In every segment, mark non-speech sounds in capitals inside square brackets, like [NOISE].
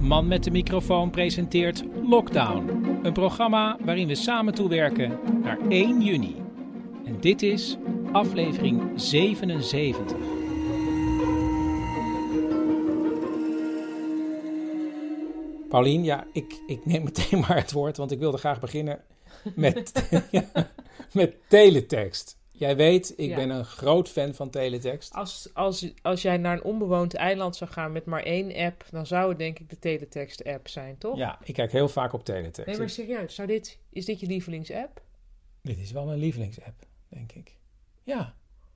Man met de microfoon presenteert Lockdown. Een programma waarin we samen toewerken naar 1 juni. En dit is aflevering 77. Paulien, ja, ik, ik neem meteen [LAUGHS] maar het woord, want ik wilde graag beginnen met, [LAUGHS] ja, met teletext. Jij weet, ik Ja. ben een groot fan van teletext. Als, als, als jij naar een onbewoond eiland zou gaan met maar één app, dan zou het denk ik de teletext-app zijn, toch? Ja, ik kijk heel vaak op teletext. Nee, maar serieus, zou dit, is dit je lievelingsapp? Dit is wel mijn lievelingsapp, denk ik. Ja,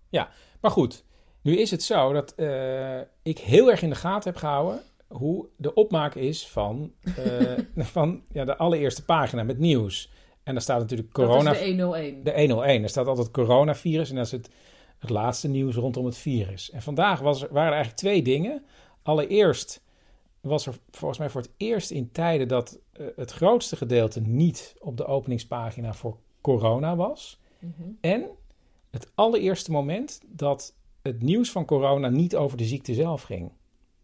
ja. Maar goed, nu is het zo dat eh, ik heel erg in de gaten heb gehouden hoe de opmaak is van, eh, [LAUGHS] van ja, de allereerste pagina met nieuws. En daar staat natuurlijk corona... Dat is de 101. de 101. Er staat altijd coronavirus en dat is het, het laatste nieuws rondom het virus. En vandaag was er, waren er eigenlijk twee dingen. Allereerst was er volgens mij voor het eerst in tijden dat eh, het grootste gedeelte niet op de openingspagina voor corona was. Mhm. En het allereerste moment dat het nieuws van corona niet over de ziekte zelf ging.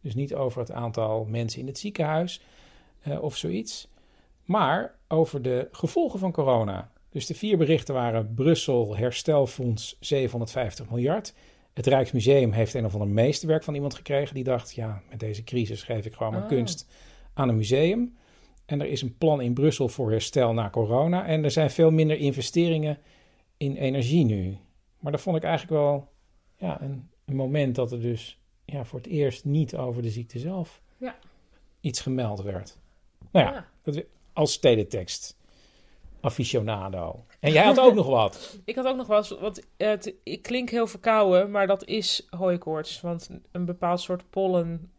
Dus niet over het aantal mensen in het ziekenhuis eh, of zoiets. Maar over de gevolgen van corona. Dus de vier berichten waren Brussel herstelfonds 750 miljard. Het Rijksmuseum heeft een of ander meesterwerk van iemand gekregen. Die dacht, ja, met deze crisis geef ik gewoon mijn Oh. kunst aan een museum. En er is een plan in Brussel voor herstel na corona. En er zijn veel minder investeringen in energie nu. Maar dat vond ik eigenlijk wel ja, een, een moment dat er dus ja, voor het eerst niet over de ziekte zelf Ja. iets gemeld werd. Nou ja, Ja. Dat, als teletext. Aficionado. En jij had ook nog wat. [LAUGHS] Ik had ook nog eens, want het, ik klink heel verkouden, maar dat is hooikoorts. Want een bepaald soort pollen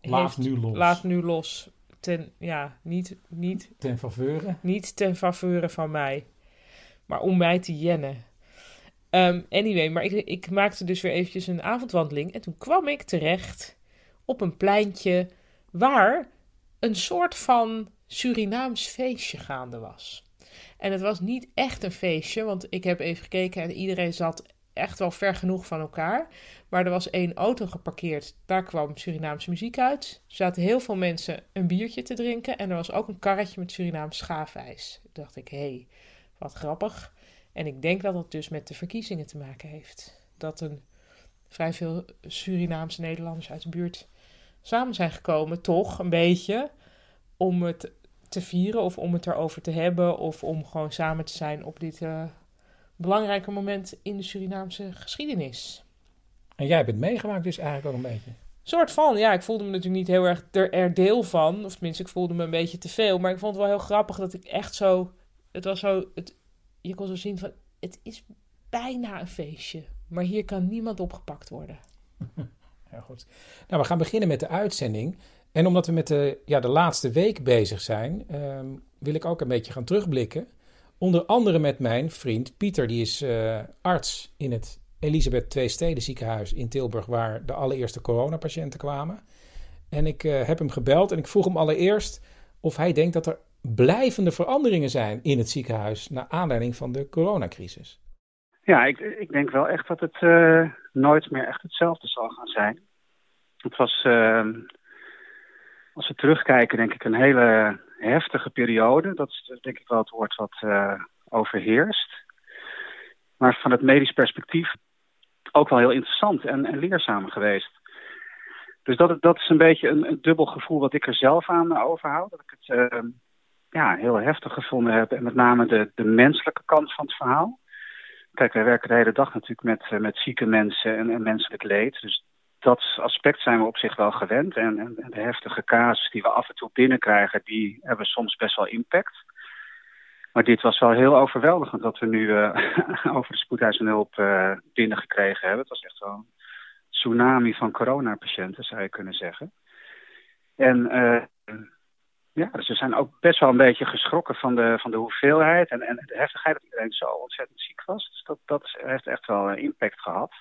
Laat nu los. laat nu los. Ten, ja, niet, niet, Ten faveur. niet ten faveur van mij, maar om mij te jennen. Ehm, anyway, maar ik, ik maakte dus weer eventjes een avondwandeling en toen kwam ik terecht op een pleintje waar een soort van Surinaams feestje gaande was. En het was niet echt een feestje, want ik heb even gekeken en iedereen zat echt wel ver genoeg van elkaar. Maar er was één auto geparkeerd, daar kwam Surinaamse muziek uit. Er zaten heel veel mensen een biertje te drinken en er was ook een karretje met Surinaams schaafijs. Toen dacht ik, hé, hey, wat grappig. En ik denk dat dat dus met de verkiezingen te maken heeft. Dat een vrij veel Surinaamse Nederlanders uit de buurt samen zijn gekomen, toch een beetje, om het te vieren of om het erover te hebben of om gewoon samen te zijn op dit eh, belangrijke moment in de Surinaamse geschiedenis. En jij bent meegemaakt dus eigenlijk ook een beetje. Soort van, ja, ik voelde me natuurlijk niet heel erg er, er deel van, of tenminste, ik voelde me een beetje te veel, maar ik vond het wel heel grappig dat ik echt zo, het was zo, het, je kon zo zien van, het is bijna een feestje, maar hier kan niemand opgepakt worden. [LAUGHS] Ja, goed. Nou, we gaan beginnen met de uitzending. En omdat we met de, ja, de laatste week bezig zijn, ehm, wil ik ook een beetje gaan terugblikken. Onder andere met mijn vriend Pieter, die is eh, arts in het Elisabeth II Steden ziekenhuis in Tilburg, waar de allereerste coronapatiënten kwamen. En ik eh, heb hem gebeld en ik vroeg hem allereerst of hij denkt dat er blijvende veranderingen zijn in het ziekenhuis naar aanleiding van de coronacrisis. Ja, ik, ik denk wel echt dat het eh, nooit meer echt hetzelfde zal gaan zijn. Het was, eh, als we terugkijken, denk ik een hele heftige periode. Dat is denk ik wel het woord wat eh, overheerst. Maar van het medisch perspectief ook wel heel interessant en, leerzaam geweest. Dus dat, dat is een beetje een, dubbel gevoel wat ik er zelf aan overhoud. Dat ik het eh, ja, heel heftig gevonden heb. En met name de, de menselijke kant van het verhaal. Kijk, wij werken de hele dag natuurlijk met, eh, met zieke mensen en, en menselijk leed. Dus dat aspect zijn we op zich wel gewend. En, en, de heftige casus die we af en toe binnenkrijgen, die hebben soms best wel impact. Maar dit was wel heel overweldigend dat we nu uh, [LAUGHS] over de spoedeisende hulp uh, binnengekregen hebben. Het was echt wel een tsunami van coronapatiënten, zou je kunnen zeggen. En uh, ja, dus we zijn ook best wel een beetje geschrokken van de, van de hoeveelheid en, en de heftigheid dat iedereen zo ontzettend ziek was. Dus dat, dat heeft echt wel impact gehad.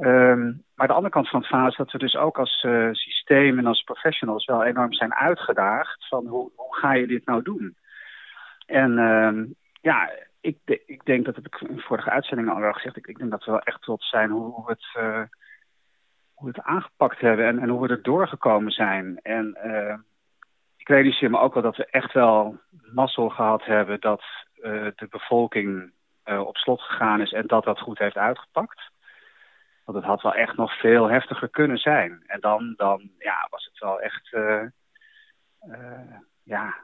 Um, maar de andere kant van het verhaal is dat we dus ook als uh, systeem en als professionals wel enorm zijn uitgedaagd van hoe, hoe ga je dit nou doen? En um, ja, ik, ik denk, dat heb ik in vorige uitzendingen al gezegd, ik, ik denk dat we wel echt trots zijn hoe, we het, uh, hoe we het aangepakt hebben en, en hoe we er doorgekomen zijn. En uh, ik realiseer me ook wel dat we echt wel mazzel gehad hebben dat uh, de bevolking op slot gegaan is en dat dat goed heeft uitgepakt. Want het had wel echt nog veel heftiger kunnen zijn. En dan, dan ja, was het wel echt, uh, uh, ja,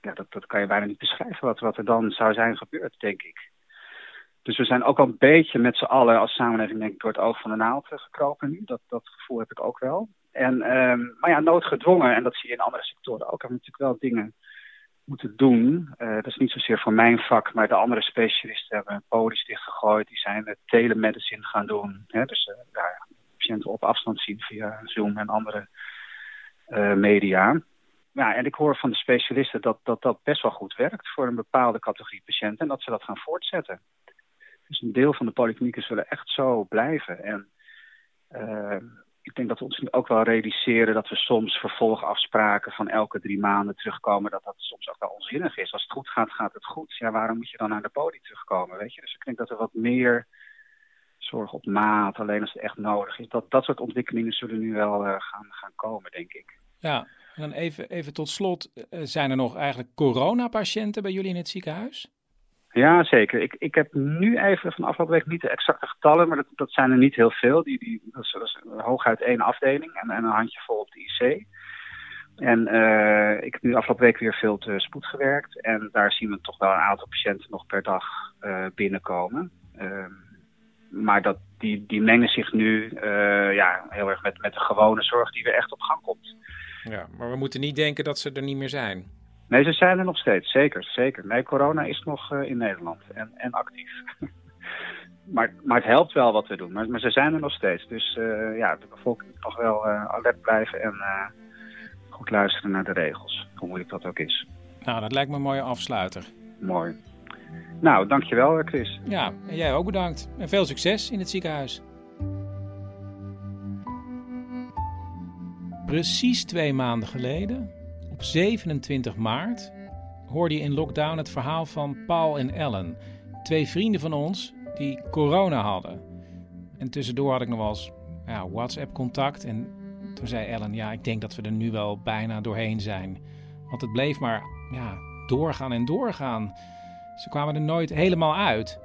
ja dat, dat kan je bijna niet beschrijven wat, wat er dan zou zijn gebeurd, denk ik. Dus we zijn ook al een beetje met z'n allen als samenleving denk ik, door het oog van de naald gekropen nu. Dat, dat gevoel heb ik ook wel. En, um, maar ja, noodgedwongen, en dat zie je in andere sectoren ook, hebben natuurlijk wel dingen moeten doen. Uh, dat is niet zozeer voor mijn vak, maar de andere specialisten hebben podi's dichtgegooid. Die zijn telemedicine gaan doen. Hè? Dus uh, ja, patiënten op afstand zien via Zoom en andere uh, media. Ja, en ik hoor van de specialisten dat, dat dat best wel goed werkt voor een bepaalde categorie patiënten. En dat ze dat gaan voortzetten. Dus een deel van de polyklinieken zullen echt zo blijven. En ik denk dat we ons nu ook wel realiseren dat we soms vervolgafspraken van elke drie maanden terugkomen, dat dat soms ook wel onzinnig is. Als het goed gaat, gaat het goed. Ja, waarom moet je dan naar de podium terugkomen, weet je? Dus ik denk dat er wat meer zorg op maat, alleen als het echt nodig is. Dat, dat soort ontwikkelingen zullen nu wel uh, gaan, gaan komen, denk ik. Ja, en dan even, even tot slot, uh, zijn er nog eigenlijk coronapatiënten bij jullie in het ziekenhuis? Ja, zeker. Ik, ik heb nu even van afgelopen week niet de exacte getallen, maar dat, dat zijn er niet heel veel. Die, die, dat, is, hooguit één afdeling en, en een handjevol op de IC. En uh, ik heb nu afgelopen week weer veel te spoed gewerkt. En daar zien we toch wel een aantal patiënten nog per dag uh, binnenkomen. Uh, maar dat, die, die mengen zich nu ja, heel erg met, met de gewone zorg die weer echt op gang komt. Ja, maar we moeten niet denken dat ze er niet meer zijn. Nee, ze zijn er nog steeds, zeker. zeker. Nee, corona is nog uh, in Nederland en, en actief. [LAUGHS] maar, maar het helpt wel wat we doen. Maar, maar ze zijn er nog steeds. Dus uh, ja, de bevolking moet nog wel uh, alert blijven en goed luisteren naar de regels. Hoe moeilijk dat ook is. Nou, dat lijkt me een mooie afsluiter. Mooi. Nou, dankjewel Chris. Ja, en jij ook bedankt. En veel succes in het ziekenhuis. Precies twee maanden geleden op 27 maart hoorde je in lockdown het verhaal van Paul en Ellen, twee vrienden van ons die corona hadden. En tussendoor had ik nog wel eens ja, WhatsApp-contact. En toen zei Ellen: Ja, ik denk dat we er nu wel bijna doorheen zijn. Want het bleef maar ja, doorgaan en doorgaan. Ze kwamen er nooit helemaal uit.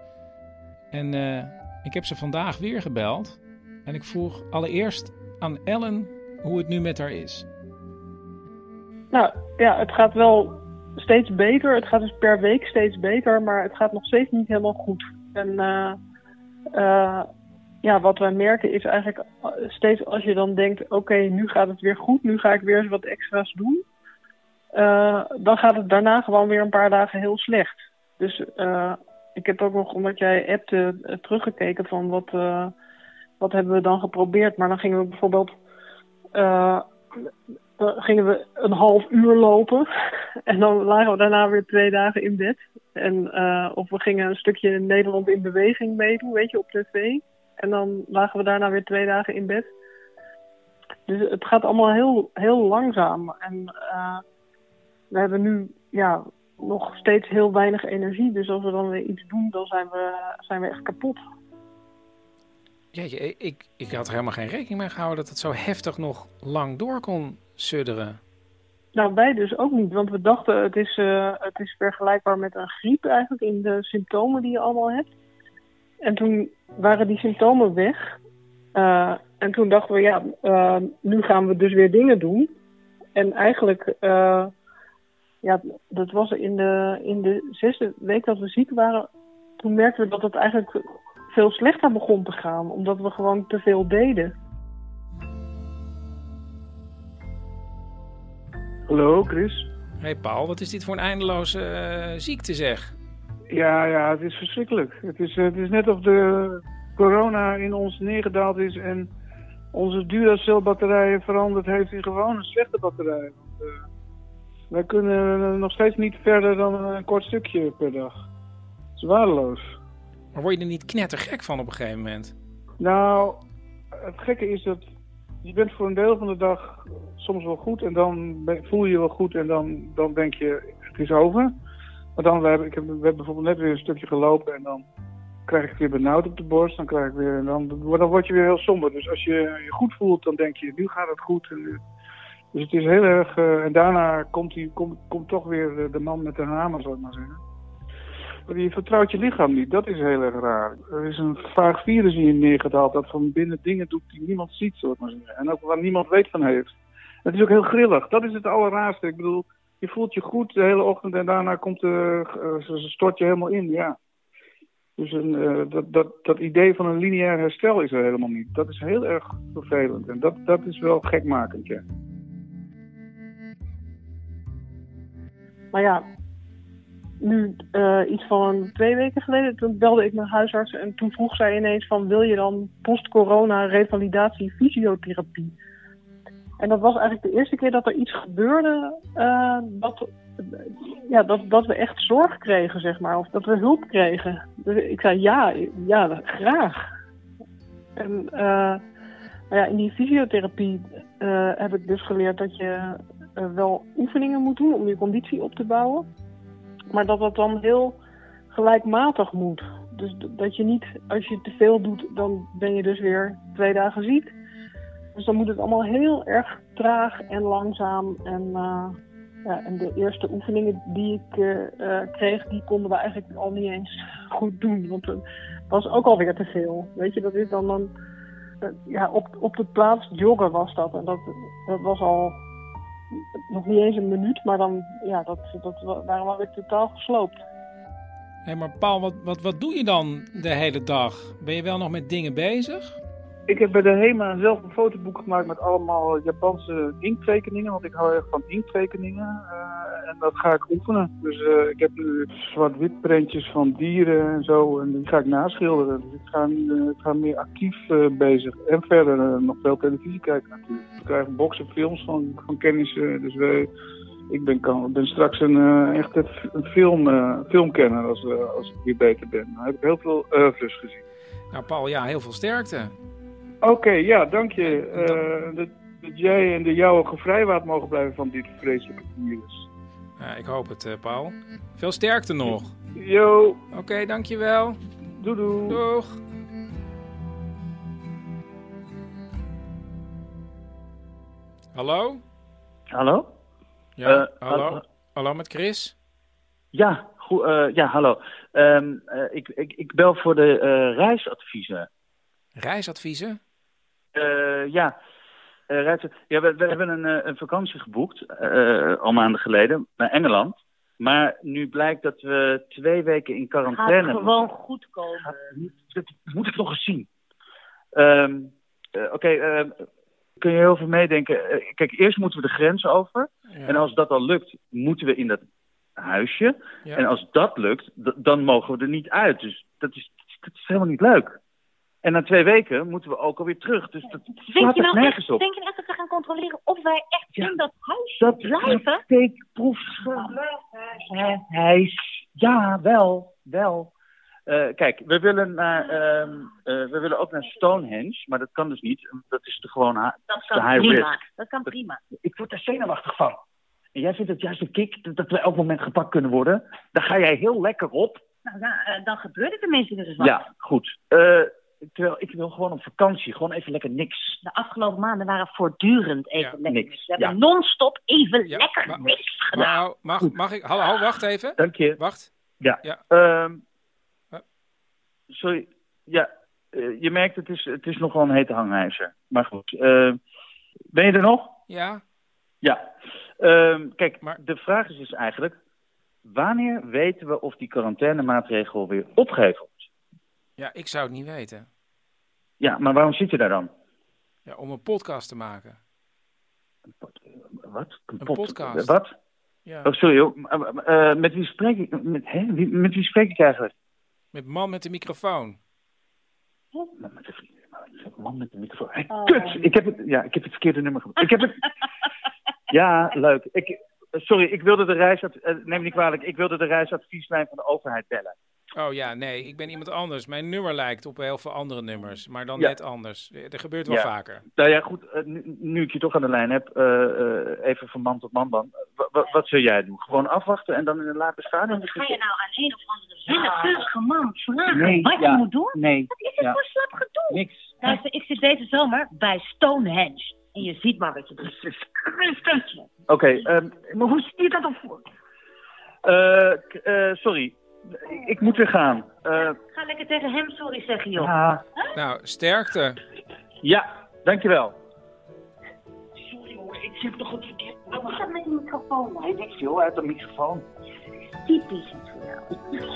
En uh, ik heb ze vandaag weer gebeld. En ik vroeg allereerst aan Ellen hoe het nu met haar is. Nou ja, het gaat wel steeds beter. Het gaat dus per week steeds beter, maar het gaat nog steeds niet helemaal goed. En uh, ja, wat wij merken is eigenlijk steeds als je dan denkt: oké, nu gaat het weer goed, nu ga ik weer eens wat extra's doen. Uh, dan gaat het daarna gewoon weer een paar dagen heel slecht. Dus ik heb ook nog, omdat jij hebt teruggekeken van wat, wat hebben we dan geprobeerd. Maar dan gingen we bijvoorbeeld dan gingen we een half uur lopen. En dan lagen we daarna weer twee dagen in bed. En, uh, of we gingen een stukje Nederland in beweging meedoen, weet je, op tv. En dan lagen we daarna weer twee dagen in bed. Dus het gaat allemaal heel, heel langzaam. En uh, we hebben nu ja, nog steeds heel weinig energie. Dus als we dan weer iets doen, dan zijn we, zijn we echt kapot. Jeetje, ik, ik had er helemaal geen rekening mee gehouden dat het zo heftig nog lang door kon sudderen. Nou, wij dus ook niet, want we dachten het is, uh, het is vergelijkbaar met een griep eigenlijk in de symptomen die je allemaal hebt. En toen waren die symptomen weg. Uh, en toen dachten we, ja, uh, nu gaan we dus weer dingen doen. En eigenlijk, ja, dat was in de, in de zesde week dat we ziek waren. Toen merkten we dat het eigenlijk veel slechter begon te gaan, omdat we gewoon te veel deden. Hallo, Chris. Hey Paul, wat is dit voor een eindeloze uh, ziekte zeg? Ja, ja, het is verschrikkelijk. Het is, het is net of de corona in ons neergedaald is en onze Duracell-batterijen veranderd heeft in gewone slechte batterijen. Uh, wij kunnen nog steeds niet verder dan een kort stukje per dag. Het is waardeloos. Maar word je er niet knettergek van op een gegeven moment? Nou, het gekke is dat je bent voor een deel van de dag soms wel goed en dan voel je je wel goed en dan, dan denk je het is over. Maar dan, we hebben, ik heb, we hebben bijvoorbeeld net weer een stukje gelopen en dan krijg ik weer benauwd op de borst. Dan, krijg ik weer, dan, dan word je weer heel somber. Dus als je je goed voelt, dan denk je nu gaat het goed. En, dus het is heel erg... Uh, en daarna komt, die, komt, komt toch weer de, de man met de hamer, zou ik maar zeggen. Je vertrouwt je lichaam niet. Dat is heel erg raar. Er is een vaag virus in je neergedaald dat van binnen dingen doet die niemand ziet, zou maar zeggen. En ook waar niemand weet van heeft. Het is ook heel grillig. Dat is het allerraarste. Ik bedoel, je voelt je goed de hele ochtend en daarna komt de, uh, stort je helemaal in. Ja. Dus een, uh, dat, dat, dat idee van een lineair herstel is er helemaal niet. Dat is heel erg vervelend. En dat, dat is wel gekmakend. Maar ja, nu uh, iets van twee weken geleden, toen belde ik mijn huisarts en toen vroeg zij ineens van wil je dan post-corona revalidatie fysiotherapie? En dat was eigenlijk de eerste keer dat er iets gebeurde uh, dat, ja, dat, dat we echt zorg kregen, zeg maar, of dat we hulp kregen. Dus ik zei ja, ja, graag. En uh, nou ja, in die fysiotherapie heb ik dus geleerd dat je wel oefeningen moet doen om je conditie op te bouwen. Maar dat dat dan heel gelijkmatig moet. Dus dat je niet, als je te veel doet, dan ben je dus weer twee dagen ziek. Dus dan moet het allemaal heel erg traag en langzaam. En, uh, ja, en de eerste oefeningen die ik uh, kreeg, die konden we eigenlijk al niet eens [LAUGHS] goed doen. Want het was ook alweer te veel. Weet je, dat is dan een, ja, op, op de plaats joggen was dat. En dat, dat was al nog niet eens een minuut, maar dan ja, dat, dat, waren we weer totaal gesloopt. Hé, maar Paul, wat, wat, wat doe je dan de hele dag? Ben je wel nog met dingen bezig? Ik heb bij de HEMA zelf een fotoboek gemaakt met allemaal Japanse inkttekeningen, want ik hou erg van inkttekeningen. Uh, en dat ga ik oefenen. Dus uh, ik heb nu zwart-wit prentjes van dieren en zo, en die ga ik naschilderen. Dus ik ga, ik ga meer actief bezig. En verder nog veel televisie kijken natuurlijk. Ik krijg boxen films van, van kennissen, dus wij... Ik ben, kan, ben straks een, echt een film, filmkenner als, als ik weer beter ben. Dan heb ik heel veel oeuvres gezien. Nou Paul, ja, heel veel sterkte. Oké, okay, ja, dank je. Uh, dat, dat, jij en de jouwe gevrijwaard mogen blijven van dit vreselijke virus. Ja, ik hoop het, uh, Paul. Veel sterkte nog. Yo. Oké, okay, dankjewel. Doei doei. Doeg. Hallo? Hallo? Ja, uh, hallo. hallo. Hallo met Chris? Ja, goed, ja hallo. Um, ik, ik, ik bel voor de reisadviezen. Reisadviezen? Uh, ja. Uh, ja, we, we, hebben een, uh, een vakantie geboekt, al maanden geleden, naar Engeland. Maar nu blijkt dat we twee weken in quarantaine... Gaat gewoon goed komen. dat, dat, moet ik nog eens zien. Um, Oké, okay, ehm, kun je heel veel meedenken. kijk, eerst moeten we de grens over. Ja. En als dat al lukt, moeten we in dat huisje. Ja. En als dat lukt, dan mogen we er niet uit. Dus dat is, dat is helemaal niet leuk. En na twee weken moeten we ook alweer terug. Dus dat denk je nou echt, op. Denk je echt dat we gaan controleren of wij echt ja, in dat huis dat blijven? Steekproefhuis. Ja, wel, wel. Uh, kijk, we willen, naar, uh, uh, we willen ook naar Stonehenge, maar dat kan dus niet. Dat is de gewoon dat kan high prima. risk. Dat kan prima. Ik word daar zenuwachtig van. En jij vindt het juist een kick dat we elk moment gepakt kunnen worden. Daar ga jij heel lekker op. Nou, nou dan gebeurt het tenminste dus wat. Ja, goed. Terwijl ik wil gewoon op vakantie, gewoon even lekker niks. De afgelopen maanden waren voortdurend even ja. lekker niks. We hebben ja. non-stop even ja, lekker niks gedaan. Maar, mag, mag ik? Hallo, hallo, wacht even. Dank je. Wacht. Ja. ja. Um, sorry. Ja, uh, je merkt het is, het is nogal een hete hangijzer. Maar goed. Uh, ben je er nog? Ja. Ja. Um, kijk, maar de vraag is dus eigenlijk... Wanneer weten we of die quarantainemaatregel weer opgeheven ja, ik zou het niet weten. Ja, maar waarom zit je daar dan? Ja, om een podcast te maken. Wat? Een pod- podcast. Wat? Ja. Oh, sorry. Eh, met wie spreek ik? Met, hè? Wie, met wie spreek ik eigenlijk? Met man met de microfoon. Met, met de vrienden. Man met de microfoon. Hey, Kut! Ik heb, het, ja, ik heb het verkeerde nummer gebruikt. Ik heb het... [LAUGHS] Ja, leuk. Ik, eh, sorry, ik wilde de reisadv... eh, neem me niet kwalijk. Ik wilde de reisadvieslijn van de overheid bellen. Oh ja, nee, ik ben iemand anders. Mijn nummer lijkt op heel veel andere nummers, maar dan Ja. net anders. Er gebeurt wel Ja. vaker. Nou ja, goed. eh, nu, nu ik je toch aan de lijn heb, eh, eh, even van man tot man dan. Wa- wa- wat zul jij doen? Gewoon afwachten en dan in een later stadium? Ga je nou aan een of andere willekeurige man vragen Nee, wat ja. je moet doen? Nee. Wat is het Ja. voor slap gedoe? Niks. Luister, ik zit deze zomer bij Stonehenge. En je ziet maar wat je doet. Het is Christentje. Oké, ehm, maar hoe zie je dat dan voor? Eh, k- eh, sorry, ik, ik moet weer gaan. Eh, Ga lekker tegen hem sorry zeggen, joh. Ja. Nou, sterkte. ja, dankjewel. Sorry hoor, ik zit toch het verkeerd. Wat is dat met die microfoon? Weet ik veel uit de microfoon. Typisch iets voor jou.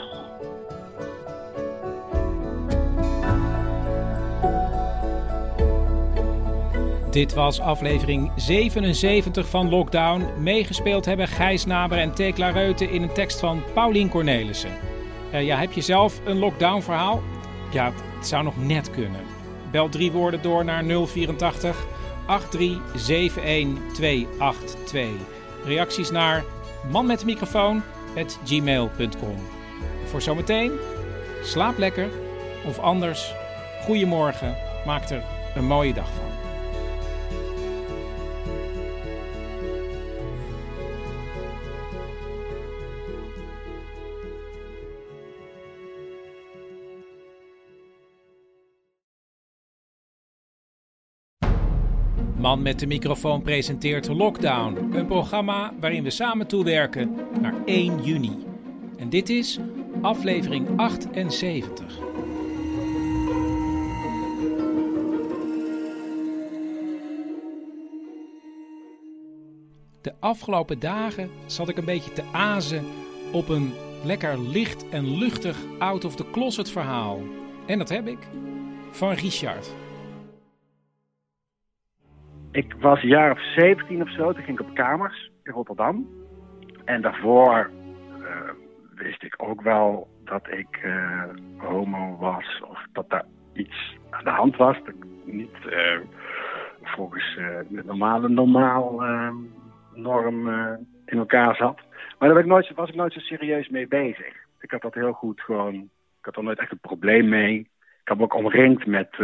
Dit was aflevering 77 van Lockdown. Meegespeeld hebben Gijs Naber en Tekla Reuten in een tekst van Paulien Cornelissen. Eh, ja, heb je zelf een lockdown verhaal? Ja, het zou nog net kunnen. Bel drie woorden door naar 084 8371282. Reacties naar manmetdemicrofoon@gmail.com. Voor zometeen, slaap lekker of anders, goeiemorgen, maak er een mooie dag van. Man met de microfoon presenteert Lockdown, een programma waarin we samen toewerken naar 1 juni. En dit is aflevering 78. De afgelopen dagen zat ik een beetje te azen op een lekker licht en luchtig out of the closet verhaal. En dat heb ik van Richard. Ik was een jaar of 17 of zo. Toen ging ik op kamers in Rotterdam. En daarvoor eh, wist ik ook wel dat ik eh, homo was. Of dat daar iets aan de hand was. Dat ik niet eh, volgens de normale normaal norm in elkaar zat. Maar daar ik nooit, was ik nooit zo serieus mee bezig. Ik had dat heel goed gewoon... Ik had er nooit echt een probleem mee. Ik had me ook omringd met...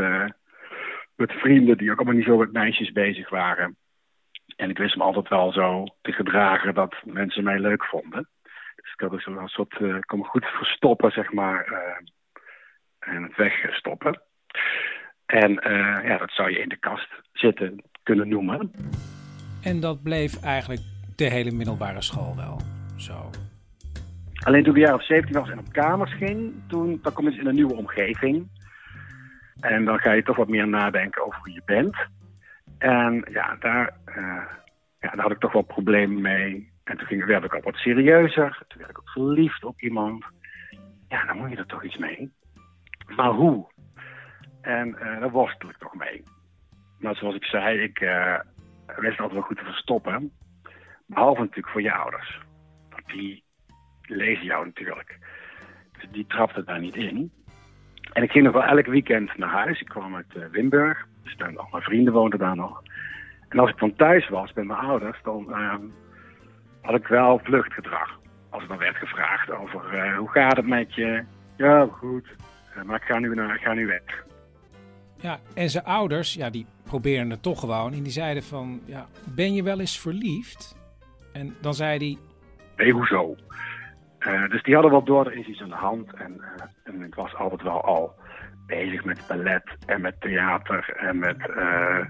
met vrienden die ook allemaal niet zo met meisjes bezig waren. En ik wist me altijd wel zo te gedragen dat mensen mij leuk vonden. Dus ik had dus een soort, ik kon me goed verstoppen, zeg maar, eh, en het wegstoppen. En eh, ja, dat zou je in de kast zitten kunnen noemen. En dat bleef eigenlijk de hele middelbare school wel zo. Alleen toen ik een jaar of 17 was en op kamers ging, toen dan kom je dus in een nieuwe omgeving. En dan ga je toch wat meer nadenken over wie je bent. En ja, daar, eh, ja, daar had ik toch wel problemen mee. En toen ging, werd ik ook wat serieuzer. Toen werd ik ook verliefd op iemand. Ja, dan moet je er toch iets mee. Maar hoe? En eh, daar worstel ik toch mee. Maar zoals ik zei, ik eh wist altijd wel goed te verstoppen. Behalve natuurlijk voor je ouders. Want die lezen jou natuurlijk. Dus die trapte daar niet in. En ik ging nog wel elk weekend naar huis. Ik kwam uit eh, Wimburg. Dus dan, al mijn vrienden woonden daar nog. En als ik dan thuis was bij mijn ouders, dan ehm, had ik wel vluchtgedrag. Als er dan werd gevraagd over eh, hoe gaat het met je? Ja, goed. Eh, maar ik ga nu, naar, ik ga nu weg. Ja, en zijn ouders, ja, die probeerden het toch gewoon. En die zeiden van, ja, ben je wel eens verliefd? En dan zei hij, Nee, hoezo? Eh, dus die hadden wel door, er is iets aan de hand. En, eh, en ik was altijd wel al bezig met ballet en met theater en met eh,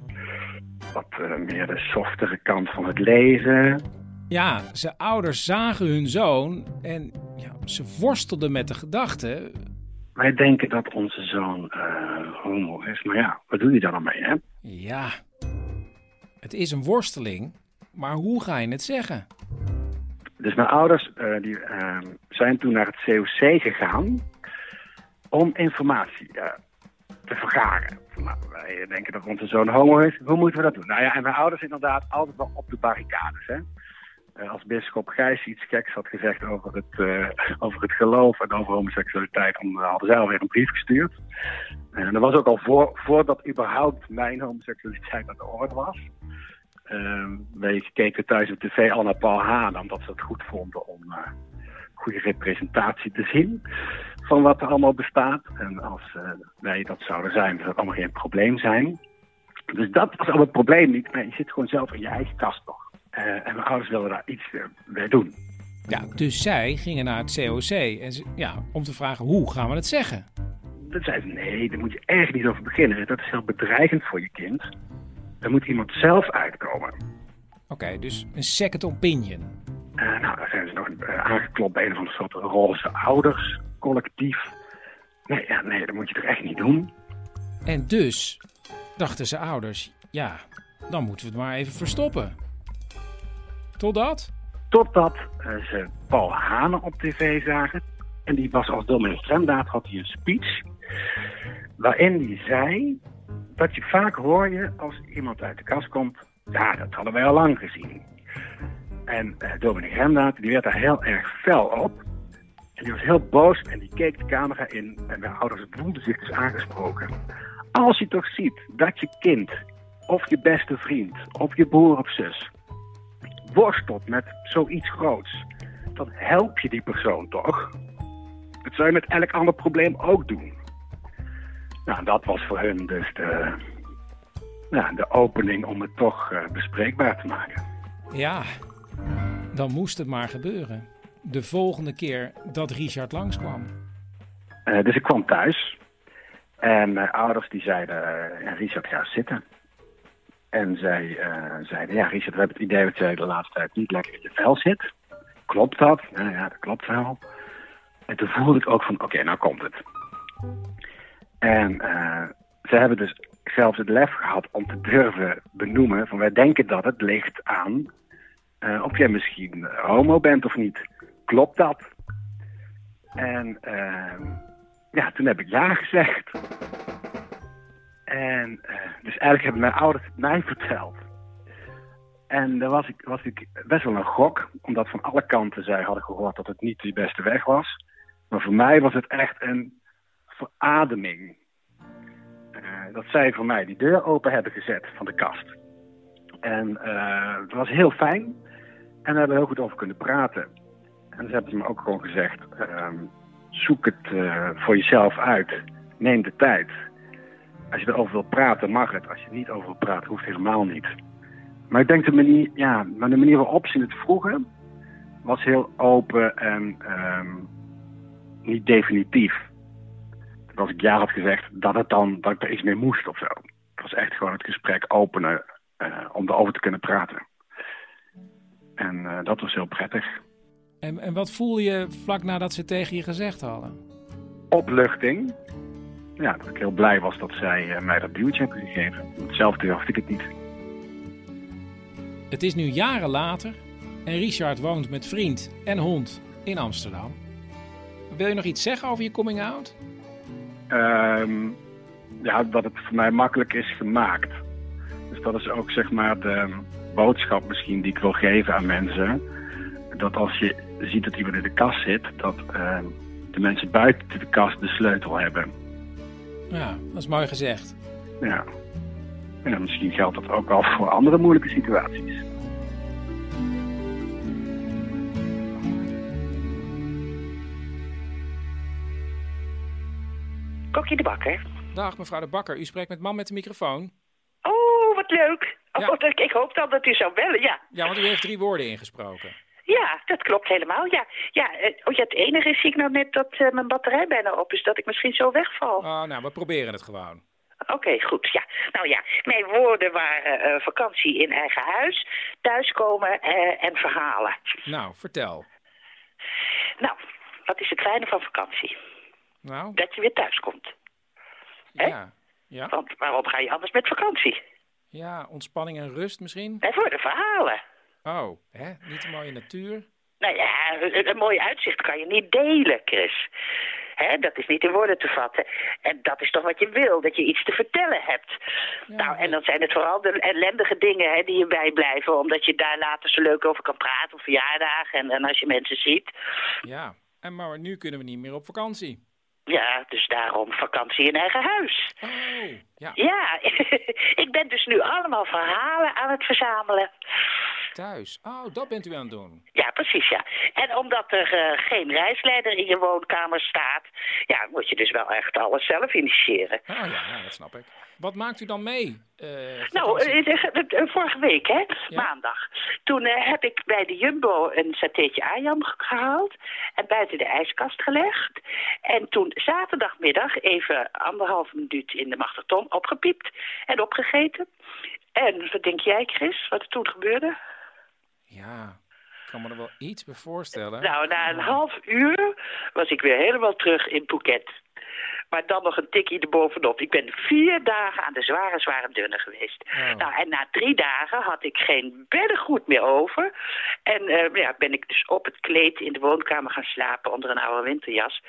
wat meer de softere kant van het lezen. ja, zijn ouders zagen hun zoon en ja, ze worstelden met de gedachte. Wij denken dat onze zoon homo is, maar ja, wat doe je daar dan mee, hè? Ja, het is een worsteling, maar hoe ga je het zeggen? Dus mijn ouders eh, die, eh, zijn toen naar het COC gegaan om informatie eh, te vergaren. Nou, wij denken dat onze zoon homo is. Hoe moeten we dat doen? Nou ja, en mijn ouders inderdaad altijd wel op de barricades. Hè? Uh, als bischop Gijs iets geks had gezegd over het, over het geloof en over homoseksualiteit, dan hadden zij alweer een brief gestuurd. En dat was ook al voor, voordat überhaupt mijn homoseksualiteit aan de orde was. Uh, wij keken thuis op tv al naar Paul Haan, omdat ze het goed vonden om uh, goede representatie te zien van wat er allemaal bestaat. En als uh, wij dat zouden zijn, zou het allemaal geen probleem zijn. Dus dat was al het probleem niet. Maar je zit gewoon zelf in je eigen kast nog. Uh, en mijn ouders wilden daar iets mee doen. Ja, dus zij gingen naar het COC en ze, ja, om te vragen hoe gaan we het zeggen? Dat zei ze, nee, daar moet je echt niet over beginnen. Dat is heel bedreigend voor je kind. Daar moet iemand zelf uitkomen. Oké, okay, dus een second opinion. Uh, nou, daar zijn ze nog uh, aangeklopt bij een of andere soort roze ouders collectief. Nee, ja, nee, dat moet je toch echt niet doen. En dus dachten ze ouders, ja, dan moeten we het maar even verstoppen. Totdat? Totdat uh, ze Paul Hanen op tv zagen. En die was als dominee had hij een speech. Waarin hij zei dat je vaak hoor je als iemand uit de kast komt. Ja, dat hadden wij al lang gezien. En uh, dominee Remdaad, die werd daar heel erg fel op. En die was heel boos en die keek de camera in. En mijn ouders voelden zich dus aangesproken. Als je toch ziet dat je kind, of je beste vriend, of je broer of zus... worstelt met zoiets groots, dan help je die persoon toch? Dat zou je met elk ander probleem ook doen. Nou, dat was voor hun dus de, nou, de opening om het toch uh, bespreekbaar te maken. Ja, dan moest het maar gebeuren. De volgende keer dat Richard langskwam. Uh, dus ik kwam thuis. En mijn ouders die zeiden, uh, Richard ga zitten. En zij zeiden, ja Richard, we hebben het idee dat jij de laatste tijd niet lekker in je vel zit. Klopt dat? Nou ja, dat klopt wel. En toen voelde ik ook van, oké, okay, nou komt het. En uh, ze hebben dus zelfs het lef gehad om te durven benoemen van wij denken dat het ligt aan uh, of jij misschien homo bent of niet. Klopt dat? En uh, ja, toen heb ik ja gezegd. En dus eigenlijk hebben mijn ouders het mij verteld. En daar was ik, was ik best wel een gok, omdat van alle kanten zij hadden gehoord dat het niet de beste weg was. Maar voor mij was het echt een verademing. Uh, dat zij voor mij die deur open hebben gezet van de kast. En uh, het was heel fijn. En we hebben heel goed over kunnen praten. En ze hebben me ook gewoon gezegd: uh, zoek het uh, voor jezelf uit. Neem de tijd. Als je erover wil praten, mag het. Als je er niet over wil praten, hoeft het helemaal niet. Maar ik denk de manier, ja, maar de manier waarop ze het vroegen, was heel open en um, niet definitief. Als ik ja had gezegd, dat, het dan, dat ik er iets mee moest of zo. Het was echt gewoon het gesprek openen uh, om erover te kunnen praten. En uh, dat was heel prettig. En, en wat voel je vlak nadat ze tegen je gezegd hadden? Opluchting. Ja, dat ik heel blij was dat zij uh, mij dat duwtje hebben gegeven. Hetzelfde dacht ik het niet. Het is nu jaren later en Richard woont met vriend en hond in Amsterdam. Wil je nog iets zeggen over je coming out? Um, ja, dat het voor mij makkelijk is gemaakt. Dus dat is ook zeg maar de boodschap misschien die ik wil geven aan mensen. Dat als je ziet dat iemand in de kast zit, dat uh, de mensen buiten de kast de sleutel hebben. Ja, dat is mooi gezegd. Ja. En misschien geldt dat ook al voor andere moeilijke situaties. Kokje de Bakker. Dag mevrouw de Bakker, u spreekt met man met de microfoon. Oh, wat leuk. Oh, ja. Ik hoop dan dat u zou bellen, ja. Ja, want u heeft drie woorden ingesproken. Ja, dat klopt helemaal, ja. ja, oh, ja het enige is ik nou net dat uh, mijn batterij bijna op is, dat ik misschien zo wegval. Oh, nou, we proberen het gewoon. Oké, okay, goed. Ja, nou ja, mijn woorden waren uh, vakantie in eigen huis, thuiskomen uh, en verhalen. Nou, vertel. Nou, wat is het fijne van vakantie? Nou? Dat je weer thuis komt. Ja. ja. Want waarom ga je anders met vakantie? Ja, ontspanning en rust misschien? En voor de verhalen. Oh, hè? Niet een mooie natuur? Nou ja, een, een mooi uitzicht kan je niet delen, Chris. Hè, dat is niet in woorden te vatten. En dat is toch wat je wil, dat je iets te vertellen hebt. nou, en dan zijn het vooral de ellendige dingen hè, die je bijblijven, omdat je daar later zo leuk over kan praten, op verjaardagen en, en als je mensen ziet. Ja, en maar nu kunnen we niet meer op vakantie. Ja, dus daarom vakantie in eigen huis. Oh, ja. Ja, [LAUGHS] ik ben dus nu allemaal verhalen aan het verzamelen. Thuis. Oh, dat bent u aan het doen. Ja, precies, ja. En omdat er eh, geen reisleider in je woonkamer staat... ja, moet je dus wel echt alles zelf initiëren. Oh ja, ja dat snap ik. Wat maakt u dan mee? eh, Nou, eh, eh, vorige week, hè, maandag. Toen heb ik bij de Jumbo een satéetje ayam ge- gehaald en buiten de ijskast gelegd. En toen zaterdagmiddag even anderhalf minuut in de machterton opgepiept en opgegeten. En wat denk jij, Chris, wat er toen gebeurde? Ja, ik kan me er wel iets bij voorstellen. Nou, na een half uur was ik weer helemaal terug in Phuket. Maar dan nog een tikje erbovenop. Ik ben vier dagen aan de zware, zware dunne geweest. Nou, en na drie dagen had ik geen beddengoed meer over. En eh, ja, ben ik dus op het kleed in de woonkamer gaan slapen onder een oude winterjas.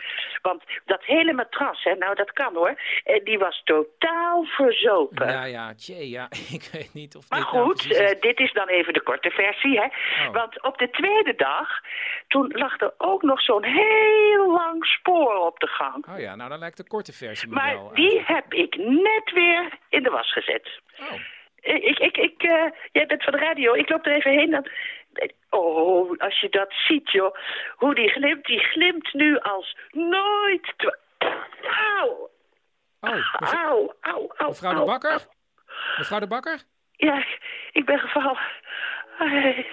Want dat hele matras, hè, nou dat kan hoor, eh, die was totaal verzopen. Ja, ja, tjee, ja. [LAUGHS] Ik weet niet of Maar dit nou goed, is. eh, dit is dan even de korte versie. Hè? Want op de tweede dag, toen lag er ook nog zo'n heel lang spoor op de gang. Oh ja, nou dan lijkt de korte versie Maar die heb ik net weer in de was gezet. Oh. Ik, ik, ik, eh, jij bent van de radio, ik loop er even heen. Dan... Oh, als je dat ziet, joh. Hoe die glimt, die glimt nu als nooit. Auw. Oh, Auw, auw, auw. Mevrouw de. Bakker? Mevrouw de Bakker? Ja, ik ben gevallen. Ai.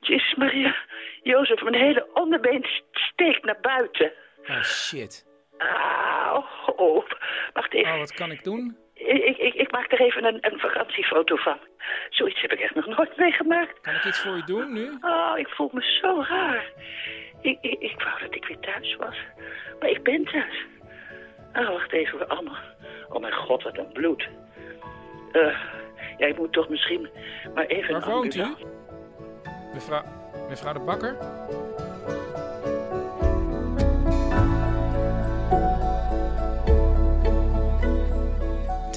Jezus Maria. Jozef, mijn hele onderbeen steekt naar buiten. Oh, shit. Auw. Oh, wacht even. Oh, wat kan ik doen? Ik, ik, ik, maak er even een, een vakantiefoto van. Zoiets heb ik echt nog nooit meegemaakt. Kan ik iets voor u doen nu? Oh, ik voel me zo raar. Ik, ik, ik wou dat ik weer thuis was. Maar ik ben thuis. Oh, wacht even. Allemaal. Oh mijn god, wat een bloed. Eh, ja, ik moet toch misschien maar even... Waar woont u? Mevrouw, mevrouw de Bakker?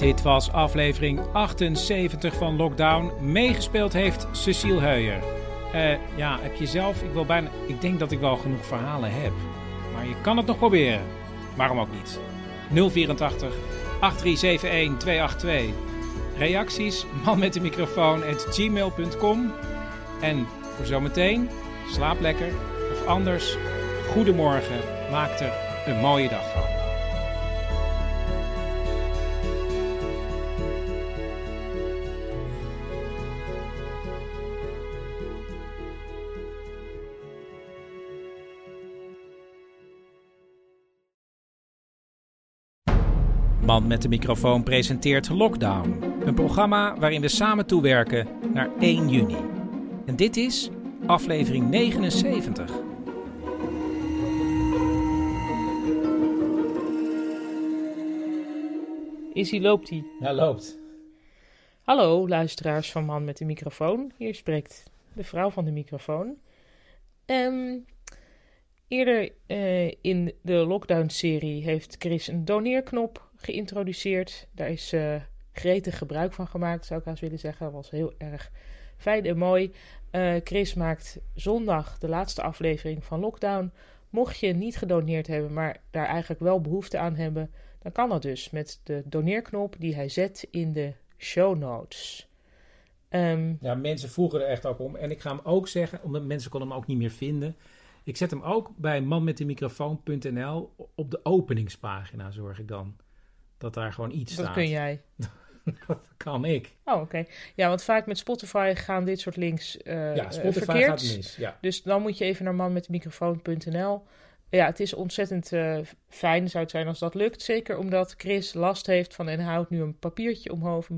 Dit was aflevering 78 van Lockdown. Meegespeeld heeft Cecile Heuyer. Eh, ja, heb je zelf? Ik, wil bijna, ik denk dat ik wel genoeg verhalen heb. Maar je kan het nog proberen. Waarom ook niet? 084 8371 282. Reacties? Man met de microfoon at gmail.com. En voor zometeen, slaap lekker. Of anders, goedemorgen. Maak er een mooie dag van. Man met de microfoon presenteert Lockdown. Een programma waarin we samen toewerken naar 1 juni. En dit is aflevering 79. Is hij, loopt hij? Ja, loopt. Hallo, luisteraars van Man met de microfoon. Hier spreekt de vrouw van de microfoon. Ehm, eerder eh, in de lockdown-serie heeft Chris een doneerknop geïntroduceerd. Daar is eh, gretig gebruik van gemaakt, zou ik haast willen zeggen. Dat was heel erg fijn en mooi. Eh, Chris maakt zondag de laatste aflevering van Lockdown. Mocht je niet gedoneerd hebben, maar daar eigenlijk wel behoefte aan hebben, dan kan dat dus met de doneerknop die hij zet in de show notes. Ehm, Ja, mensen vroegen er echt ook om. En ik ga hem ook zeggen, omdat mensen konden hem ook niet meer vinden. Ik zet hem ook bij manmetdemicrofoon.nl op de openingspagina, zorg ik dan. Dat daar gewoon iets dat staat. kun jij. [LAUGHS] dat kan ik. Oh, oké. Ja, want vaak met Spotify gaan dit soort links eh Ja, eh, Spotify verkeerd. gaat mis, ja. Dus dan moet je even naar manmetdemicrofoon.nl. Ja, het is ontzettend eh, fijn zou het zijn als dat lukt. Zeker omdat Chris last heeft van en hij houdt nu een papiertje omhoog.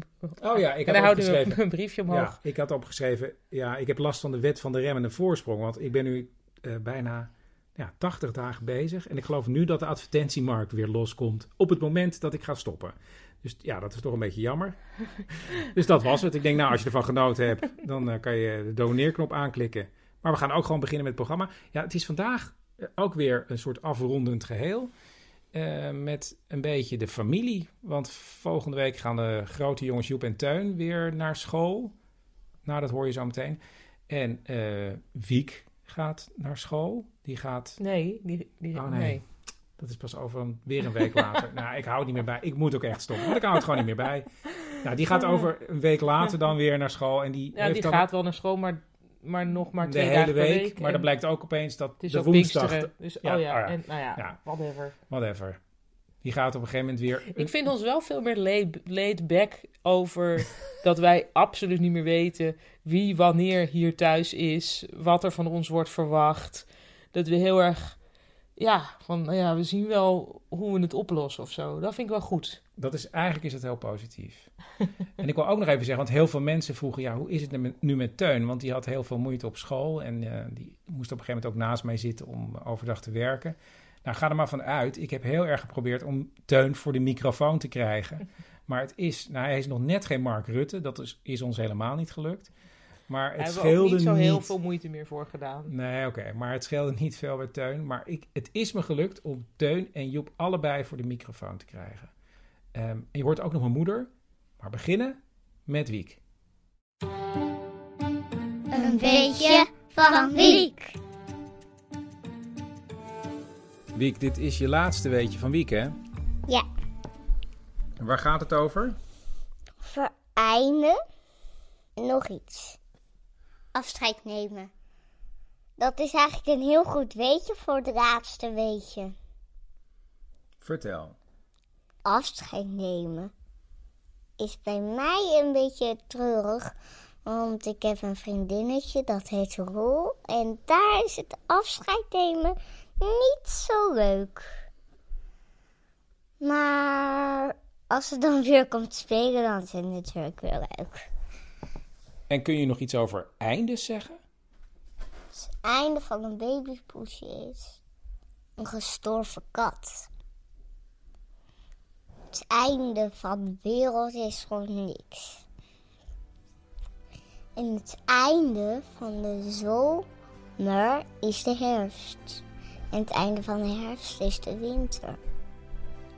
Oh ja, ik en had hij houdt nu een, briefje omhoog. Ja, ik had opgeschreven, ja, ik heb last van de wet van de remmende voorsprong. Want ik ben nu bijna ja, 80 dagen bezig. En ik geloof nu dat de advertentiemarkt weer loskomt op het moment dat ik ga stoppen. Dus ja, dat is toch een beetje jammer. [LAUGHS] dus dat was het. Ik denk, nou, als je ervan genoten hebt, dan eh, kan je de doneerknop aanklikken. Maar we gaan ook gewoon beginnen met het programma. Ja, het is vandaag ook weer een soort afrondend geheel. Uh, met een beetje de familie. Want volgende week gaan de grote jongens Joep en Teun weer naar school. Nou, dat hoor je zo meteen. En uh, Wiek gaat naar school. Die gaat... Nee, die, die... Oh, nee. Dat is pas over een, weer een week later. nou, ik hou het niet meer bij. Ik moet ook echt stoppen, want ik hou het gewoon niet meer bij. Nou, die gaat over een week later dan weer naar school. En die ja, heeft die dan gaat wel naar school, maar, maar nog maar twee de hele dagen per week. week. Maar dan blijkt ook opeens dat het is de woensdag... Dus, Ja, oh ja, en nou ja, ja. whatever. Whatever. Die gaat op een gegeven moment weer... Ik vind ons wel veel meer laid, laid back over [LAUGHS] dat wij absoluut niet meer weten wie wanneer hier thuis is, wat er van ons wordt verwacht. Dat we heel erg, ja, van nou ja, we zien wel hoe we het oplossen of zo. Dat vind ik wel goed. Dat is, eigenlijk is het heel positief. [LAUGHS] en ik wil ook nog even zeggen, want heel veel mensen vroegen... ja, hoe is het nu met, nu met Teun? Want die had heel veel moeite op school... en eh, die moest op een gegeven moment ook naast mij zitten om overdag te werken. Nou, ga er maar van uit. Ik heb heel erg geprobeerd om Teun voor de microfoon te krijgen. [LAUGHS] Maar het is, nou, hij is nog net geen Mark Rutte. Dat is, is ons helemaal niet gelukt. Maar het scheelde ook niet zo heel veel moeite meer voor gedaan. Nee, oké. Maar het scheelde niet veel bij Teun. Maar ik, het is me gelukt om Teun en Joep allebei voor de microfoon te krijgen. Ehm, en je hoort ook nog mijn moeder. Maar beginnen met Wiek. Een beetje van Wiek. Wiek, dit is je laatste weetje van Wiek, hè? Ja. Waar gaat het over? Vereinde. Nog iets. Afscheid nemen. Dat is eigenlijk een heel goed weetje voor het laatste weetje. Vertel. Afscheid nemen is bij mij een beetje treurig. Want ik heb een vriendinnetje, dat heet Roel. En daar is het afscheid nemen niet zo leuk. Maar als ze dan [LAUGHS] weer komt spelen, dan is het natuurlijk weer leuk. En kun je nog iets over eindes zeggen? Het einde van een babypoesje is een gestorven kat. Het einde van de wereld is gewoon niks. En het einde van de zomer is de herfst. En het einde van de herfst is de winter.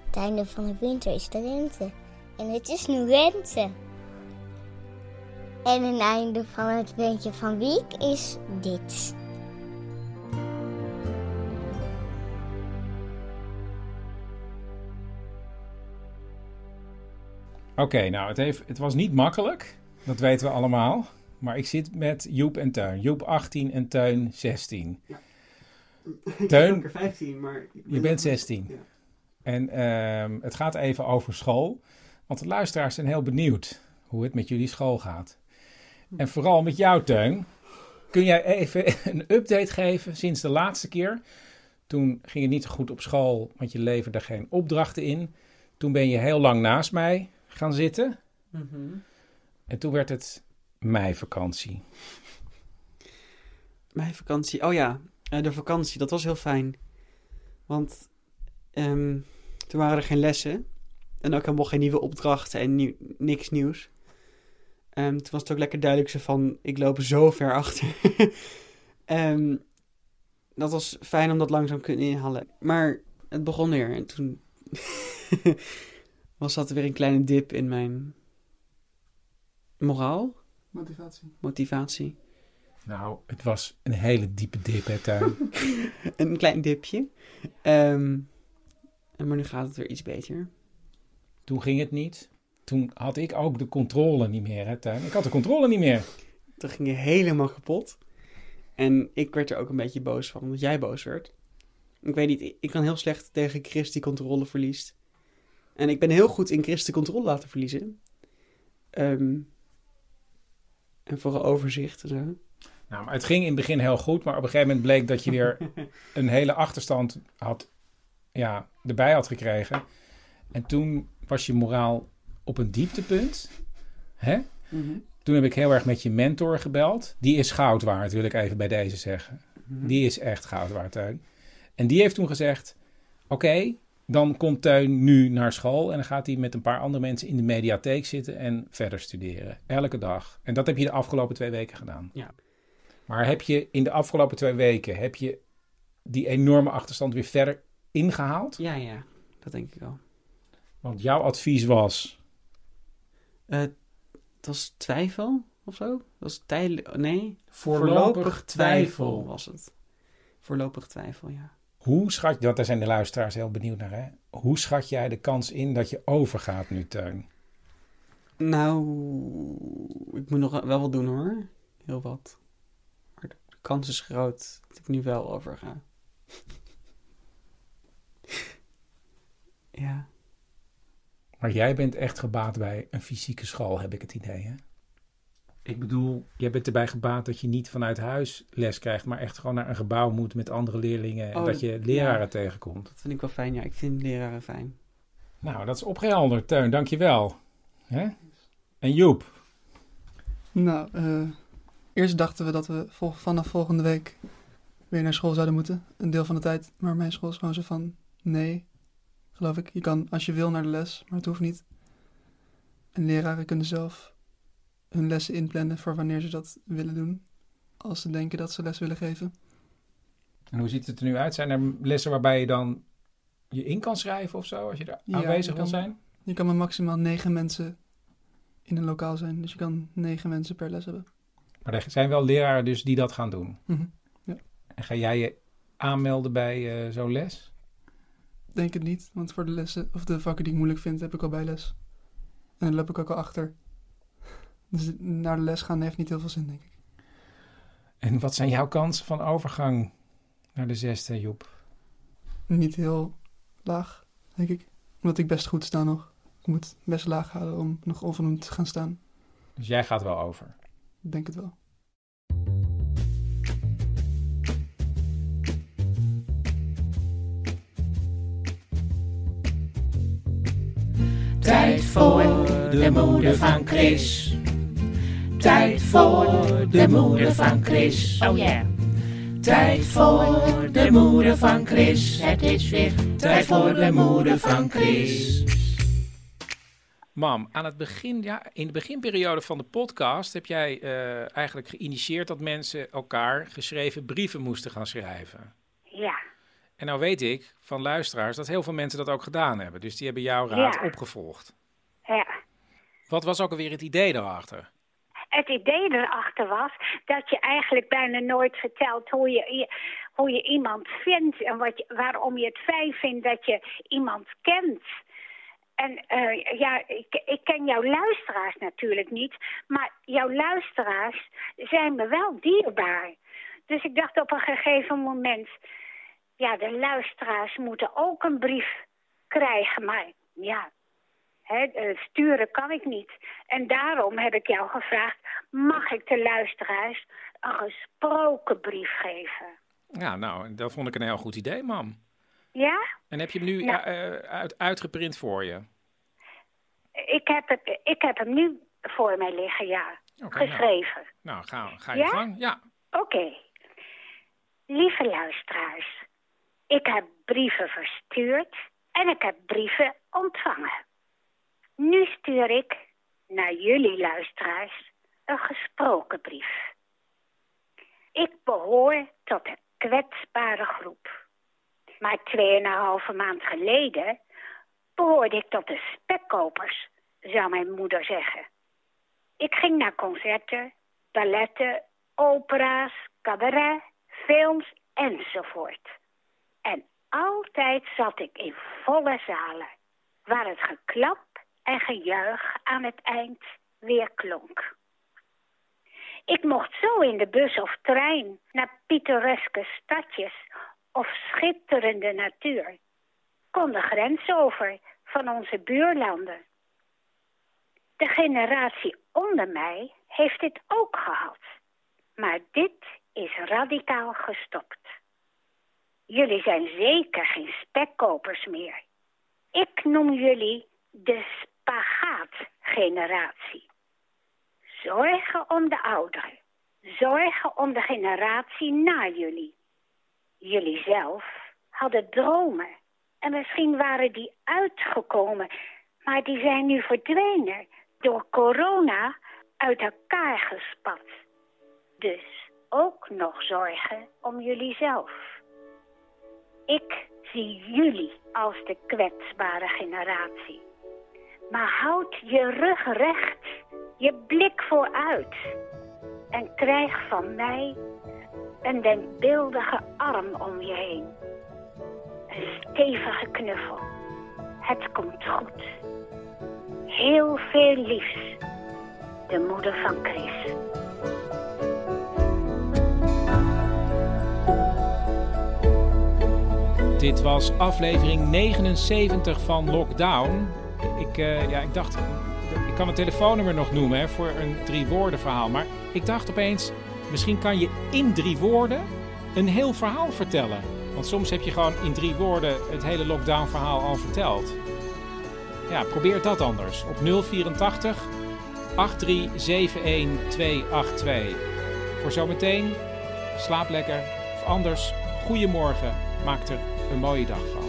Het einde van de winter is de lente. En het is nu lente. En een einde van het weetje van Wiek is dit. Oké, nou, het, heeft, het was niet makkelijk. Dat weten we allemaal. Maar ik zit met Joep en Teun. Joep 18 en Teun 16. Ik Teun, ben ook er 15, maar... ik ben je bent nog- 16. En ehm, het gaat even over school. Want de luisteraars zijn heel benieuwd hoe het met jullie school gaat. En vooral met jou, Teun. Kun jij even [LAUGHS] een update geven sinds de laatste keer? Toen ging het niet zo goed op school, want je leverde geen opdrachten in. Toen ben je heel lang naast mij gaan zitten. Mhm. En toen werd het meivakantie. Mijn vakantie. Oh ja, de vakantie. Dat was heel fijn. Want ehm, toen waren er geen lessen. En ook helemaal geen nieuwe opdrachten en nieuw- niks nieuws. Ehm, toen was het ook lekker duidelijk zo van, ik loop zo ver achter. [LAUGHS] Ehm, dat was fijn om dat langzaam te kunnen inhalen. Maar het begon weer en toen [LAUGHS] was dat weer een kleine dip in mijn moraal, Motivatie. motivatie. Nou, het was een hele diepe dip, hè, Teun? [LAUGHS] een klein dipje. Ehm, maar nu gaat het weer iets beter. Toen ging het niet. Toen had ik ook de controle niet meer, hè, Teun? Ik had de controle niet meer. Toen ging je helemaal kapot. En ik werd er ook een beetje boos van, omdat jij boos werd. Ik weet niet, ik kan heel slecht tegen Chris die controle verliest. En ik ben heel goed in Chris de controle laten verliezen. Ehm, en voor een overzicht en zo. Nou, maar het ging in het begin heel goed, maar op een gegeven moment bleek dat je weer [LAUGHS] een hele achterstand had, ja, erbij had gekregen. En toen was je moraal op een dieptepunt. Hè? Mhm. Toen heb ik heel erg met je mentor gebeld. Die is goud waard, wil ik even bij deze zeggen. Mhm. Die is echt goud waard, Teun. En die heeft toen gezegd: Oké, dan komt Teun nu naar school. En dan gaat hij met een paar andere mensen in de mediatheek zitten en verder studeren. Elke dag. En dat heb je de afgelopen twee weken gedaan. Ja. Maar heb je in de afgelopen twee weken heb je die enorme achterstand weer verder ingehaald? Ja, ja, dat denk ik wel. Want jouw advies was. Uh, het was twijfel of zo? Dat was tijdelijk. Nee, voorlopig, twijfel. was het. Voorlopig twijfel, ja. Hoe schat je, dat daar zijn de luisteraars heel benieuwd naar, hè? Hoe schat jij de kans in dat je overgaat nu, Teun? Nou, ik moet nog wel wat doen hoor. Heel wat. Kans is groot dat ik nu wel overga. ja. Maar jij bent echt gebaat bij een fysieke school, heb ik het idee, hè? Ik bedoel, jij bent erbij gebaat dat je niet vanuit huis les krijgt, maar echt gewoon naar een gebouw moet met andere leerlingen en Oh, dat je leraren ja. tegenkomt. Dat vind ik wel fijn, ja. Ik vind leraren fijn. Nou, dat is opgehelderd, Teun. Dankjewel. Hè? En Joep? Nou, eh, eerst dachten we dat we vol- vanaf volgende week weer naar school zouden moeten. Een deel van de tijd. Maar mijn school is gewoon zo van, nee, geloof ik. Je kan als je wil naar de les, maar het hoeft niet. En leraren kunnen zelf hun lessen inplannen voor wanneer ze dat willen doen. Als ze denken dat ze les willen geven. En hoe ziet het er nu uit? Zijn er lessen waarbij je dan je in kan schrijven of zo, als je er Ja, aanwezig wil zijn? Je kan maar maximaal negen mensen in een lokaal zijn. Dus je kan negen mensen per les hebben. Maar er zijn wel leraren dus die dat gaan doen. Mhm, ja. En ga jij je aanmelden bij eh, zo'n les? Denk het niet, want voor de lessen of de vakken die ik moeilijk vind, heb ik al bijles. En dan loop ik ook al achter. Dus naar de les gaan heeft niet heel veel zin, denk ik. En wat zijn jouw kansen van overgang naar de zesde, Joep? Niet heel laag, denk ik. Omdat ik best goed sta nog. Ik moet best laag houden om nog onvernoemd te gaan staan. Dus jij gaat wel over. Ik denk het wel. Tijd voor de moeder van Chris. Tijd voor de moeder van Chris. Oh ja. Tijd voor de moeder van Chris. Het is weer tijd voor de moeder van Chris. Mam, aan het begin, ja, in de beginperiode van de podcast heb jij eh, eigenlijk geïnitieerd dat mensen elkaar geschreven brieven moesten gaan schrijven. Ja. En nou weet ik van luisteraars dat heel veel mensen dat ook gedaan hebben. Dus die hebben jouw raad Ja. opgevolgd. Wat was ook alweer het idee daarachter? Het idee erachter was dat je eigenlijk bijna nooit vertelt hoe je, je- hoe je iemand vindt en wat je, waarom je het fijn vindt dat je iemand kent. En eh, ja, ik, ik ken jouw luisteraars natuurlijk niet, maar jouw luisteraars zijn me wel dierbaar. Dus ik dacht op een gegeven moment, ja, de luisteraars moeten ook een brief krijgen, maar ja, Eh, sturen kan ik niet. En daarom heb ik jou gevraagd: mag ik de luisteraars een gesproken brief geven? Ja, nou, dat vond ik een heel goed idee, mam. Ja? En heb je hem nu Nou. eh, uit, uitgeprint voor je? Ik heb, het, ik heb hem nu voor mij liggen, ja. Nou. Geschreven. Nou, ga, ga je Ja? gang. Ja. Oké. Lieve luisteraars, ik heb brieven verstuurd en ik heb brieven ontvangen. Nu stuur ik naar jullie luisteraars een gesproken brief. Ik behoor tot de kwetsbare groep. Maar tweeënhalve maand geleden behoorde ik tot de spekkopers, zou mijn moeder zeggen. Ik ging naar concerten, balletten, opera's, cabaret, films enzovoort. En altijd zat ik in volle zalen, waar het geklap en gejuich aan het eind weer klonk. Ik mocht zo in de bus of trein naar pittoreske stadjes of schitterende natuur. Kon de grens over van onze buurlanden. De generatie onder mij heeft dit ook gehad. Maar dit is radicaal gestopt. Jullie zijn zeker geen spekkopers meer. Ik noem jullie de spagaatgeneratie. Zorgen om de ouderen. Zorgen om de generatie na jullie. Jullie zelf hadden dromen. En misschien waren die uitgekomen. Maar die zijn nu verdwenen. Door corona uit elkaar gespat. Dus ook nog zorgen om jullie zelf. Ik zie jullie als de kwetsbare generatie. Maar houd je rug recht, je blik vooruit. En krijg van mij een denkbeeldige arm om je heen. Een stevige knuffel. Het komt goed. Heel veel liefs. De moeder van Chris. Dit was aflevering 79 van Lockdown. Ik, uh, ja, ik dacht, ik kan het telefoonnummer nog noemen hè, voor een drie woorden verhaal. Maar ik dacht opeens, misschien kan je in drie woorden een heel verhaal vertellen. Want soms heb je gewoon in drie woorden het hele lockdown verhaal al verteld. Ja, probeer dat anders. Op 084 8371282. Voor zometeen, slaap lekker. Of anders, goeiemorgen. Maak er een mooie dag van.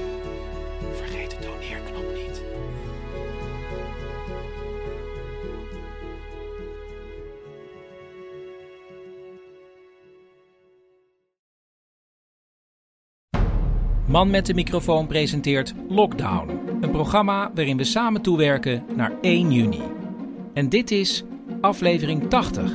Man met de microfoon presenteert Lockdown. Een programma waarin we samen toewerken naar 1 juni. En dit is aflevering 80.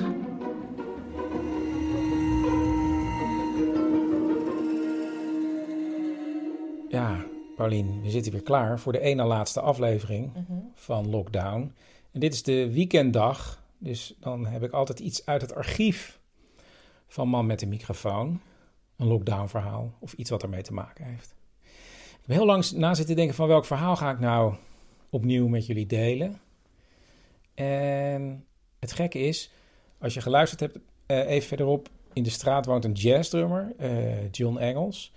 Ja, Paulien, we zitten weer klaar voor de ene laatste aflevering Mhm. van Lockdown. En dit is de weekenddag, dus dan heb ik altijd iets uit het archief van Man met de microfoon. Een lockdown verhaal of iets wat ermee te maken heeft. Ik heb heel lang na zitten denken van welk verhaal ga ik nou opnieuw met jullie delen. En het gekke is, als je geluisterd hebt, eh, even verderop in de straat woont een jazzdrummer, eh, John Engels.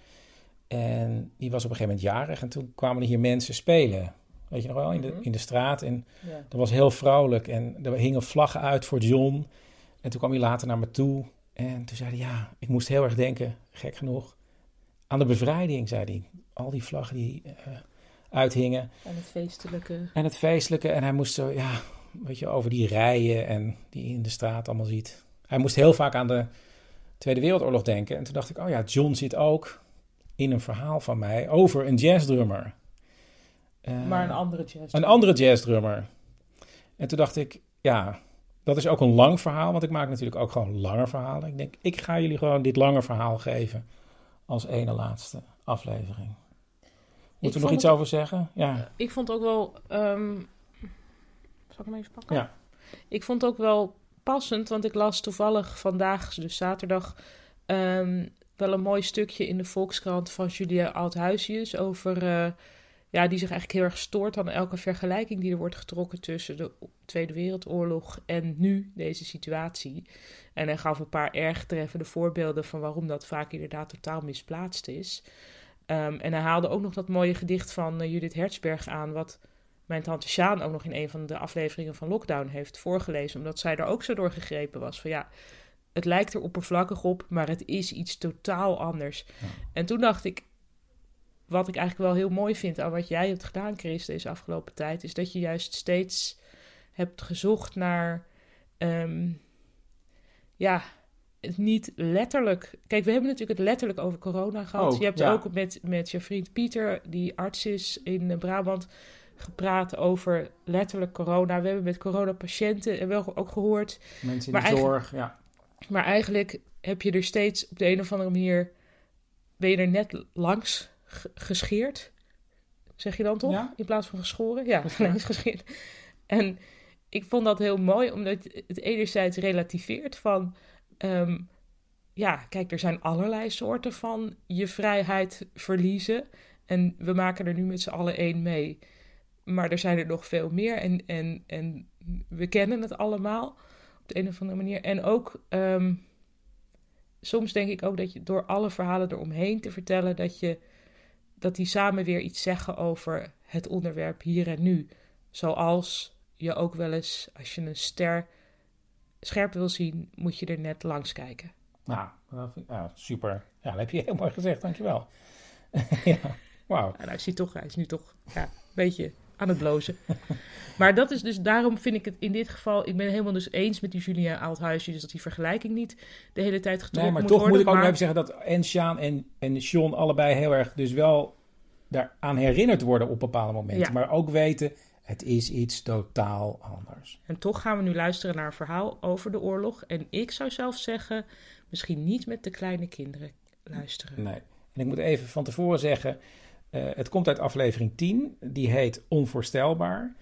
En die was op een gegeven moment jarig en toen kwamen er hier mensen spelen. Weet je nog wel, in de, Mhm. in de straat. En Ja. dat was heel vrolijk en er hingen vlaggen uit voor John. En toen kwam hij later naar me toe en toen zei hij, ja, ik moest heel erg denken, gek genoeg, aan de bevrijding, zei hij. Al die vlaggen die eh, uithingen. En het feestelijke. En het feestelijke. En hij moest zo, ja, weet je, over die rijen en die je in de straat allemaal ziet. Hij moest heel vaak aan de Tweede Wereldoorlog denken. En toen dacht ik, oh ja, John zit ook in een verhaal van mij over een jazzdrummer. Eh, Maar een andere jazz. Een andere jazzdrummer. En toen dacht ik, ja, dat is ook een lang verhaal. Want ik maak natuurlijk ook gewoon lange verhalen. Ik denk, ik ga jullie gewoon dit lange verhaal geven als ene laatste aflevering. Moeten we nog iets het- over zeggen? Ja. Ik vond ook wel. ehm, Zal ik hem even pakken? Ja. Ik vond ook wel passend, want ik las toevallig vandaag, dus zaterdag, ehm, wel een mooi stukje in de Volkskrant van Julia Oudhuisius over. eh, ja, die zich eigenlijk heel erg stoort aan elke vergelijking die er wordt getrokken tussen de Tweede Wereldoorlog en nu deze situatie. En hij gaf een paar erg treffende voorbeelden van waarom dat vaak inderdaad totaal misplaatst is. Ehm, en hij haalde ook nog dat mooie gedicht van eh, Judith Hertzberg aan, wat mijn tante Sjaan ook nog in een van de afleveringen van Lockdown heeft voorgelezen, omdat zij er ook zo door gegrepen was. Van ja, het lijkt er oppervlakkig op, maar het is iets totaal anders. En toen dacht ik, wat ik eigenlijk wel heel mooi vind aan wat jij hebt gedaan, Chris, deze afgelopen tijd, is dat je juist steeds hebt gezocht naar, ehm, ja, het niet letterlijk. Kijk, we hebben natuurlijk het letterlijk over corona gehad. Oh, je hebt ja. ook met, met je vriend Pieter, die arts is in eh, Brabant, gepraat over letterlijk corona. We hebben met coronapatiënten en wel ook gehoord. Mensen in de zorg, ja. Maar eigenlijk heb je er steeds op de een of andere manier. ben je er net langs gescheerd. Zeg je dan toch? In plaats van geschoren? Ja, langs gescheerd. En ik vond dat heel mooi, omdat het enerzijds relativeert van. ehm, ja, kijk, er zijn allerlei soorten van je vrijheid verliezen. En we maken er nu met z'n allen één mee. Maar er zijn er nog veel meer. En, en, en we kennen het allemaal op de een of andere manier. En ook ehm, soms denk ik ook dat je door alle verhalen eromheen te vertellen, dat, je, dat die samen weer iets zeggen over het onderwerp hier en nu. Zoals je ook wel eens, als je een ster scherp wil zien, moet je er net langs kijken. Nou, ja, super. Ja, dat heb je heel mooi gezegd, dankjewel. [LAUGHS] ja, wauw. Nou, is hij, toch, hij is nu toch ja, een beetje aan het blozen. [LAUGHS] Maar dat is dus, daarom vind ik het in dit geval, ik ben helemaal dus eens met die Julia Oudhuisje, dus dat die vergelijking niet de hele tijd getrokken Nee, maar moet toch worden. moet ik ook maar- nog even zeggen dat en Sjaan en, en John allebei heel erg dus wel daaraan herinnerd worden op bepaalde momenten. Ja. Maar ook weten, het is iets totaal anders. En toch gaan we nu luisteren naar een verhaal over de oorlog. En ik zou zelf zeggen, misschien niet met de kleine kinderen luisteren. Nee. En ik moet even van tevoren zeggen, het komt uit aflevering 10. Die heet Onvoorstelbaar.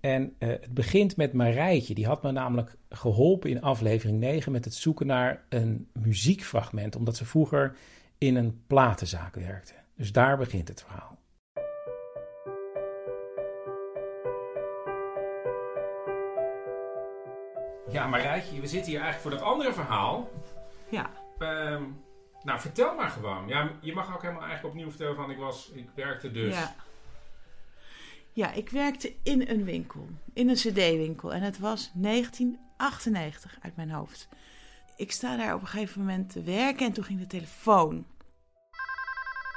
En eh, het begint met Marijtje. Die had me namelijk geholpen in aflevering 9 met het zoeken naar een muziekfragment. Omdat ze vroeger in een platenzaak werkte. Dus daar begint het verhaal. Ja, Marijtje, we zitten hier eigenlijk voor dat andere verhaal. Ja. Ehm, nou, vertel maar gewoon. Ja, je mag ook helemaal eigenlijk opnieuw vertellen van ik was, ik werkte dus. Ja. Ja, ik werkte in een winkel, in een cd-winkel. En het was 1998 uit mijn hoofd. Ik sta daar op een gegeven moment te werken en toen ging de telefoon.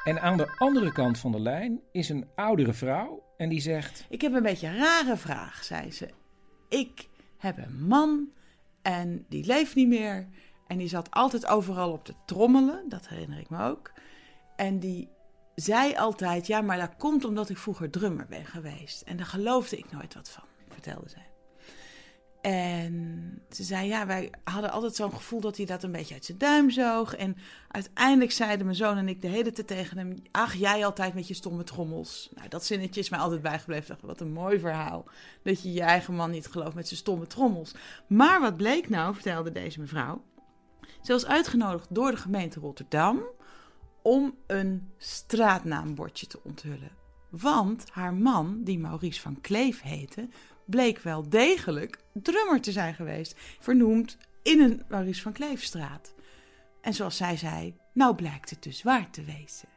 En aan de andere kant van de lijn is een oudere vrouw en die zegt: Ik heb een beetje een rare vraag, zei ze. Ik heb een man en die leeft niet meer. En die zat altijd overal op te trommelen, dat herinner ik me ook. En die zei altijd, ja, maar dat komt omdat ik vroeger drummer ben geweest. En daar geloofde ik nooit wat van, vertelde zij. En ze zei, ja, wij hadden altijd zo'n gevoel dat hij dat een beetje uit zijn duim zoog. En uiteindelijk zeiden mijn zoon en ik de hele tijd tegen hem... ach, jij altijd met je stomme trommels. Nou, dat zinnetje is mij altijd bijgebleven. Wat een mooi verhaal. Dat je je eigen man niet gelooft met zijn stomme trommels. Maar wat bleek nou, vertelde deze mevrouw... Ze was uitgenodigd door de gemeente Rotterdam om een straatnaambordje te onthullen. Want haar man, die Maurice van Kleef heette, bleek wel degelijk drummer te zijn geweest. Vernoemd in een Maurice van Kleefstraat. En zoals zij zei, nou blijkt het dus waar te wezen.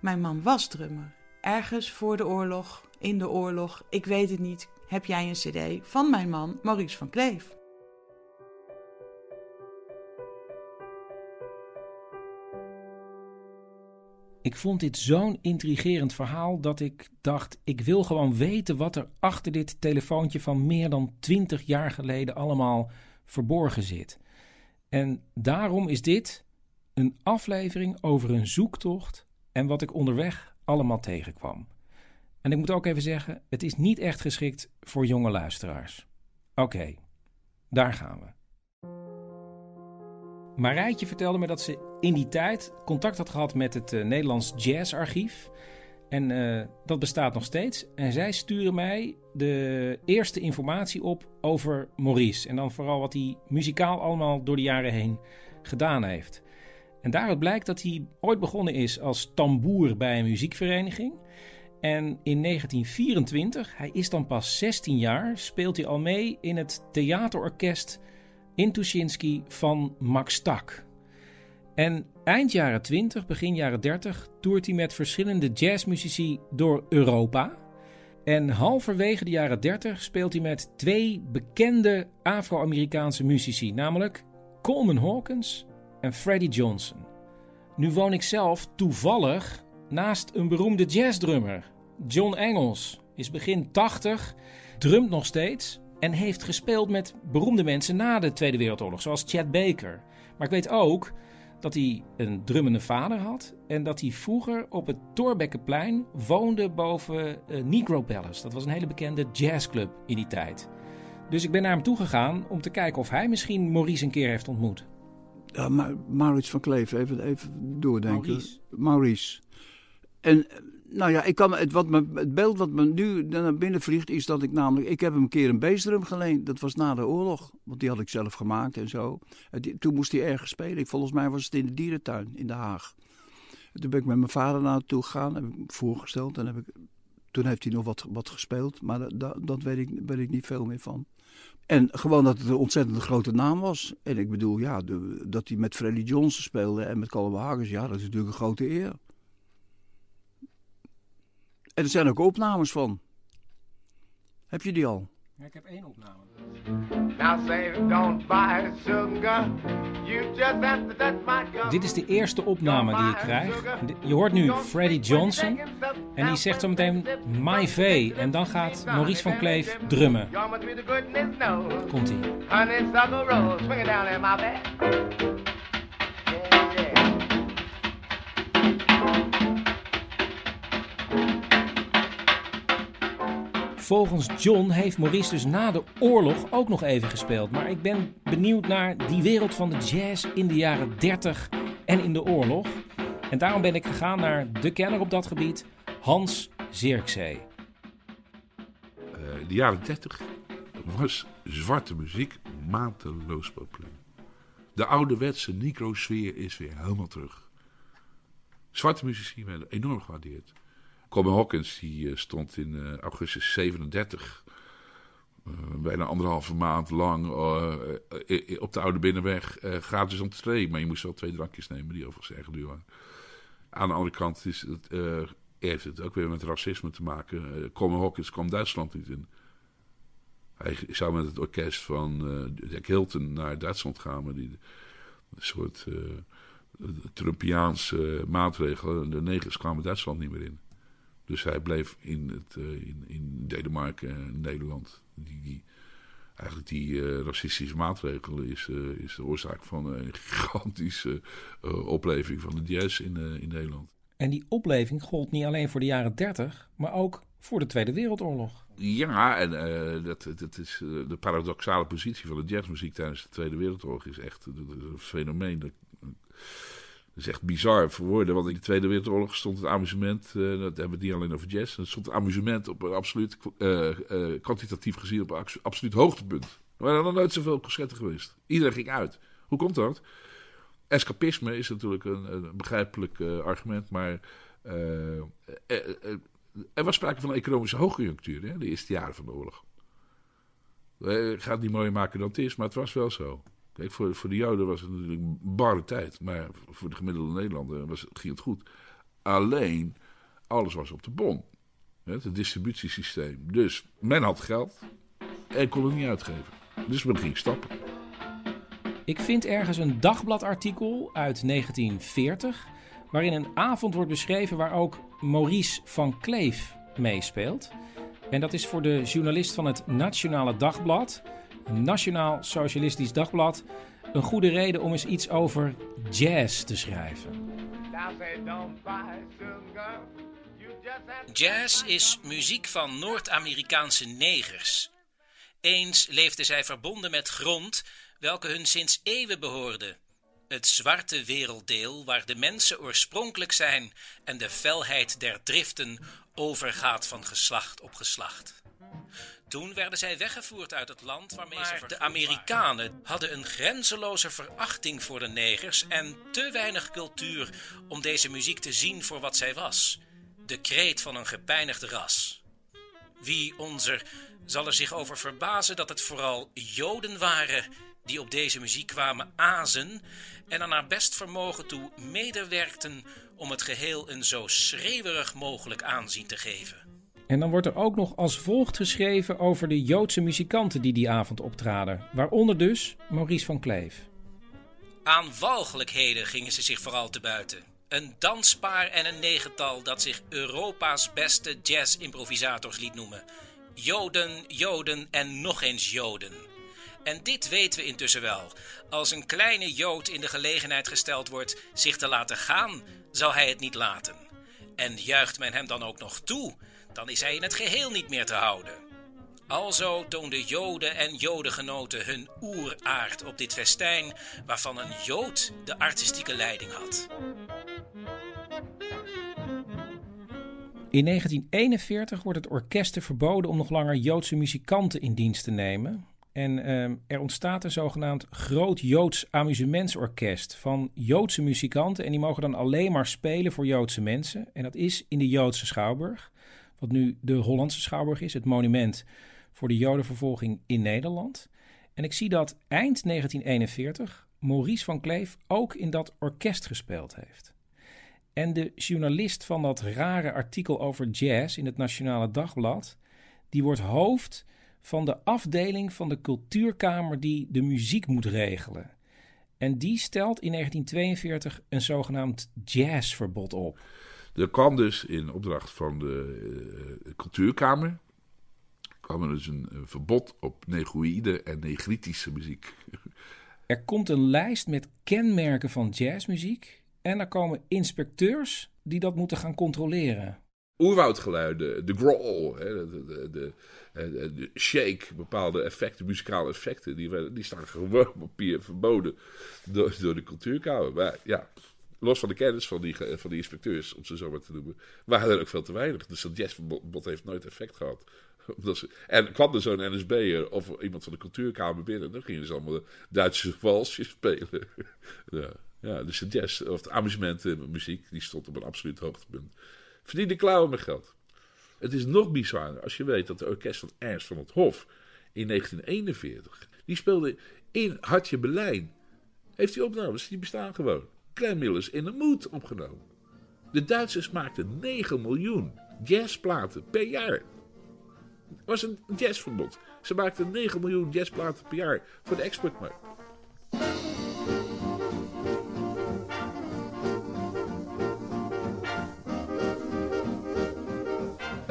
Mijn man was drummer. Ergens voor de oorlog, in de oorlog, ik weet het niet, heb jij een cd van mijn man Maurice van Kleef. Ik vond dit zo'n intrigerend verhaal dat ik dacht: ik wil gewoon weten wat er achter dit telefoontje van meer dan 20 jaar geleden allemaal verborgen zit. En daarom is dit een aflevering over een zoektocht en wat ik onderweg allemaal tegenkwam. En ik moet ook even zeggen: het is niet echt geschikt voor jonge luisteraars. Oké, daar gaan we. Marijtje vertelde me dat ze in die tijd contact had gehad met het eh, Nederlands Jazzarchief. En eh, dat bestaat nog steeds. En zij sturen mij de eerste informatie op over Maurice. En dan vooral wat hij muzikaal allemaal door de jaren heen gedaan heeft. En daaruit blijkt dat hij ooit begonnen is als tamboer bij een muziekvereniging. En in 1924, hij is dan pas 16 jaar, speelt hij al mee in het theaterorkest in Tuschinski van Max Tak. En eind jaren 20, begin jaren 30 toert hij met verschillende jazzmuzici door Europa. En halverwege de jaren 30 speelt hij met twee bekende Afro-Amerikaanse muzici, namelijk Coleman Hawkins en Freddie Johnson. Nu woon ik zelf toevallig naast een beroemde jazzdrummer. John Engels is begin 80, drumt nog steeds en heeft gespeeld met beroemde mensen na de Tweede Wereldoorlog, zoals Chet Baker. Maar ik weet ook dat hij een drummende vader had en dat hij vroeger op het Torbekkenplein woonde boven eh, Negro Palace. Dat was een hele bekende jazzclub in die tijd. Dus ik ben naar hem toegegaan om te kijken of hij misschien Maurice een keer heeft ontmoet. Ja, Ma Maurits van Kleef, even, even doordenken. Maurice. Maurice. En eh, nou ja, ik kan, het, wat me, het beeld wat me nu naar binnen vliegt is dat ik namelijk... Ik heb hem een keer een bassdrum geleend. Dat was na de oorlog. Want die had ik zelf gemaakt en zo. En toen moest hij ergens spelen. Volgens mij was het in de dierentuin in Den Haag. En toen ben ik met mijn vader naartoe gegaan. Heb ik hem voorgesteld. En heb ik, toen heeft hij nog wat, wat gespeeld. Maar dat, dat, weet, ik, weet ik niet veel meer van. En gewoon dat het een ontzettend grote naam was. En ik bedoel, ja, dat hij met Freddie Johnson speelde en met Colin Hagers. Ja, dat is natuurlijk een grote eer. En er zijn ook opnames van. Heb je die al? Ja, ik heb één opname. Now say don't buy sugar, Dit is de eerste opname die ik krijg. Je hoort nu Freddie Johnson. En die zegt zo meteen My V. En dan gaat Maurice van Kleef drummen. Komt-ie. Volgens John heeft Maurice dus na de oorlog ook nog even gespeeld. Maar ik ben benieuwd naar die wereld van de jazz in de jaren 30 en in de oorlog. En daarom ben ik gegaan naar de kenner op dat gebied, Hans Zirkzee. Uh, de jaren 30 was zwarte muziek mateloos populair. De ouderwetse Negro-sfeer is weer helemaal terug. Zwarte muzici werden enorm gewaardeerd. Coleman Hawkins die eh, stond in uh, augustus 37, uh, eh, bijna anderhalve maand lang, op de Oude Binnenweg gratis entree. Maar je moest wel twee drankjes nemen, die overigens erg duur waren. Aan de andere kant is het, heeft het ook weer met racisme te maken. Coleman Hawkins kwam Duitsland niet in. Hij zou met het orkest van Jack Hilton naar Duitsland gaan, maar die een soort Trumpiaanse maatregelen. De negers kwamen Duitsland niet meer in. Dus hij bleef in, het, uh, in, in Denemarken en Nederland. Die, die, eigenlijk die uh, racistische maatregelen is, uh, is de oorzaak van een gigantische opleving van de jazz in, in Nederland. En die opleving gold niet alleen voor de jaren 30, maar ook voor de Tweede Wereldoorlog. Ja, en dat, dat is de paradoxale positie van de jazzmuziek tijdens de Tweede Wereldoorlog is echt een fenomeen. Dat, dat is echt bizar voor woorden, want in de Tweede Wereldoorlog stond het amusement, uh, dat hebben we het niet alleen over jazz, er stond het amusement op een absoluut, uh, uh, kwantitatief gezien op een absoluut hoogtepunt. Er waren nog nooit zoveel concerten geweest. Iedereen ging uit. Hoe komt dat? Escapisme is natuurlijk een, een begrijpelijk argument, maar er was sprake van een economische hoogconjunctuur in de eerste jaren van de oorlog. Ik ga het niet mooier maken dan het is, maar het was wel zo. Kijk, voor, voor de Joden was het natuurlijk een barre tijd. Maar voor de gemiddelde Nederlander was, ging het goed. Alleen, alles was op de bon. Het distributiesysteem. Dus men had geld en kon het niet uitgeven. Dus men ging stappen. Ik vind ergens een dagbladartikel uit 1940... waarin een avond wordt beschreven waar ook Maurice van Kleef meespeelt. En dat is voor de journalist van het Nationale Dagblad Nationaal Socialistisch Dagblad, een goede reden om eens iets over jazz te schrijven. Jazz is muziek van Noord-Amerikaanse negers. Eens leefden zij verbonden met grond welke hun sinds eeuwen behoorde. Het zwarte werelddeel waar de mensen oorspronkelijk zijn en de felheid der driften overgaat van geslacht op geslacht. Toen werden zij weggevoerd uit het land waarmee maar ze De Amerikanen hadden een grenzeloze verachting voor de negers en te weinig cultuur om deze muziek te zien voor wat zij was: de kreet van een gepijnigd ras. Wie onzer zal er zich over verbazen dat het vooral Joden waren die op deze muziek kwamen azen en aan haar best vermogen toe medewerkten om het geheel een zo schreeuwerig mogelijk aanzien te geven. En dan wordt er ook nog als volgt geschreven over de Joodse muzikanten die die avond optraden, waaronder dus Maurice van Kleef. Aan walgelijkheden gingen ze zich vooral te buiten. Een danspaar en een negental dat zich Europa's beste jazz-improvisators liet noemen. Joden, Joden en nog eens Joden. En dit weten we intussen wel. Als een kleine Jood in de gelegenheid gesteld wordt zich te laten gaan, zal hij het niet laten. En juicht men hem dan ook nog toe, dan is hij in het geheel niet meer te houden. Alzo toonden Joden en Jodengenoten hun oeraard op dit festijn, waarvan een Jood de artistieke leiding had. In 1941 wordt het orkesten verboden om nog langer Joodse muzikanten in dienst te nemen. En ehm, er ontstaat een zogenaamd Groot Joods Amusementsorkest van Joodse muzikanten. En die mogen dan alleen maar spelen voor Joodse mensen. En dat is in de Joodse Schouwburg wat nu de Hollandse Schouwburg is, het monument voor de Jodenvervolging in Nederland. En ik zie dat eind 1941 Maurice van Kleef ook in dat orkest gespeeld heeft. En de journalist van dat rare artikel over jazz in het Nationale Dagblad, die wordt hoofd van de afdeling van de cultuurkamer die de muziek moet regelen. En die stelt in 1942 een zogenaamd jazzverbod op. Er kwam dus in opdracht van de uh, cultuurkamer kwam er dus een, een verbod op negroïde en negritische muziek. [LAUGHS] Er komt een lijst met kenmerken van jazzmuziek en er komen inspecteurs die dat moeten gaan controleren. Oerwoudgeluiden, de growl, de, de, de, de, shake, bepaalde effecten, muzikale effecten, die, die staan gewoon op papier verboden door, door de cultuurkamer. Maar ja, los van de kennis van die, van die inspecteurs, om ze zo maar te noemen, waren er ook veel te weinig. Dus dat jazzverbod heeft nooit effect gehad. [LAUGHS] En kwam er zo'n NSB'er of iemand van de cultuurkamer binnen, dan gingen ze allemaal Duitse [LAUGHS] walsjes spelen. [LAUGHS] ja, ja, dus de jazz, of de amusement en muziek, die stond op een absoluut hoogtepunt. Verdiende klauwen met geld. Het is nog bizarder als je weet dat de orkest van Ernst van het Hof in 1941, die speelde in Hartje Berlijn. Heeft hij opnames, die bestaan gewoon. Clem in de Moed opgenomen. De Duitsers maakten 9 miljoen jazzplaten per jaar. Het was een jazzverbod. Ze maakten 9 miljoen jazzplaten per jaar voor de exportmarkt.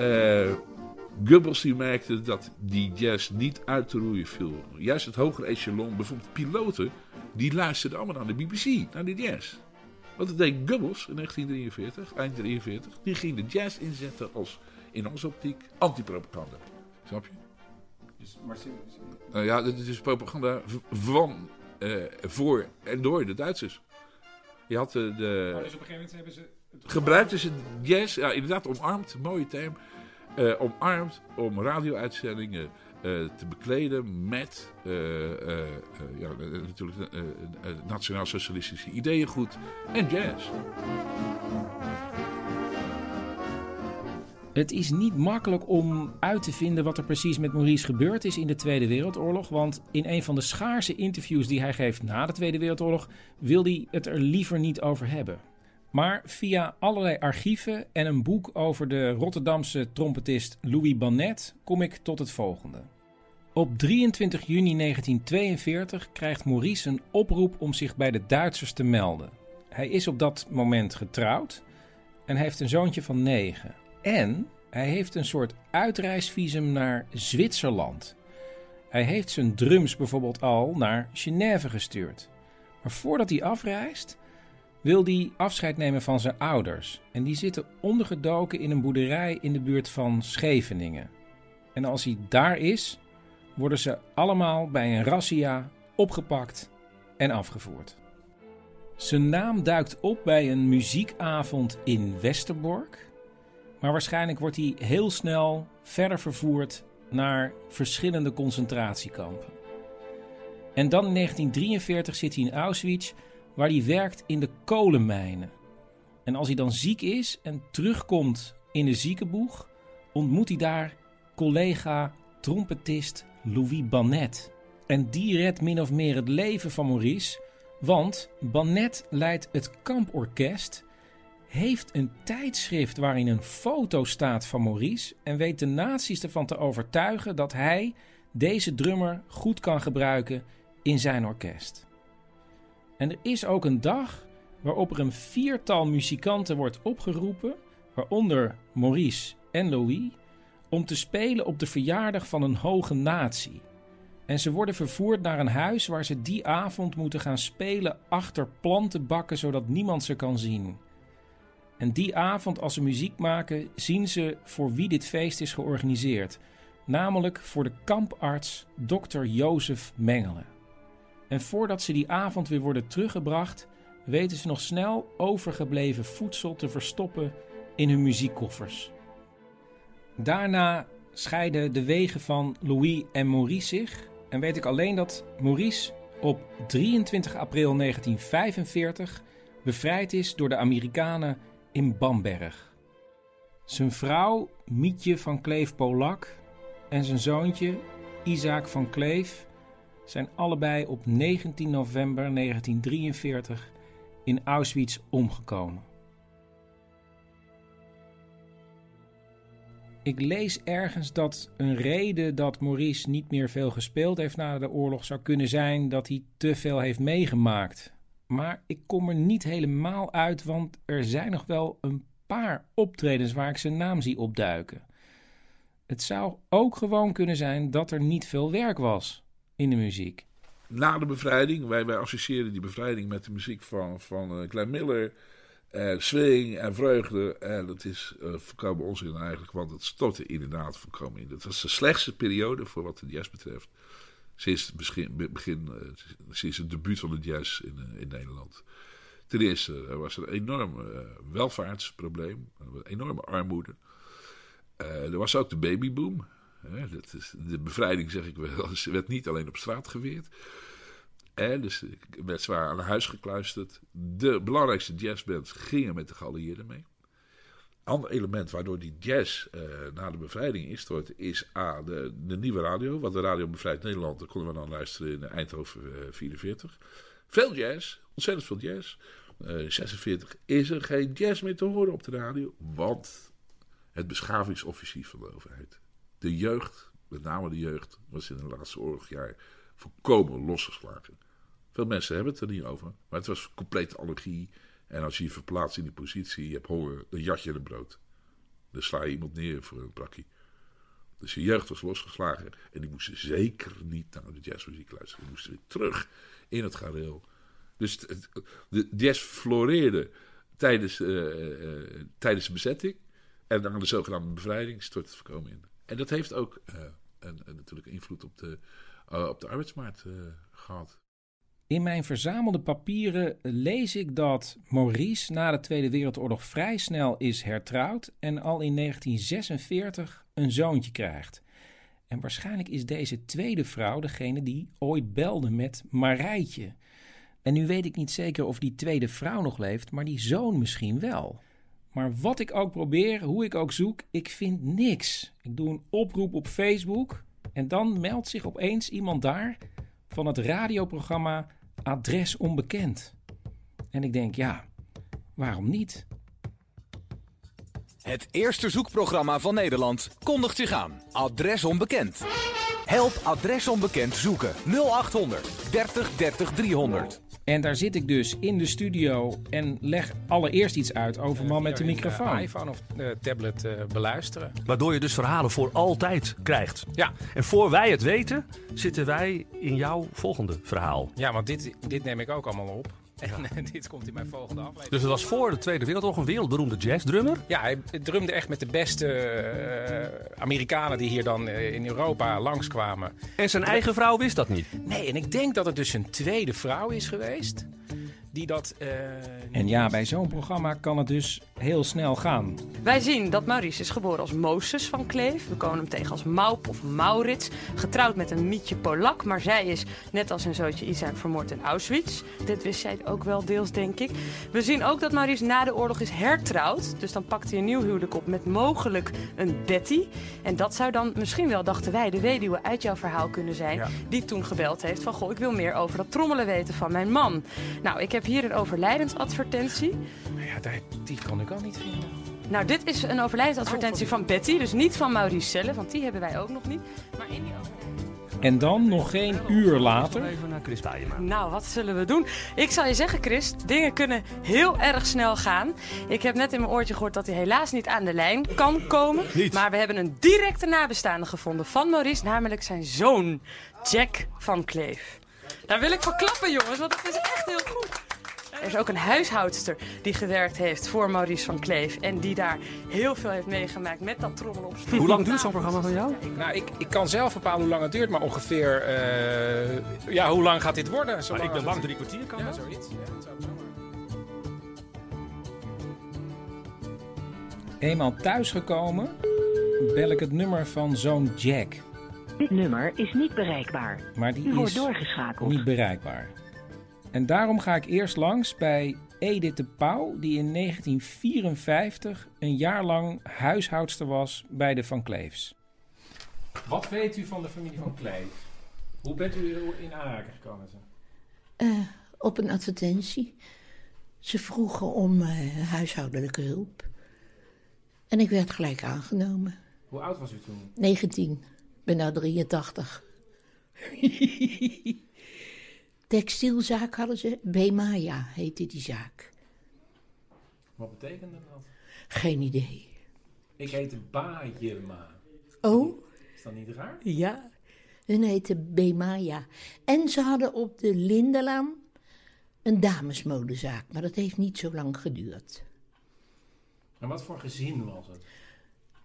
Uh, Goebbels die merkte dat die jazz niet uit te roeien viel. Juist het hogere echelon, bijvoorbeeld piloten, die luisterden allemaal naar de BBC, naar die jazz. Want dat deed Goebbels in 1943, eind 43. Die ging de jazz inzetten als, in onze optiek, antipropaganda. Snap je? Dus, maar, uh, ja, dit is propaganda van, uh, voor en door de Duitsers. Je had de... de dus op een gegeven moment hebben ze... Gebruikten ze jazz, ja, inderdaad omarmd, mooie term. Uh, omarmd om radio-uitzendingen uh, te bekleden met uh, ja, natuurlijk nationaal-socialistische ideeëngoed en jazz. Het is niet makkelijk om uit te vinden wat er precies met Maurice gebeurd is in de Tweede Wereldoorlog. Want in een van de schaarse interviews die hij geeft na de Tweede Wereldoorlog wil hij het er liever niet over hebben. Maar via allerlei archieven en een boek over de Rotterdamse trompetist Louis Bannet kom ik tot het volgende. Op 23 juni 1942 krijgt Maurice een oproep om zich bij de Duitsers te melden. Hij is op dat moment getrouwd en heeft een zoontje van 9. En hij heeft een soort uitreisvisum naar Zwitserland. Hij heeft zijn drums bijvoorbeeld al naar Genève gestuurd. Maar voordat hij afreist, wil hij afscheid nemen van zijn ouders. En die zitten ondergedoken in een boerderij in de buurt van Scheveningen. En als hij daar is, worden ze allemaal bij een razzia opgepakt en afgevoerd. Zijn naam duikt op bij een muziekavond in Westerbork. Maar waarschijnlijk wordt hij heel snel verder vervoerd naar verschillende concentratiekampen. En dan in 1943 zit hij in Auschwitz, waar hij werkt in de kolenmijnen. En als hij dan ziek is en terugkomt in de ziekenboeg, ontmoet hij daar collega trompetist Louis Bannet. En die redt min of meer het leven van Maurice, want Bannet leidt het kamporkest heeft een tijdschrift waarin een foto staat van Maurice en weet de nazi's ervan te overtuigen dat hij deze drummer goed kan gebruiken in zijn orkest. En er is ook een dag waarop er een viertal muzikanten wordt opgeroepen, waaronder Maurice en Louis, om te spelen op de verjaardag van een hoge natie. En ze worden vervoerd naar een huis waar ze die avond moeten gaan spelen achter plantenbakken zodat niemand ze kan zien. En die avond, als ze muziek maken, zien ze voor wie dit feest is georganiseerd. Namelijk voor de kamparts Dr. Jozef Mengelen. En voordat ze die avond weer worden teruggebracht, weten ze nog snel overgebleven voedsel te verstoppen in hun muziekkoffers. Daarna scheiden de wegen van Louis en Maurice zich en weet ik alleen dat Maurice op 23 april 1945 bevrijd is door de Amerikanen in Bamberg. Zijn vrouw Mietje van Kleef-Polak en zijn zoontje Isaac van Kleef zijn allebei op 19 november 1943 in Auschwitz omgekomen. Ik lees ergens dat een reden dat Maurice niet meer veel gespeeld heeft na de oorlog zou kunnen zijn dat hij te veel heeft meegemaakt. Maar ik kom er niet helemaal uit, want er zijn nog wel een paar optredens waar ik zijn naam zie opduiken. Het zou ook gewoon kunnen zijn dat er niet veel werk was in de muziek. Na de bevrijding, wij, wij associëren die bevrijding met de muziek van, van uh, Klein Miller, uh, swing en vreugde. En dat is uh, volkomen onzin eigenlijk, want het stortte inderdaad volkomen in. Dat was de slechtste periode voor wat de jazz betreft. Sinds begin, begin, sinds het debuut van de jazz in, in Nederland. Ten eerste was er een enorm welvaartsprobleem, een enorme armoede. er was ook de babyboom. Is, de bevrijding, zeg ik wel, [LAUGHS] werd niet alleen op straat geweerd. Dus ik werd zwaar aan huis gekluisterd. De belangrijkste jazzbands gingen met de geallieerden mee. Ander element waardoor die jazz uh, na de bevrijding instort, is A, de, de, nieuwe radio. Want de radio bevrijdt Nederland, daar konden we dan luisteren in Eindhoven uh, 44. Veel jazz, ontzettend veel jazz. Uh, 46 is er geen jazz meer te horen op de radio, want het beschavingsoffensief van de overheid. De jeugd, met name de jeugd, was in de laatste oorlogjaar volkomen losgeslagen. Veel mensen hebben het er niet over, maar het was complete allergie. En als je je verplaatst in die positie, je hebt honger, dan jat je de brood. Dan sla je iemand neer voor een prakkie. Dus je jeugd was losgeslagen en die moesten zeker niet naar de jazzmuziek luisteren. Die moesten weer terug in het gareel. Dus de jazz floreerde tijdens, uh, tijdens de bezetting. En dan de zogenaamde bevrijding stort het voorkomen in. En dat heeft ook uh, een, een, natuurlijk invloed op de, op de arbeidsmarkt gehad. In mijn verzamelde papieren lees ik dat Maurice na de Tweede Wereldoorlog vrij snel is hertrouwd en al in 1946 een zoontje krijgt. En waarschijnlijk is deze tweede vrouw degene die ooit belde met Marijtje. En nu weet ik niet zeker of die tweede vrouw nog leeft, maar die zoon misschien wel. Maar wat ik ook probeer, hoe ik ook zoek, ik vind niks. Ik doe een oproep op Facebook en dan meldt zich opeens iemand daar van het radioprogramma Adres Onbekend. En ik denk, ja, waarom niet? Het eerste zoekprogramma van Nederland kondigt zich aan. Adres Onbekend. Help Adres Onbekend zoeken. 0800 30 30 300. En daar zit ik dus in de studio en leg allereerst iets uit over man met de microfoon. iPhone of uh, tablet uh, beluisteren. Waardoor je dus verhalen voor altijd krijgt. Ja. En voor wij het weten, zitten wij in jouw volgende verhaal. Ja, want dit, dit neem ik ook allemaal op. En dit komt in mijn volgende aflevering. Dus het was voor de Tweede Wereldoorlog een wereldberoemde jazzdrummer? Ja, hij drumde echt met de beste uh, Amerikanen die hier dan uh, in Europa langskwamen. En zijn eigen vrouw wist dat niet? Nee, en ik denk dat het dus zijn tweede vrouw is geweest die dat. Uh, en ja, bij zo'n programma kan het dus heel snel gaan. Wij zien dat Maurice is geboren als Moses van Kleef. We komen hem tegen als Maup of Maurits. Getrouwd met een Mietje Polak, maar zij is net als een zootje Isaac vermoord in Auschwitz. Dit wist zij ook wel deels, denk ik. We zien ook dat Maurice na de oorlog is hertrouwd. Dus dan pakt hij een nieuw huwelijk op met mogelijk een Betty. En dat zou dan misschien wel, dachten wij, de weduwe uit jouw verhaal kunnen zijn. Ja. Die toen gebeld heeft van, goh, ik wil meer over dat trommelen weten van mijn man. Nou, ik heb hier een overlijdensadvertentie. Ja, die kon ik al niet vinden. Nou, dit is een overlijdensadvertentie oh, van Betty. Dus niet van Maurice zelf, want die hebben wij ook nog niet. Maar in die en dan nog geen uur later. Even naar Chris. Nou, wat zullen we doen? Ik zal je zeggen, Chris, dingen kunnen heel erg snel gaan. Ik heb net in mijn oortje gehoord dat hij helaas niet aan de lijn kan komen. Niet. Maar we hebben een directe nabestaande gevonden van Maurice, namelijk zijn zoon, Jack van Kleef. Daar wil ik voor klappen, jongens, want het is echt heel goed. Er is ook een huishoudster die gewerkt heeft voor Maurice van Kleef. En die daar heel veel heeft meegemaakt met dat trommel op Hoe lang duurt zo'n programma van jou? Nou, ik, ik kan zelf bepalen hoe lang het duurt, maar ongeveer... Uh, ja, hoe lang gaat dit worden? Zo lang ik ben lang drie kwartier kan ja, dat? zoiets. Ja, dat zou Eenmaal thuisgekomen bel ik het nummer van zoon Jack. Dit nummer is niet bereikbaar. Maar die U wordt is doorgeschakeld. niet bereikbaar. En daarom ga ik eerst langs bij Edith de Pauw, die in 1954 een jaar lang huishoudster was bij de Van Kleefs. Wat weet u van de familie Van Kleef? Hoe bent u in aanraking gekomen? Uh, op een advertentie. Ze vroegen om uh, huishoudelijke hulp. En ik werd gelijk aangenomen. Hoe oud was u toen? 19. Ik ben nou 83. [LAUGHS] Textielzaak hadden ze. Bemaya heette die zaak. Wat betekende dat? Geen idee. Ik heette Bajema. Oh? Is dat niet raar? Ja. Hun heette Bemaya. En ze hadden op de Lindelaan een damesmodezaak. Maar dat heeft niet zo lang geduurd. En wat voor gezin was het?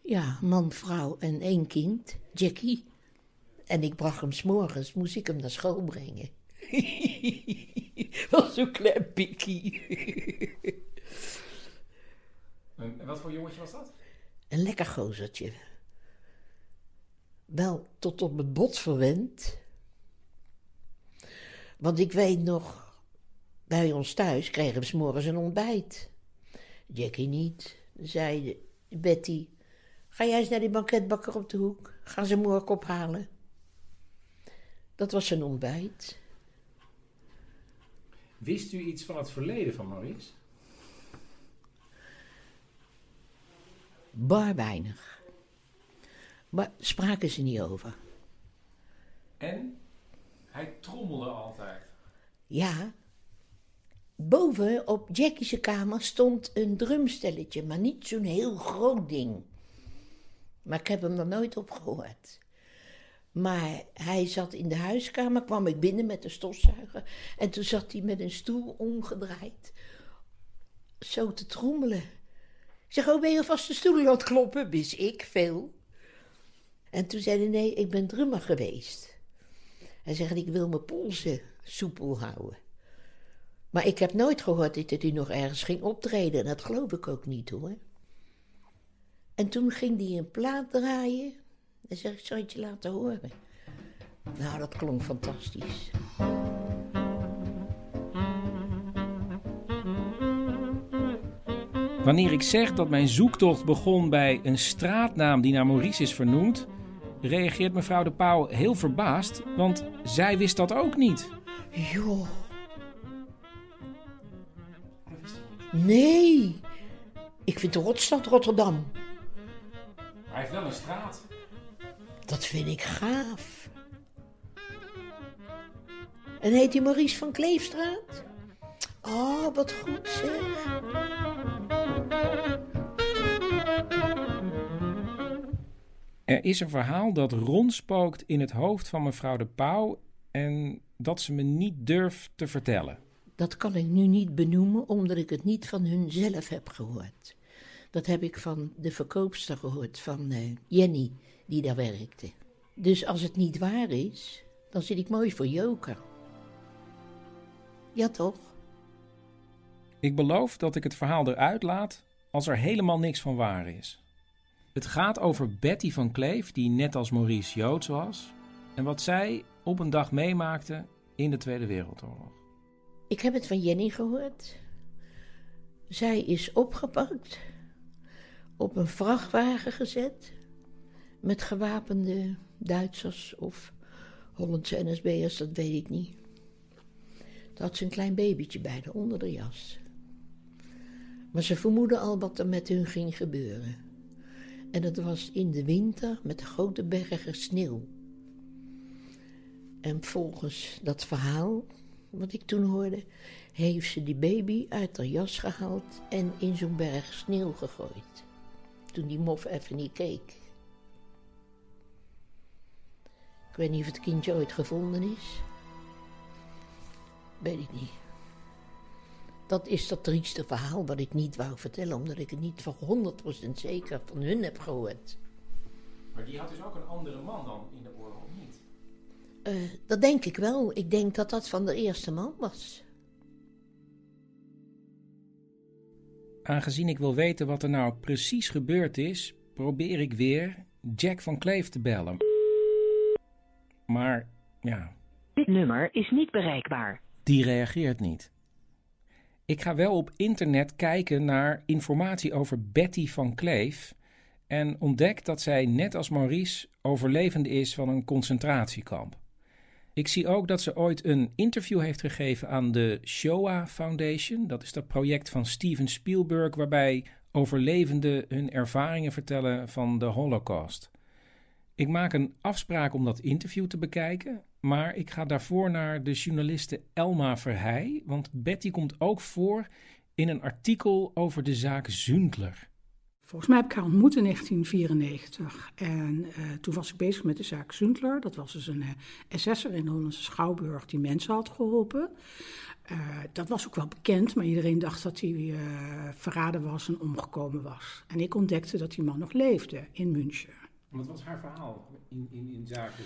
Ja, man, vrouw en één kind, Jackie. En ik bracht hem s'morgens, moest ik hem naar school brengen. [LAUGHS] Was zo klein pikkie. En en wat voor jongetje was dat? Een lekker gozertje. Wel tot op het bot verwend. Want ik weet nog, bij ons thuis kregen we 's morgens een ontbijt. Jackie niet. Zei Betty, ga jij eens naar die banketbakker op de hoek. Ga ze morgen ophalen. Dat was zijn ontbijt. Wist u iets van het verleden van Maurice? Bar weinig. Maar spraken ze niet over. En? Hij trommelde altijd. Ja. Boven op Jackie's kamer stond een drumstelletje, maar niet zo'n heel groot ding. Maar ik heb hem er nooit op gehoord. Maar hij zat in de huiskamer, kwam ik binnen met de stofzuiger. En toen zat hij met een stoel omgedraaid. Zo te trommelen. Ik zeg, oh, ben je alvast de stoel aan het kloppen? Wist ik veel. En toen zei hij, nee, ik ben drummer geweest. Hij zegt, ik wil mijn polsen soepel houden. Maar ik heb nooit gehoord dat hij nog ergens ging optreden. En dat geloof ik ook niet hoor. En toen ging hij een plaat draaien. En zeg ik, zal het je laten horen? Nou, dat klonk fantastisch. Wanneer ik zeg dat mijn zoektocht begon bij een straatnaam die naar Maurice is vernoemd, reageert mevrouw de Pauw heel verbaasd, want zij wist dat ook niet. Joh. Nee. Ik vind de rotstad Rotterdam. Hij heeft wel een straat. Dat vind ik gaaf. En heet die Maurice van Kleefstraat? Oh, wat goed zeg. Er is een verhaal dat rondspookt in het hoofd van mevrouw de Pauw en dat ze me niet durft te vertellen. Dat kan ik nu niet benoemen, omdat ik het niet van hun zelf heb gehoord. Dat heb ik van de verkoopster gehoord, van eh, Jenny, die daar werkte. Dus als het niet waar is, dan zit ik mooi voor joker. Ja, toch? Ik beloof dat ik het verhaal eruit laat als er helemaal niks van waar is. Het gaat over Betty van Kleef, die net als Maurice Joods was, en wat zij op een dag meemaakte in de Tweede Wereldoorlog. Ik heb het van Jenny gehoord. Zij is opgepakt, op een vrachtwagen gezet, met gewapende Duitsers of Hollandse NSB'ers, dat weet ik niet. Daar had ze een klein babytje bij de onder de jas. Maar ze vermoedden al wat er met hun ging gebeuren. En dat was in de winter met grote bergen sneeuw. En volgens dat verhaal, wat ik toen hoorde, heeft ze die baby uit haar jas gehaald en in zo'n berg sneeuw gegooid. Toen die mof even niet keek. Ik weet niet of het kindje ooit gevonden is. Weet ik niet. Dat is dat trieste verhaal wat ik niet wou vertellen, omdat ik het niet van 100% zeker van hun heb gehoord. Maar die had dus ook een andere man dan in de oorlog, niet? Eh, dat denk ik wel. Ik denk dat dat van de eerste man was. Aangezien ik wil weten wat er nou precies gebeurd is, probeer ik weer Jack van Kleef te bellen. Maar ja, Dit nummer is niet bereikbaar. die reageert niet. Ik ga wel op internet kijken naar informatie over Betty van Kleef en ontdek dat zij net als Maurice overlevende is van een concentratiekamp. Ik zie ook dat ze ooit een interview heeft gegeven aan de Shoah Foundation. Dat is dat project van Steven Spielberg waarbij overlevenden hun ervaringen vertellen van de Holocaust. Ik maak een afspraak om dat interview te bekijken, maar ik ga daarvoor naar de journaliste Elma Verheij, want Betty komt ook voor in een artikel over de zaak Zundler. Volgens mij heb ik haar ontmoet in 1994. En uh, toen was ik bezig met de zaak Zundler. Dat was dus een uh, SS'er in de Hollandse Schouwburg die mensen had geholpen. Uh, dat was ook wel bekend, maar iedereen dacht dat hij verraden was en omgekomen was. En ik ontdekte dat die man nog leefde in München. Wat was haar verhaal in, in, in zaken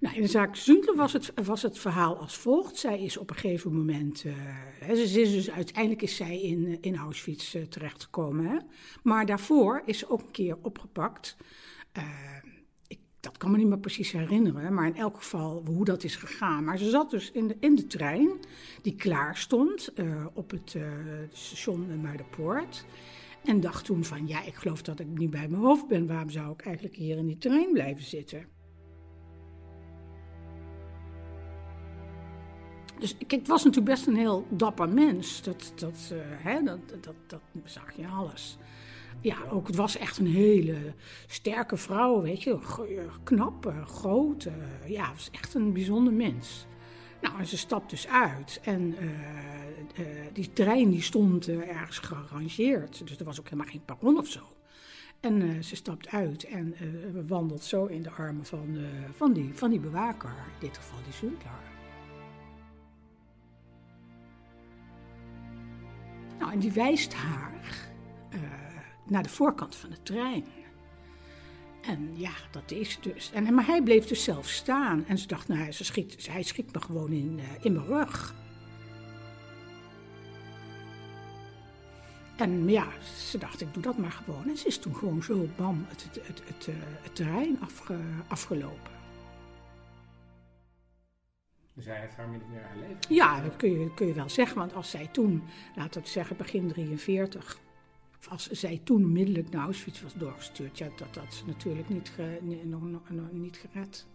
Nou, in de zaak Zundler was het, was het verhaal als volgt. Zij is op een gegeven moment... Uh, ze is dus, uiteindelijk is zij in, in Auschwitz uh, terechtgekomen. Maar daarvoor is ze ook een keer opgepakt. Ik, dat kan me niet meer precies herinneren. Maar in elk geval hoe dat is gegaan. Maar ze zat dus in de, in de trein die klaar stond op het station Muiderpoort... En dacht toen van, ja, ik geloof dat ik niet bij mijn hoofd ben. Waarom zou ik eigenlijk hier in die trein blijven zitten? Dus kijk, het was natuurlijk best een heel dapper mens. Dat, dat, uh, hè, dat, dat, dat zag je alles. Ja, ook het was echt een hele sterke vrouw, weet je. Knap, groot. Uh, ja, was echt een bijzonder mens. Nou, en ze stapt dus uit. En uh, uh, die trein die stond uh, ergens gearrangeerd. Dus er was ook helemaal geen perron of zo. En ze stapt uit en wandelt zo in de armen van, van, die, van die bewaker. In dit geval die Zundler. Nou, en die wijst haar naar de voorkant van de trein. En ja, dat is dus. En, maar hij bleef dus zelf staan. En ze dacht, nou, ze schiet, hij schiet me gewoon in, uh, in mijn rug. En ja, ze dacht, ik doe dat maar gewoon. En ze is toen gewoon zo, bam, het, het, het, het, uh, het terrein afge, afgelopen. Dus hij heeft haar haar leven? Ja, dat kun je, kun je wel zeggen. Want als zij toen, laten we zeggen begin 43 als zij toen onmiddellijk naar Auschwitz was doorgestuurd, ja, dat had ze natuurlijk niet, ge, nog, nog, nog, niet gered.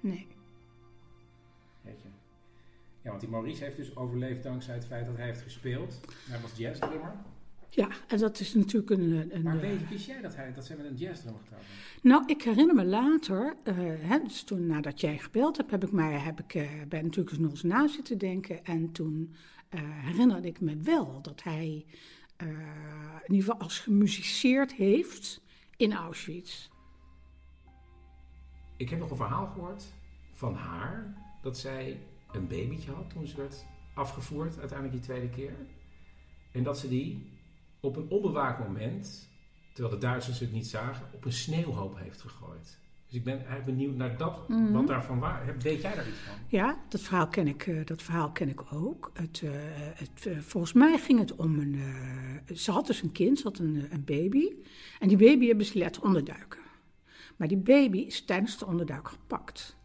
Nee. Weet je. Ja, want die Maurice heeft dus overleefd dankzij het feit dat hij heeft gespeeld. Hij was jazzdrummer. Ja, en dat is natuurlijk een... een maar weet, wist jij dat, hij, dat zij met een jazzdrummer getrouwd Nou, ik herinner me later, uh, hè, dus toen nadat jij gebeld hebt, heb ik mij, heb ik, uh, bij natuurlijk eens nog eens na zitten denken. En toen herinnerde ik me wel dat hij uh, in ieder geval als gemusiceerd heeft in Auschwitz. Ik heb nog een verhaal gehoord van haar dat zij een babytje had toen ze werd afgevoerd, uiteindelijk die tweede keer. En dat ze die op een onbewaakt moment, terwijl de Duitsers het niet zagen, op een sneeuwhoop heeft gegooid. Dus ik ben eigenlijk benieuwd naar dat, mm -hmm. wat daarvan waar. Weet jij daar iets van? Ja, dat verhaal ken ik, uh, dat verhaal ken ik ook. Het, uh, het, uh, volgens mij ging het om een. ze had dus een kind, ze had een, een baby. En die baby hebben ze laten onderduiken. Maar die baby is tijdens de onderduik gepakt.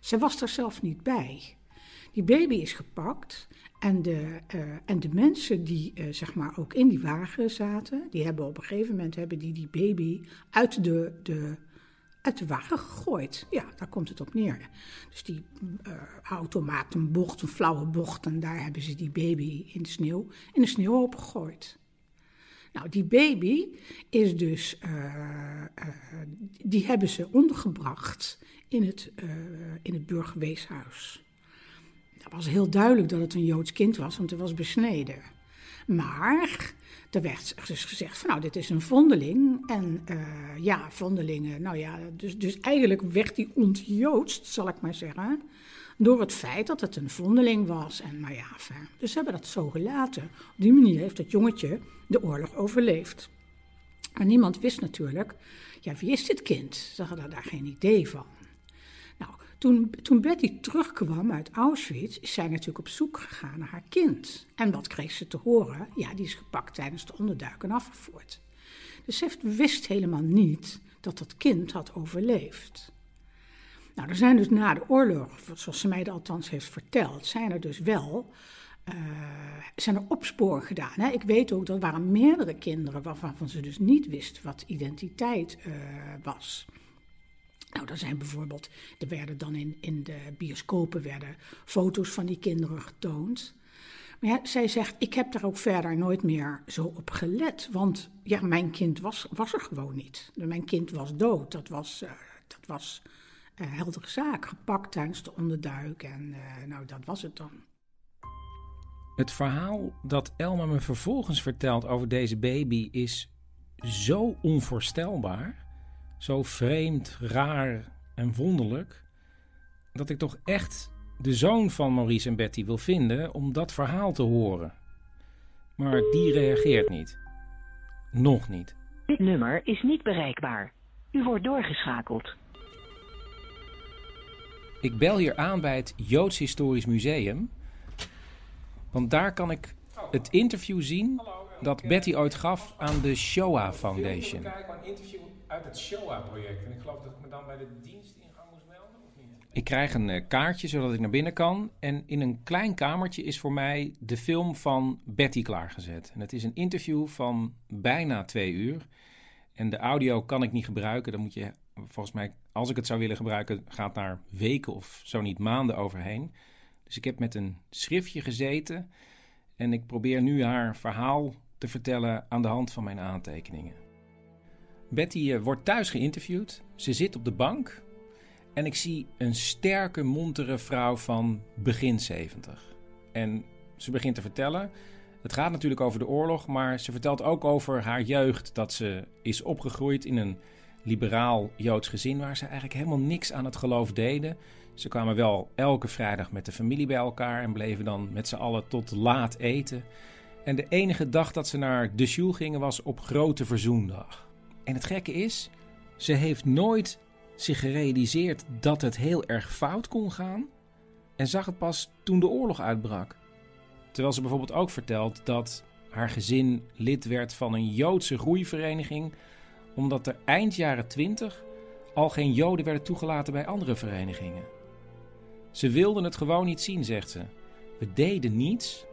Zij was er zelf niet bij. Die baby is gepakt. En de, en de mensen die zeg maar ook in die wagen zaten, die hebben op een gegeven moment hebben die, die baby uit de, de uit de wagen gegooid. Ja, daar komt het op neer. Dus die uh, auto maakt een bocht, een flauwe bocht, en daar hebben ze die baby in de sneeuw, in de sneeuw opgegooid. Nou, die baby is dus, uh, uh, die hebben ze ondergebracht in het, in het burgerweeshuis. Het was heel duidelijk dat het een Joods kind was, want het was besneden. Maar er werd dus gezegd van nou, dit is een vondeling. En uh, ja, vondelingen, nou ja, dus, dus eigenlijk werd die ontjoodst, zal ik maar zeggen. Door het feit dat het een vondeling was. En nou ja, dus ze hebben dat zo gelaten. Op die manier heeft dat jongetje de oorlog overleefd. En niemand wist natuurlijk, ja, wie is dit kind? Ze hadden daar geen idee van. Toen, toen Betty terugkwam uit Auschwitz, is zij natuurlijk op zoek gegaan naar haar kind. En wat kreeg ze te horen? Ja, die is gepakt tijdens de onderduik en afgevoerd. Dus ze wist helemaal niet dat dat kind had overleefd. Nou, er zijn dus na de oorlog, zoals ze mij althans heeft verteld, zijn er dus wel uh, zijn er opsporen gedaan. Hè? Ik weet ook dat er waren meerdere kinderen waarvan ze dus niet wist wat identiteit uh, was. Nou, er zijn bijvoorbeeld, er werden dan in, in de bioscopen werden foto's van die kinderen getoond. Maar ja, zij zegt, ik heb daar ook verder nooit meer zo op gelet. Want ja, mijn kind was, was er gewoon niet. Mijn kind was dood. Dat was, uh, dat was uh, heldere zaak. Gepakt tijdens de onderduik. En uh, nou, dat was het dan. Het verhaal dat Elma me vervolgens vertelt over deze baby is zo onvoorstelbaar. Zo vreemd, raar en wonderlijk. Dat ik toch echt de zoon van Maurice en Betty wil vinden om dat verhaal te horen. Maar die reageert niet. Nog niet. Dit nummer is niet bereikbaar. U wordt doorgeschakeld. Ik bel hier aan bij het Joods Historisch Museum. Want daar kan ik het interview zien dat Betty ooit gaf aan de Shoah Foundation. Uit het Shoah-project. En ik geloof dat ik me dan bij de dienst ik krijg een uh, kaartje zodat ik naar binnen kan. En in een klein kamertje is voor mij de film van Betty klaargezet. En het is een interview van bijna twee uur. En de audio kan ik niet gebruiken. Dan moet je, volgens mij, als ik het zou willen gebruiken, gaat daar weken of zo niet maanden overheen. Dus ik heb met een schriftje gezeten. En ik probeer nu haar verhaal te vertellen aan de hand van mijn aantekeningen. Betty uh, wordt thuis geïnterviewd. Ze zit op de bank en ik zie een sterke, montere vrouw van begin 70. En ze begint te vertellen. Het gaat natuurlijk over de oorlog, maar ze vertelt ook over haar jeugd. Dat ze is opgegroeid in een liberaal Joods gezin waar ze eigenlijk helemaal niks aan het geloof deden. Ze kwamen wel elke vrijdag met de familie bij elkaar en bleven dan met z'n allen tot laat eten. En de enige dag dat ze naar de shul gingen was op Grote Verzoendag. En het gekke is, ze heeft nooit zich gerealiseerd dat het heel erg fout kon gaan en zag het pas toen de oorlog uitbrak. Terwijl ze bijvoorbeeld ook vertelt dat haar gezin lid werd van een Joodse groeivereniging, omdat er eind jaren 20 al geen Joden werden toegelaten bij andere verenigingen. Ze wilden het gewoon niet zien, zegt ze. We deden niets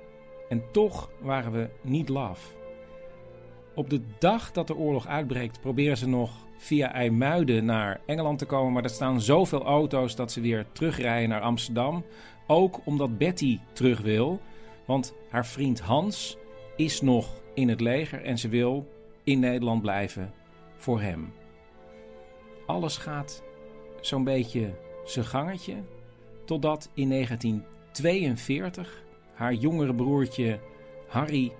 en toch waren we niet laf. Op de dag dat de oorlog uitbreekt, proberen ze nog via IJmuiden naar Engeland te komen. Maar er staan zoveel auto's dat ze weer terugrijden naar Amsterdam. Ook omdat Betty terug wil. Want haar vriend Hans is nog in het leger en ze wil in Nederland blijven voor hem. Alles gaat zo'n beetje zijn gangetje. Totdat in 1942 haar jongere broertje Harry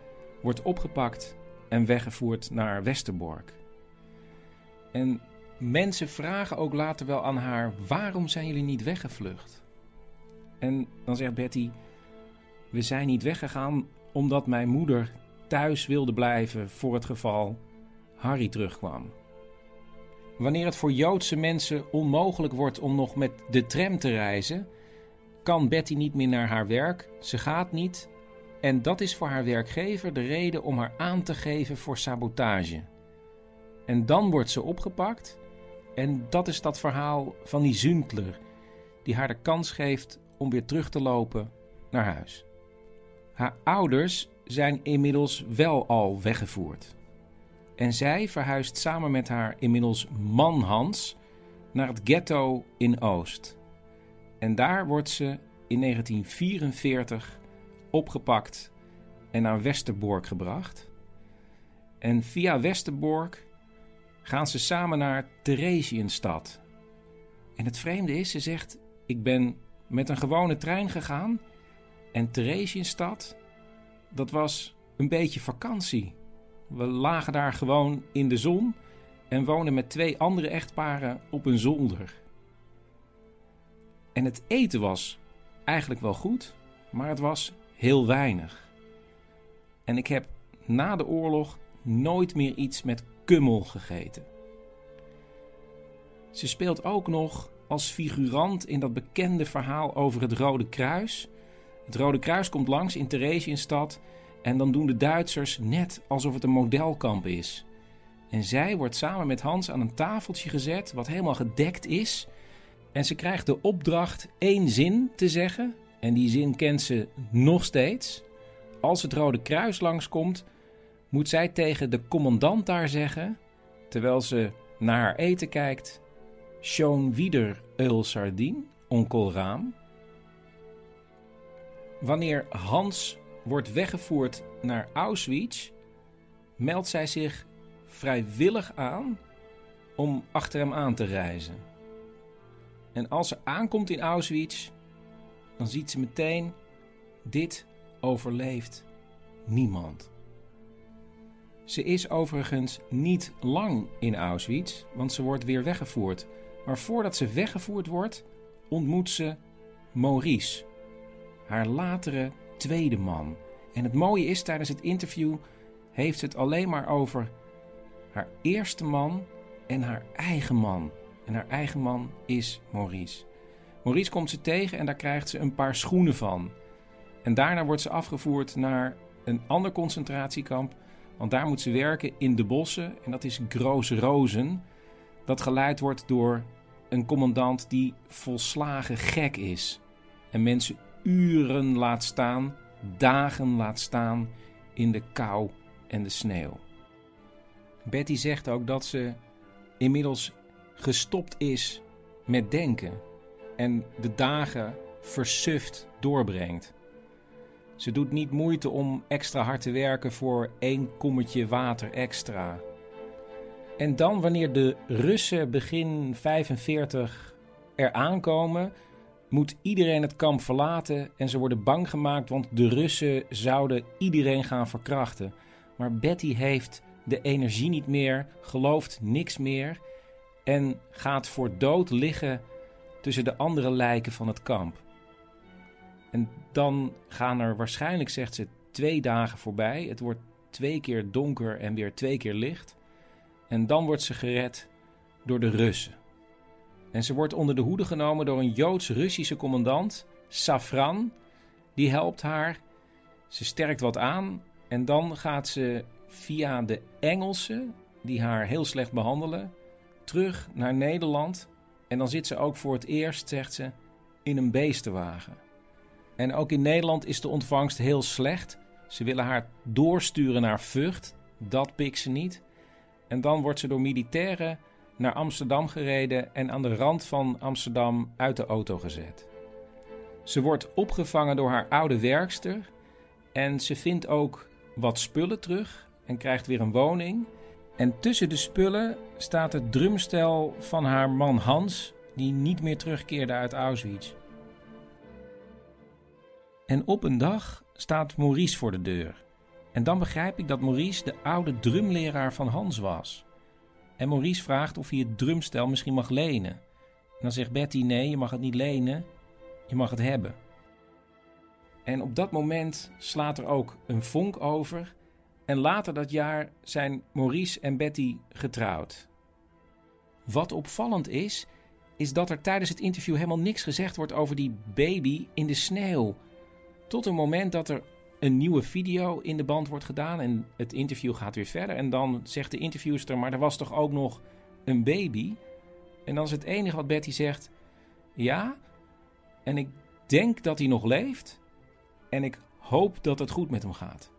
wordt opgepakt en weggevoerd naar Westerbork. En mensen vragen ook later wel aan haar: waarom zijn jullie niet weggevlucht? En dan zegt Betty: We zijn niet weggegaan omdat mijn moeder thuis wilde blijven voor het geval Harry terugkwam. Wanneer het voor Joodse mensen onmogelijk wordt om nog met de tram te reizen, kan Betty niet meer naar haar werk. Ze gaat niet. En dat is voor haar werkgever de reden om haar aan te geven voor sabotage. En dan wordt ze opgepakt. En dat is dat verhaal van die Zündler, die haar de kans geeft om weer terug te lopen naar huis. Haar ouders zijn inmiddels wel al weggevoerd. En zij verhuist samen met haar inmiddels man Hans naar het ghetto in Oost. En daar wordt ze in 1944 opgepakt en naar Westerbork gebracht. En via Westerbork gaan ze samen naar Theresienstad. En het vreemde is, ze zegt: Ik ben met een gewone trein gegaan. En Theresienstad, dat was een beetje vakantie. We lagen daar gewoon in de zon en woonden met twee andere echtparen op een zolder. En het eten was eigenlijk wel goed, maar het was heel weinig. En ik heb na de oorlog nooit meer iets met kummel gegeten. Ze speelt ook nog als figurant in dat bekende verhaal over het Rode Kruis. Het Rode Kruis komt langs in Theresienstad en dan doen de Duitsers net alsof het een modelkamp is. En zij wordt samen met Hans aan een tafeltje gezet, wat helemaal gedekt is. En ze krijgt de opdracht één zin te zeggen. En die zin kent ze nog steeds. Als het Rode Kruis langskomt, moet zij tegen de commandant daar zeggen, terwijl ze naar haar eten kijkt: Schoon wieder eul sardine, onkel Raam. Wanneer Hans wordt weggevoerd naar Auschwitz, meldt zij zich vrijwillig aan om achter hem aan te reizen. En als ze aankomt in Auschwitz, dan ziet ze meteen: dit overleeft niemand. Ze is overigens niet lang in Auschwitz, want ze wordt weer weggevoerd. Maar voordat ze weggevoerd wordt, ontmoet ze Maurice, haar latere tweede man. En het mooie is, tijdens het interview heeft ze het alleen maar over haar eerste man en haar eigen man. En haar eigen man is Maurice. Maurice komt ze tegen en daar krijgt ze een paar schoenen van. En daarna wordt ze afgevoerd naar een ander concentratiekamp. Want daar moet ze werken in de bossen. En dat is Groos Rozen. Dat geleid wordt door een commandant die volslagen gek is. En mensen uren laat staan, dagen laat staan in de kou en de sneeuw. Betty zegt ook dat ze inmiddels gestopt is met denken en de dagen versuft doorbrengt. Ze doet niet moeite om extra hard te werken voor één kommetje water extra. En dan, wanneer de Russen begin 45 er aankomen, moet iedereen het kamp verlaten en ze worden bang gemaakt, want de Russen zouden iedereen gaan verkrachten. Maar Betty heeft de energie niet meer, gelooft niks meer en gaat voor dood liggen tussen de andere lijken van het kamp. En dan gaan er waarschijnlijk, zegt ze, twee dagen voorbij. Het wordt twee keer donker en weer twee keer licht. En dan wordt ze gered door de Russen. En ze wordt onder de hoede genomen door een Joods-Russische commandant, Safran. Die helpt haar. Ze sterkt wat aan. En dan gaat ze via de Engelsen, die haar heel slecht behandelen, terug naar Nederland. En dan zit ze ook voor het eerst, zegt ze, in een beestenwagen. En ook in Nederland is de ontvangst heel slecht. Ze willen haar doorsturen naar Vught. Dat pikt ze niet. En dan wordt ze door militairen naar Amsterdam gereden en aan de rand van Amsterdam uit de auto gezet. Ze wordt opgevangen door haar oude werkster en ze vindt ook wat spullen terug en krijgt weer een woning. En tussen de spullen staat het drumstel van haar man Hans, die niet meer terugkeerde uit Auschwitz. En op een dag staat Maurice voor de deur. En dan begrijp ik dat Maurice de oude drumleraar van Hans was. En Maurice vraagt of hij het drumstel misschien mag lenen. En dan zegt Betty: nee, je mag het niet lenen, je mag het hebben. En op dat moment slaat er ook een vonk over. En later dat jaar zijn Maurice en Betty getrouwd. Wat opvallend is, is dat er tijdens het interview helemaal niks gezegd wordt over die baby in de sneeuw. Tot een moment dat er een nieuwe video in de band wordt gedaan en het interview gaat weer verder. En dan zegt de interviewster, maar er was toch ook nog een baby? En dan is het enige wat Betty zegt, ja, en ik denk dat hij nog leeft en ik hoop dat het goed met hem gaat.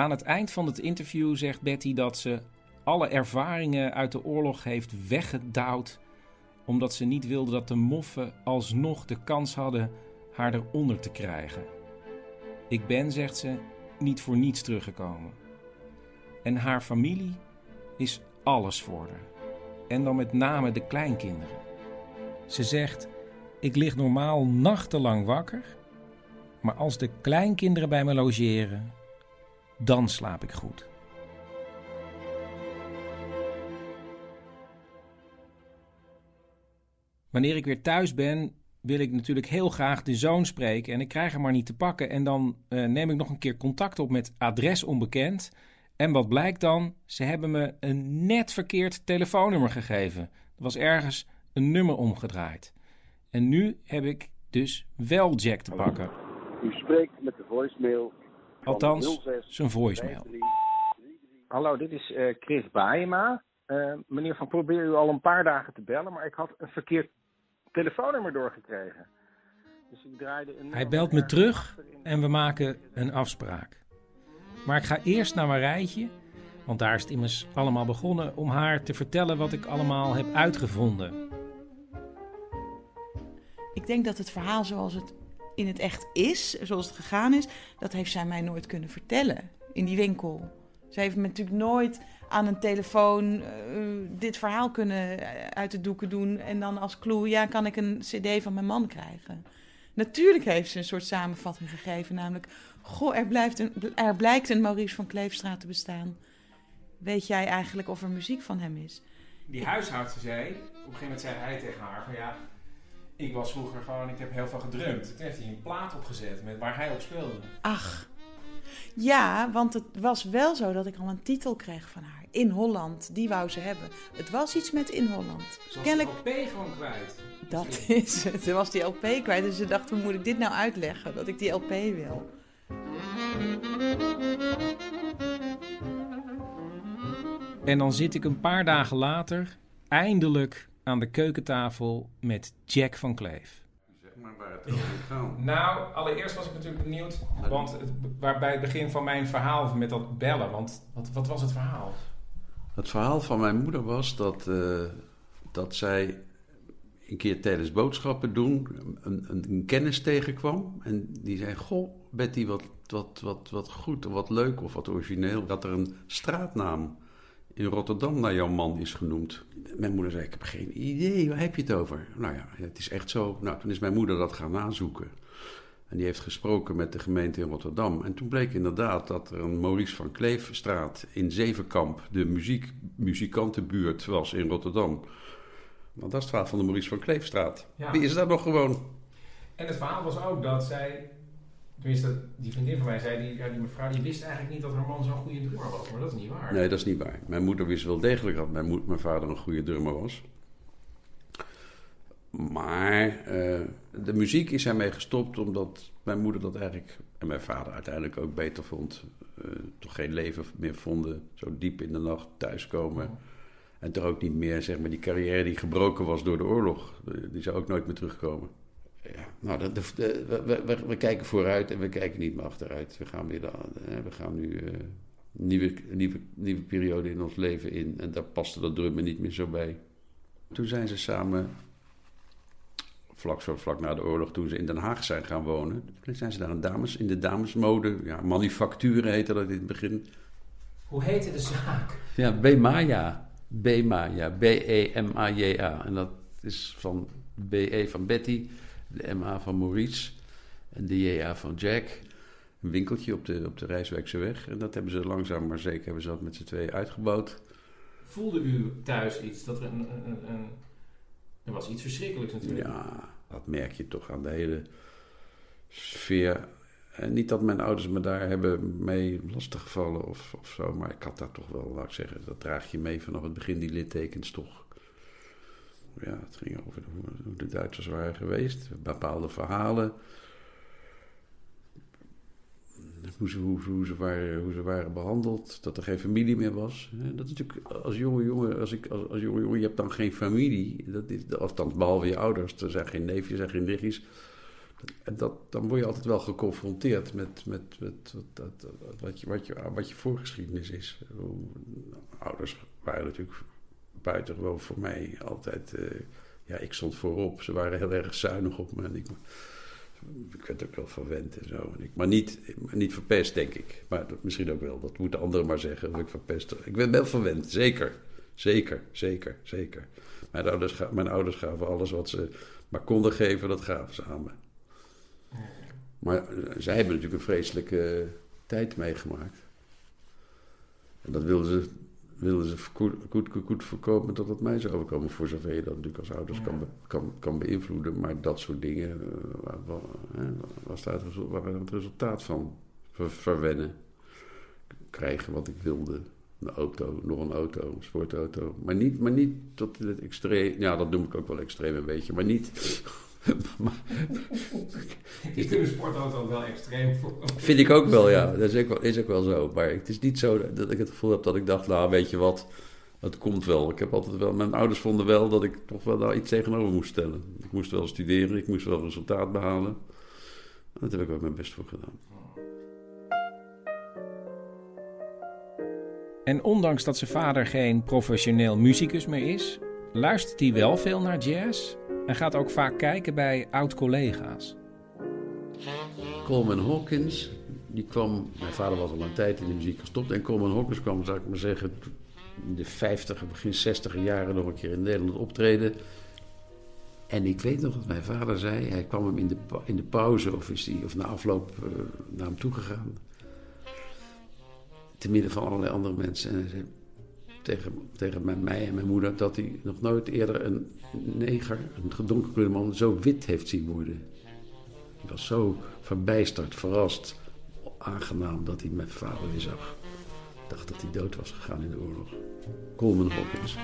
Aan het eind van het interview zegt Betty dat ze alle ervaringen uit de oorlog heeft weggedouwd, omdat ze niet wilde dat de moffen alsnog de kans hadden haar eronder te krijgen. Ik ben, zegt ze, niet voor niets teruggekomen. En haar familie is alles voor haar. En dan met name de kleinkinderen. Ze zegt: Ik lig normaal nachtenlang wakker, maar als de kleinkinderen bij me logeren, dan slaap ik goed. Wanneer ik weer thuis ben, wil ik natuurlijk heel graag de zoon spreken. En ik krijg hem maar niet te pakken. En dan uh, neem ik nog een keer contact op met adres onbekend. En wat blijkt dan? Ze hebben me een net verkeerd telefoonnummer gegeven. Er was ergens een nummer omgedraaid. En nu heb ik dus wel Jack te pakken. U spreekt met de voicemail. Althans, zijn voicemail. Hallo, dit is uh, Chris Baema. Uh, meneer Van probeer u al een paar dagen te bellen, maar ik had een verkeerd telefoonnummer doorgekregen. Dus ik draaide een Hij belt me terug en we maken een afspraak. Maar ik ga eerst naar Marijtje, want daar is het immers allemaal begonnen, om haar te vertellen wat ik allemaal heb uitgevonden. Ik denk dat het verhaal zoals het in het echt is, zoals het gegaan is, dat heeft zij mij nooit kunnen vertellen in die winkel. Ze heeft me natuurlijk nooit aan een telefoon eh, dit verhaal kunnen eh, uit de doeken doen. En dan als clue, ja, kan ik een cd van mijn man krijgen. Natuurlijk heeft ze een soort samenvatting gegeven, namelijk... Goh, er, blijft een, er blijkt een Maurice van Kleefstraat te bestaan. Weet jij eigenlijk of er muziek van hem is? Die huishoudster zei, op een gegeven moment zei hij tegen haar van ja, ik was vroeger gewoon, ik heb heel veel gedrumd. Toen heeft hij een plaat opgezet met waar hij op speelde. Ach, ja, want het was wel zo dat ik al een titel kreeg van haar. In Holland, die wou ze hebben. Het was iets met In Holland. Ze was Kennelijk- de LP gewoon kwijt. Dat is het. Ze was die LP kwijt, dus ze dacht, hoe moet ik dit nou uitleggen? Dat ik die LP wil. En dan zit ik een paar dagen later eindelijk aan de keukentafel met Jack van Kleef. Zeg maar waar het over gaat. [LAUGHS] Nou, allereerst was ik natuurlijk benieuwd, want het, waar bij het begin van mijn verhaal met dat bellen, want wat, wat was het verhaal? Het verhaal van mijn moeder was dat, eh, dat zij een keer tijdens boodschappen doen een, een, een kennis tegenkwam. En die zei, goh, Betty, wat, wat, wat, wat goed, wat leuk of wat origineel. Dat er een straatnaam in Rotterdam naar jouw man is genoemd. Mijn moeder zei, ik heb geen idee, waar heb je het over? Nou ja, het is echt zo. Nou, toen is mijn moeder dat gaan nazoeken. En die heeft gesproken met de gemeente in Rotterdam. En toen bleek inderdaad dat er een Maurice van Kleefstraat in Zevenkamp, de muziek, muzikantenbuurt, was in Rotterdam. Nou, dat is het verhaal van de Maurice van Kleefstraat. Ja. Die is daar nog gewoon. En het verhaal was ook dat zij, tenminste die vriendin van mij zei, die, ja, die mevrouw, die wist eigenlijk niet dat haar man zo'n goede drummer was, maar dat is niet waar. Nee, dat is niet waar. Mijn moeder wist wel degelijk dat mijn, mijn vader een goede drummer was. Maar eh, de muziek is ermee gestopt omdat mijn moeder dat eigenlijk... en mijn vader uiteindelijk ook beter vond. eh, toch geen leven meer vonden. Zo diep in de nacht thuiskomen. En toch ook niet meer, zeg maar, die carrière die gebroken was door de oorlog. Die zou ook nooit meer terugkomen. Ja, nou, de, de- de- we, we- kijken vooruit en we kijken niet meer achteruit. We gaan, weer de, we gaan nu eh, een nieuwe, nieuwe, nieuwe periode in ons leven in. En daar paste dat drummen niet meer zo bij. Toen zijn ze samen, vlak, zo, vlak na de oorlog, toen ze in Den Haag zijn gaan wonen. Toen zijn ze daar een dames, in de damesmode, ja, manufacturen heette dat in het begin. Hoe heette de zaak? Ja, B-Maya. B-Maya. B-E-M-A-J-A. En dat is van B-E van Betty, de M-A van Maurice en de J-A van Jack. Een winkeltje op de, op de Rijswijkse weg. En dat hebben ze langzaam maar zeker hebben ze dat met z'n tweeën uitgebouwd. Voelde u thuis iets, dat er een, een, een, een- er was iets verschrikkelijks natuurlijk. Ja, dat merk je toch aan de hele sfeer. En niet dat mijn ouders me daar hebben mee lastiggevallen of, of zo, maar ik had daar toch wel, laat ik zeggen, dat draag je mee vanaf het begin, die littekens toch. Ja, het ging over hoe, de Duitsers waren geweest, bepaalde verhalen. Hoe ze, hoe, ze waren, hoe ze waren behandeld, dat er geen familie meer was. Dat is natuurlijk als jonge jongen, als ik als, als jonge jongen, je hebt dan geen familie. Dat is, althans, behalve je ouders, er zijn geen neefjes en geen nichtjes. En dat, dan word je altijd wel geconfronteerd met, met, met wat, je, wat, je, wat je voorgeschiedenis is. Ouders waren natuurlijk buitengewoon voor mij altijd... eh, ja, ik stond voorop. Ze waren heel erg zuinig op me. En ik, ik werd ook wel verwend en zo. En ik, maar niet, niet verpest, denk ik. Maar dat, misschien ook wel. Dat moeten anderen maar zeggen. Of ik verpest. Ik ben wel verwend, zeker. Zeker, zeker, zeker. Mijn ouders, mijn ouders gaven alles wat ze maar konden geven, dat gaven ze aan me. Maar eh, zij hebben natuurlijk een vreselijke eh, tijd meegemaakt. En dat wilden ze, wilden ze goed, goed, goed, goed voorkomen dat het mij zou overkomen. Voor zover je dat natuurlijk als ouders kan, be- kan, kan beïnvloeden. Maar dat soort dingen, eh, waar, waar, hè, was daar het, waar we het resultaat van ver- verwennen. Krijgen wat ik wilde. Een auto, nog een auto, een sportauto. Maar niet, maar niet tot het extreem. Ja, dat noem ik ook wel extreem een beetje. Maar niet. [LAUGHS] vind de sportauto wel extreem voor. Vind ik ook wel, ja. Dat is ook wel, is ook wel zo. Maar het is niet zo dat ik het gevoel heb dat ik dacht, nou weet je wat, het komt wel. Ik heb altijd wel, mijn ouders vonden wel dat ik toch wel daar iets tegenover moest stellen. Ik moest wel studeren, ik moest wel resultaat behalen. En dat heb ik ook mijn best voor gedaan. En ondanks dat zijn vader geen professioneel muzikus meer is, luistert hij wel veel naar jazz en gaat ook vaak kijken bij oud-collega's. Coleman Hawkins, die kwam, mijn vader was al een tijd in de muziek gestopt. En Coleman Hawkins kwam, zou ik maar zeggen, in de 50, begin 60 jaren nog een keer in Nederland optreden. En ik weet nog wat mijn vader zei. Hij kwam hem in de, in de pauze, of, is die, of na afloop, eh, naar hem toegegaan. Te midden van allerlei andere mensen. En hij zei tegen, tegen mijn- mij en mijn moeder dat hij nog nooit eerder een neger, een gedonkerkleurde man, zo wit heeft zien worden. Hij was zo verbijsterd, verrast, aangenaam dat hij mijn vader weer zag. Ik dacht dat hij dood was gegaan in de oorlog. Coleman Hawkins.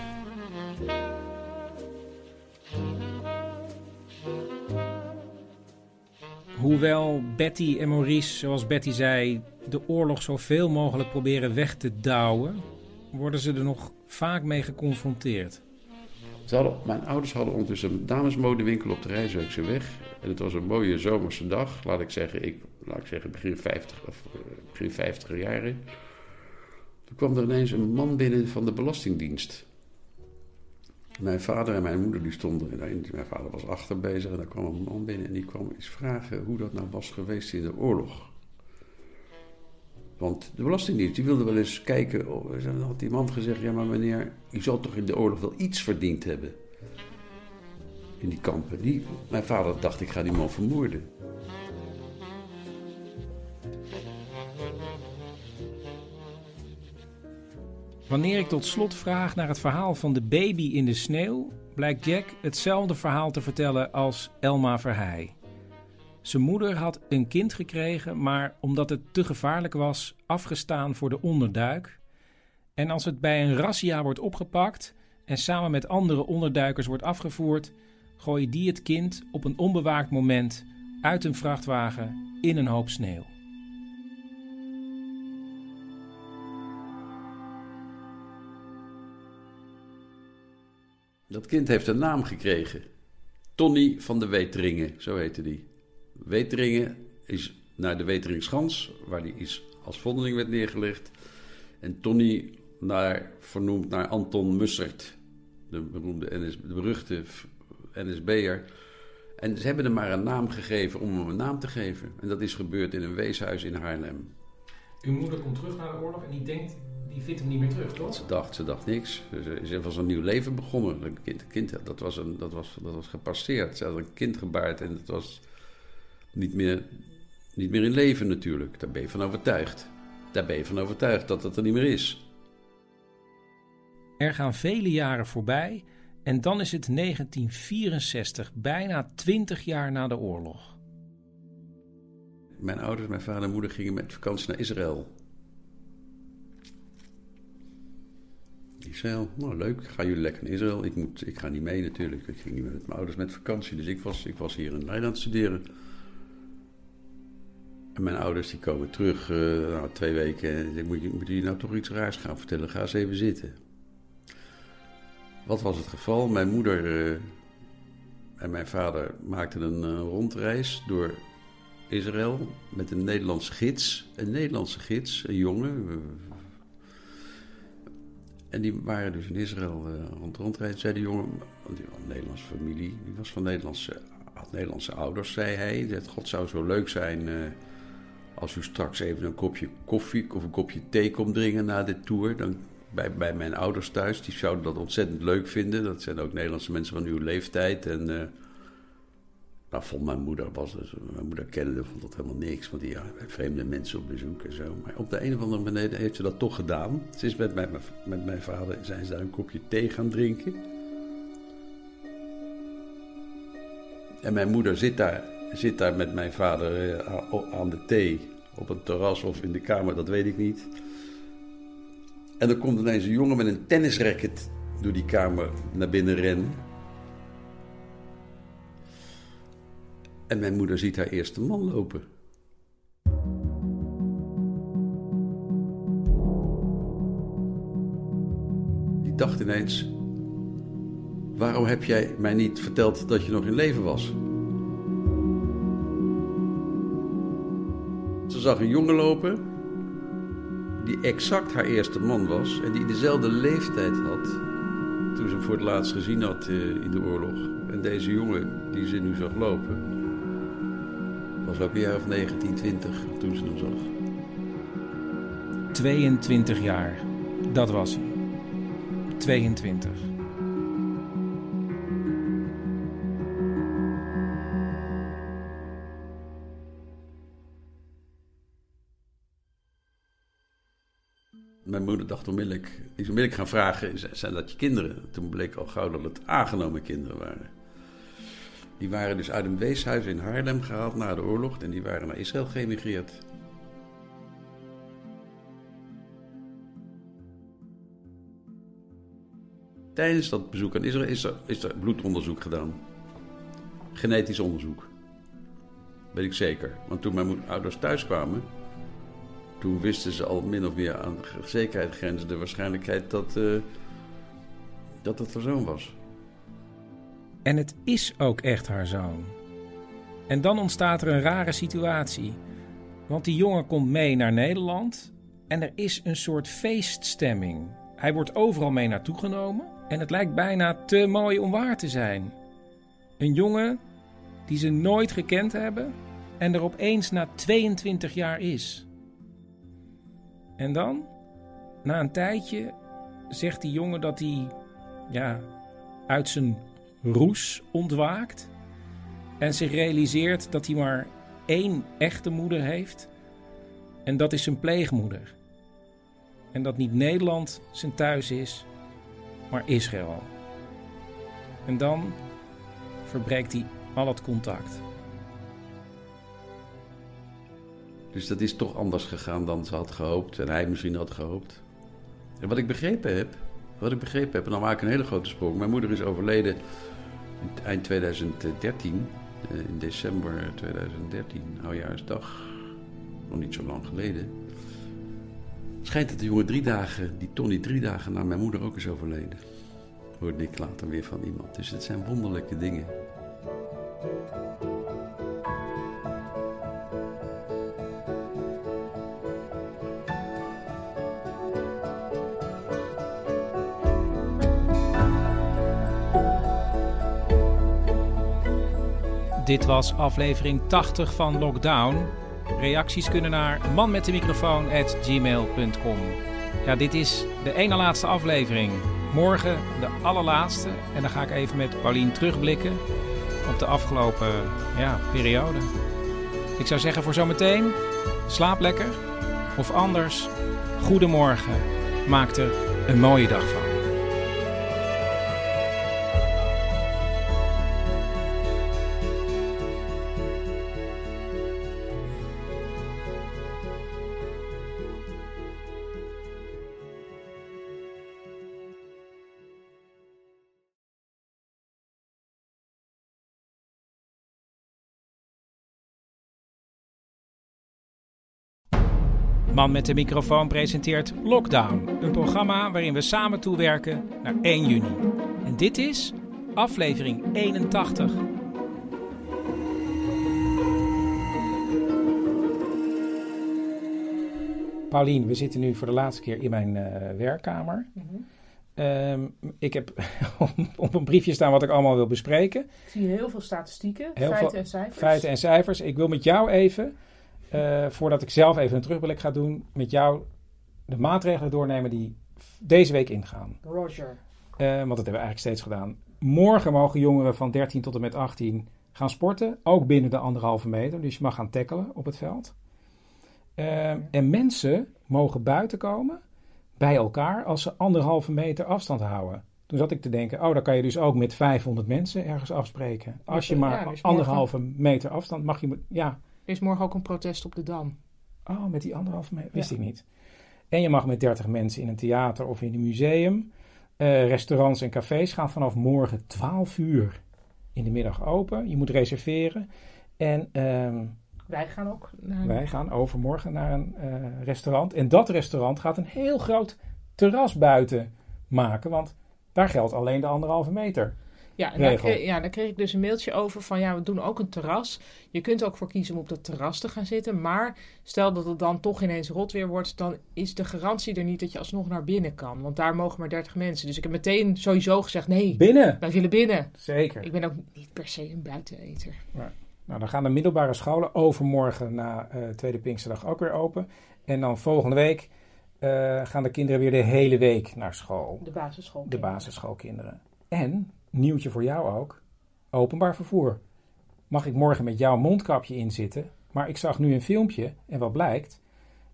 Hoewel Betty en Maurice, zoals Betty zei, de oorlog zoveel mogelijk proberen weg te douwen, worden ze er nog vaak mee geconfronteerd. Mijn ouders hadden ondertussen een damesmodewinkel op de Rijswijkse weg. En het was een mooie zomerse dag, laat ik zeggen, ik, laat ik zeggen begin 50 of eh, begin 50 jaren. Toen kwam er ineens een man binnen van de Belastingdienst. Mijn vader en mijn moeder die stonden, en mijn vader was achter bezig en daar kwam een man binnen en die kwam eens vragen hoe dat nou was geweest in de oorlog. Want de Belastingdienst die wilde wel eens kijken. oh, Dan had die man gezegd: Ja, maar meneer, u zal toch in de oorlog wel iets verdiend hebben? In die kampen. Die, mijn vader dacht: Ik ga die man vermoorden. Wanneer ik tot slot vraag naar het verhaal van de baby in de sneeuw, blijkt Jack hetzelfde verhaal te vertellen als Elma Verheij. Zijn moeder had een kind gekregen, maar omdat het te gevaarlijk was, afgestaan voor de onderduik. En als het bij een razzia wordt opgepakt en samen met andere onderduikers wordt afgevoerd, gooien die het kind op een onbewaakt moment uit een vrachtwagen in een hoop sneeuw. Dat kind heeft een naam gekregen. Tony van de Weteringen, zo heette die. Weteringen is naar de Weteringschans, waar die is als vondeling werd neergelegd. En Tony naar, vernoemd naar Anton Mussert, de, beroemde NS, de beruchte NSB'er. En ze hebben hem maar een naam gegeven om hem een naam te geven. En dat is gebeurd in een weeshuis in Haarlem. Uw moeder komt terug naar de oorlog en die denkt, die vindt hem niet meer terug, toch? Ze dacht, ze dacht niks. Ze, ze was een nieuw leven begonnen. Een kind, kind, dat, was een, dat, was, dat was gepasseerd. Ze had een kind gebaard en het was niet meer, niet meer in leven natuurlijk. Daar ben je van overtuigd. Daar ben je van overtuigd dat het er niet meer is. Er gaan vele jaren voorbij en dan is het 1964, bijna 20 jaar na de oorlog. Mijn ouders, mijn vader en moeder gingen met vakantie naar Israël. Israël, nou leuk, gaan jullie lekker naar Israël? Ik, moet, ik ga niet mee natuurlijk, ik ging niet met mijn ouders met vakantie. Dus ik was, ik was hier in Leiden aan het studeren. En mijn ouders die komen terug uh, nou, twee weken en moet je, moet je nou toch iets raars gaan vertellen? Ga eens even zitten. Wat was het geval? Mijn moeder uh, en mijn vader maakten een uh, rondreis door Israël met een Nederlandse gids. Een Nederlandse gids, een jongen. En die waren dus in Israël uh, rond. Zei de jongen, die had een Nederlandse familie, die was van Nederlandse, had Nederlandse ouders, zei hij. Dat God zou zo leuk zijn als u straks even een kopje koffie of een kopje thee komt drinken na de tour. Dan bij, bij mijn ouders thuis, die zouden dat ontzettend leuk vinden. Dat zijn ook Nederlandse mensen van uw leeftijd. En uh, nou, vond mijn moeder, was dus, mijn moeder kende, vond dat helemaal niks. Want die ja, vreemde mensen op bezoek en zo. Maar op de een of andere manier heeft ze dat toch gedaan. Ze is met mijn, met mijn vader, zijn ze daar een kopje thee gaan drinken. En mijn moeder zit daar, zit daar met mijn vader uh, aan de thee. Op een terras of in de kamer, dat weet ik niet. En dan komt ineens een jongen met een tennisracket door die kamer naar binnen rennen. En mijn moeder ziet haar eerste man lopen. Die dacht ineens: Waarom heb jij mij niet verteld dat je nog in leven was? Zag een jongen lopen die exact haar eerste man was en die dezelfde leeftijd had toen ze hem voor het laatst gezien had in de oorlog. En deze jongen die ze nu zag lopen, was ook een jaar of 19, 20 toen ze hem zag. 22 jaar. Dat was hij. 22. Dacht onmiddellijk, die is onmiddellijk gaan vragen, zijn dat je kinderen? Toen bleek al gauw dat het aangenomen kinderen waren. Die waren dus uit een weeshuis in Haarlem gehaald na de oorlog en die waren naar Israël geëmigreerd. Tijdens dat bezoek aan Israël is er, is er bloedonderzoek gedaan. Genetisch onderzoek. Weet ik zeker. Want toen mijn ouders thuis kwamen, toen wisten ze al min of meer aan de zekerheid grenzen de waarschijnlijkheid dat, uh, dat het haar zoon was. En het is ook echt haar zoon. En dan ontstaat er een rare situatie. Want die jongen komt mee naar Nederland en er is een soort feeststemming. Hij wordt overal mee naartoe genomen en het lijkt bijna te mooi om waar te zijn. Een jongen die ze nooit gekend hebben en er opeens na 22 jaar is. En dan, na een tijdje, zegt die jongen dat hij ja, uit zijn roes ontwaakt en zich realiseert dat hij maar één echte moeder heeft en dat is zijn pleegmoeder. En dat niet Nederland zijn thuis is, maar Israël. En dan verbreekt hij al het contact. Dus dat is toch anders gegaan dan ze had gehoopt en hij misschien had gehoopt. En wat ik begrepen heb, wat ik begrepen heb, en dan maak ik een hele grote sprong. Mijn moeder is overleden eind 2013, eh, in december 2013, oudjaarsdag, nog niet zo lang geleden. Schijnt dat de jongen drie dagen, die Tony drie dagen na mijn moeder ook is overleden. Hoorde ik later weer van iemand. Dus het zijn wonderlijke dingen. Dit was aflevering 80 van Lockdown. Reacties kunnen naar manmetdemicrofoon.gmail.com Ja, dit is de ene laatste aflevering. Morgen de allerlaatste. En dan ga ik even met Paulien terugblikken op de afgelopen ja, periode. Ik zou zeggen voor zometeen, slaap lekker. Of anders, goedemorgen. Maak er een mooie dag van. Man met de microfoon presenteert Lockdown, een programma waarin we samen toewerken naar 1 juni. En dit is aflevering 81. Paulien, we zitten nu voor de laatste keer in mijn uh, werkkamer. Mm -hmm. um, ik heb [LAUGHS] op een briefje staan wat ik allemaal wil bespreken. Ik zie heel veel statistieken, heel feiten veel en cijfers. Feiten en cijfers. Ik wil met jou even uh, voordat ik zelf even een terugblik ga doen, met jou de maatregelen doornemen die deze week ingaan. Roger. Uh, want dat hebben we eigenlijk steeds gedaan. Morgen mogen jongeren van 13 tot en met 18 gaan sporten, ook binnen de anderhalve meter. Dus je mag gaan tackelen op het veld. Uh, en mensen mogen buiten komen bij elkaar als ze anderhalve meter afstand houden. Toen zat ik te denken, oh, dan kan je dus ook met 500 mensen ergens afspreken. Als je maar ja, dus anderhalve meter afstand mag je, ja, er is morgen ook een protest op de Dam. Oh, met die anderhalve meter? Wist ja. ik niet. En je mag met 30 mensen in een theater of in een museum. Uh, restaurants en cafés gaan vanaf morgen 12 uur in de middag open. Je moet reserveren. En uh, wij gaan ook naar... Wij gaan overmorgen naar een uh, restaurant. En dat restaurant gaat een heel groot terras buiten maken. Want daar geldt alleen de anderhalve meter. Ja, en daar kreeg, ja, daar kreeg ik dus een mailtje over van ja, we doen ook een terras. Je kunt ook voor kiezen om op dat terras te gaan zitten. Maar stel dat het dan toch ineens rot weer wordt, dan is de garantie er niet dat je alsnog naar binnen kan. Want daar mogen maar 30 mensen. Dus ik heb meteen sowieso gezegd nee. Binnen? Wij willen binnen. Zeker. Ik ben ook niet per se een buiteneter. Maar, Nou, dan gaan de middelbare scholen overmorgen na eh, Tweede Pinksterdag ook weer open. En dan volgende week eh, gaan de kinderen weer de hele week naar school. De basisschool. De basisschoolkinderen. En, nieuwtje voor jou ook, openbaar vervoer. Mag ik morgen met jouw mondkapje inzitten? Maar ik zag nu een filmpje en wat blijkt?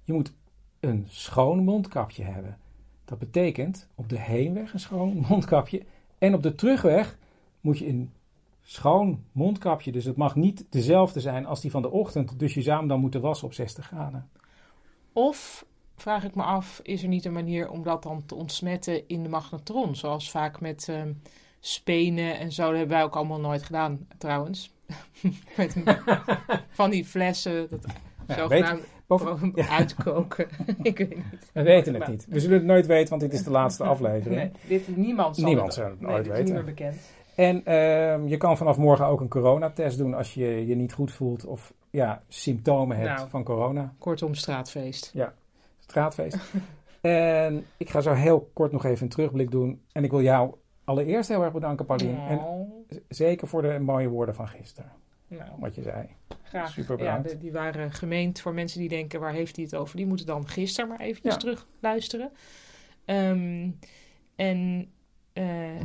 Je moet een schoon mondkapje hebben. Dat betekent op de heenweg een schoon [LAUGHS] mondkapje. En op de terugweg moet je een schoon mondkapje. Dus het mag niet dezelfde zijn als die van de ochtend. Dus je zou hem dan moeten wassen op 60 graden. Of vraag ik me af, is er niet een manier om dat dan te ontsmetten in de magnetron? Zoals vaak met ehm, spenen en zo. Dat hebben wij ook allemaal nooit gedaan, trouwens. [LAUGHS] met van die flessen, dat Ja, zogenaamd weet- boven- [LAUGHS] ja. uitkoken. [LAUGHS] ik weet niet. We weten het niet. We zullen het nooit weten, want dit is de laatste aflevering. Nee, dit, niemand zal Niemand het, zal het nee, nooit dit is weten. niet meer bekend. En ehm, je kan vanaf morgen ook een coronatest doen als je je niet goed voelt of ja, symptomen hebt Nou. van corona. Kortom, straatfeest. Ja, straatfeest. en ik ga zo heel kort nog even een terugblik doen. En ik wil jou allereerst heel erg bedanken, Paulien. En z- zeker voor de mooie woorden van gisteren. Nou, Wat je zei. Graag. Super ja, bedankt. de- die waren gemeend voor mensen die denken, waar heeft hij het over? Die moeten dan gisteren maar eventjes Ja. terug luisteren. Ehm, en eh,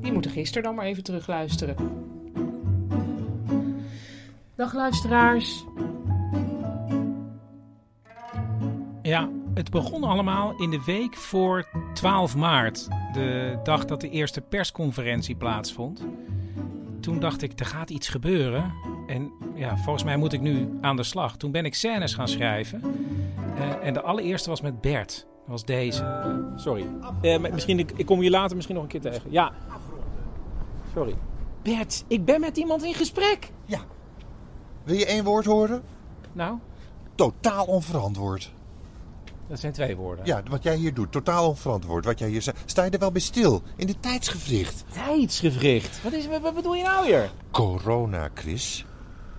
die moeten gisteren dan maar even terug luisteren. Dag luisteraars. Ja, het begon allemaal in de week voor 12 maart. De dag dat de eerste persconferentie plaatsvond. Toen dacht ik, er gaat iets gebeuren. En ja, volgens mij moet ik nu aan de slag. Toen ben ik scènes gaan schrijven. Eh, en de allereerste was met Bert. Dat was deze. Sorry. Eh, misschien, ik, ik kom je later misschien nog een keer tegen. Ja. Sorry. Bert, ik ben met iemand in gesprek. Ja. Wil je één woord horen? Nou? Totaal onverantwoord. Dat zijn twee woorden. Ja, wat jij hier doet, totaal onverantwoord. Wat jij hier zegt. Sta je er wel bij stil? In de tijdsgevricht. Tijdsgevricht? Wat, is, wat, wat bedoel je nou weer? Corona, Chris.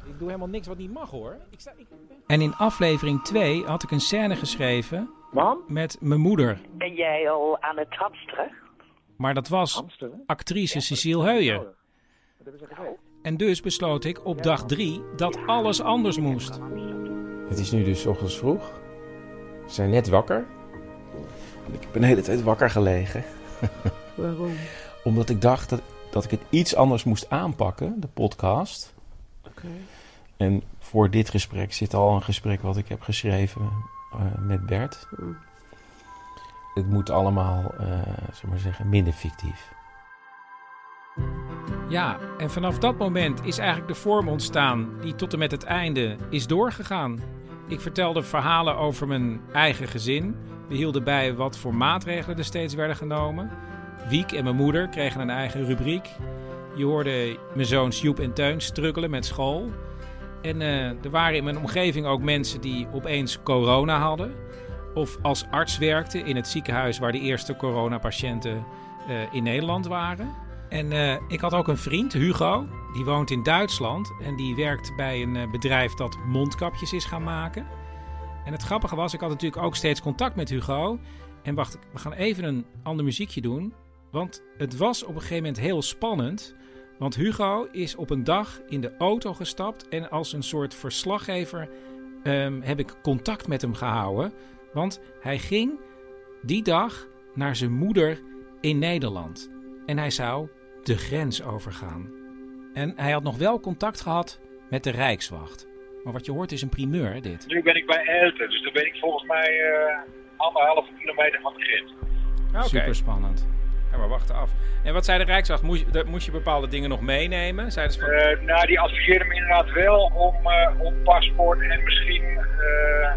Ik doe helemaal niks wat niet mag hoor. Ik sta, ik En in aflevering 2 had ik een scène geschreven met mijn moeder. Ben jij al aan het hamsteren? Maar dat was actrice Cecile Heuyen. En dus besloot ik op dag 3 dat alles anders moest. Het is nu dus ochtends vroeg. Zijn net wakker. En Ik heb een hele tijd wakker gelegen. [LAUGHS] Waarom? Omdat ik dacht dat, dat ik het iets anders moest aanpakken, de podcast. Oké. En voor dit gesprek zit al een gesprek wat ik heb geschreven eh, met Bert. Hmm. Het moet allemaal, eh zeg maar zeggen, minder fictief. Ja, en vanaf dat moment is eigenlijk de vorm ontstaan die tot en met het einde is doorgegaan. Ik vertelde verhalen over mijn eigen gezin. We hielden bij wat voor maatregelen er steeds werden genomen. Wiek en mijn moeder kregen een eigen rubriek. Je hoorde mijn zoons Joep en Teun struggelen met school. En eh, er waren in mijn omgeving ook mensen die opeens corona hadden. Of als arts werkten in het ziekenhuis waar de eerste coronapatiënten eh, in Nederland waren. En eh, ik had ook een vriend, Hugo, die woont in Duitsland. En die werkt bij een eh, bedrijf dat mondkapjes is gaan maken. En het grappige was, ik had natuurlijk ook steeds contact met Hugo. En wacht, we gaan even een ander muziekje doen. Want het was op een gegeven moment heel spannend. Want Hugo is op een dag in de auto gestapt. En als een soort verslaggever ehm, heb ik contact met hem gehouden. Want hij ging die dag naar zijn moeder in Nederland. En hij zou de grens overgaan. En hij had nog wel contact gehad met de Rijkswacht. Maar wat je hoort is een primeur, dit. Nu ben ik bij Elten, dus dan ben ik volgens mij eh anderhalve kilometer van de grens. Super spannend. Ja, maar wacht af. En wat zei de Rijkswacht? Moest je, moest je bepaalde dingen nog meenemen? Zeiden ze van... Eh, nou, die adviseerden me inderdaad wel om, eh, om paspoort en misschien eh,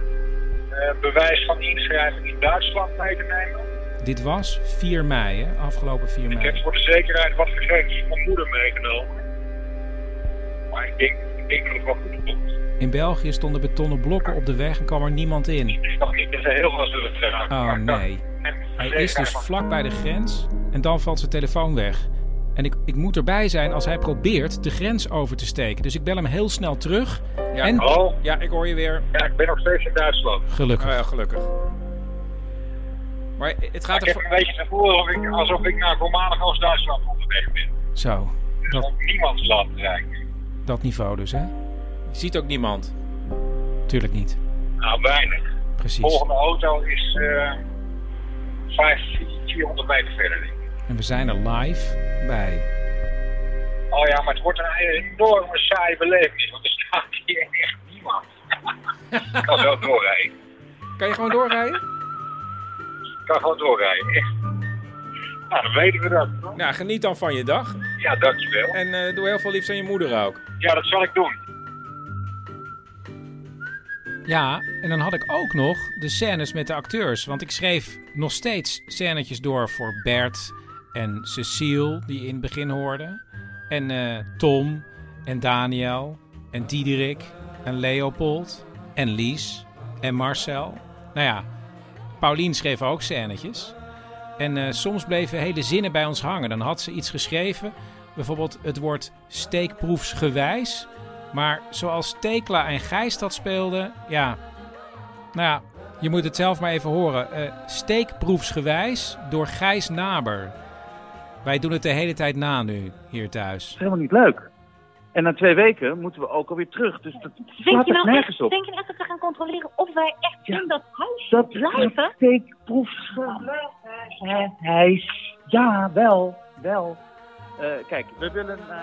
eh, bewijs van inschrijving in Duitsland mee te nemen. Dit was 4 mei, hè? Afgelopen 4 Ik heb mei. voor de zekerheid wat gegevens van mijn moeder meegenomen. Maar ik denk, ik denk dat het wel goed komt. In België stonden betonnen blokken op de weg en kwam er niemand in. Ik dacht niet dat ze heel veel zullen zeggen. Oh nee. Hij is dus vlak bij de grens en dan valt zijn telefoon weg. En ik, ik moet erbij zijn als hij probeert de grens over te steken. Dus ik bel hem heel snel terug. Ja, en... Ja, ik hoor je weer. Ja, ik ben nog steeds in Duitsland. Gelukkig. Oh ja, gelukkig. Maar het gaat ik heb een beetje het gevoel alsof ik, alsof ik naar voormalig Oost-Duitsland onderweg ben. Zo. Dat Dat, is niemands land eigenlijk. Dat niveau dus, hè? Je ziet ook niemand. Tuurlijk niet. Nou, weinig. Precies. De volgende auto is eh 500, 400 meter verder. denk ik. En we zijn er live bij. Oh ja, maar het wordt een enorme saaie beleving, want er staat hier echt niemand. [LAUGHS] Ik kan wel doorrijden. Kan je gewoon doorrijden? Ik kan gewoon doorrijden, echt. Nou, dan weten we dat. Nou, geniet dan van je dag. Ja, dankjewel. En eh, doe heel veel liefs aan je moeder ook. Ja, dat zal ik doen. Ja, en dan had ik ook nog de scènes met de acteurs. Want ik schreef nog steeds scènetjes door voor Bert en Cecile, die je in het begin hoorde. En eh, Tom en Daniel en Diederik en Leopold en Lies en Marcel. Nou ja, Paulien schreef ook scènetjes. En eh, soms bleven hele zinnen bij ons hangen. Dan had ze iets geschreven, bijvoorbeeld het woord steekproefsgewijs. Maar zoals Tekla en Gijs dat speelden, ja, nou ja, je moet het zelf maar even horen. Eh, steekproefsgewijs door Gijs Naber. Wij doen het de hele tijd na nu, hier thuis. is helemaal niet leuk. En na twee weken moeten we ook alweer terug. Dus dat Denk slaat je, er nou nergens echt, op. denk je nou echt dat we gaan controleren of wij echt in dat huis Dat blijven? steekproefsgewijs. Ja, wel, wel. Eh, kijk, we willen... eh,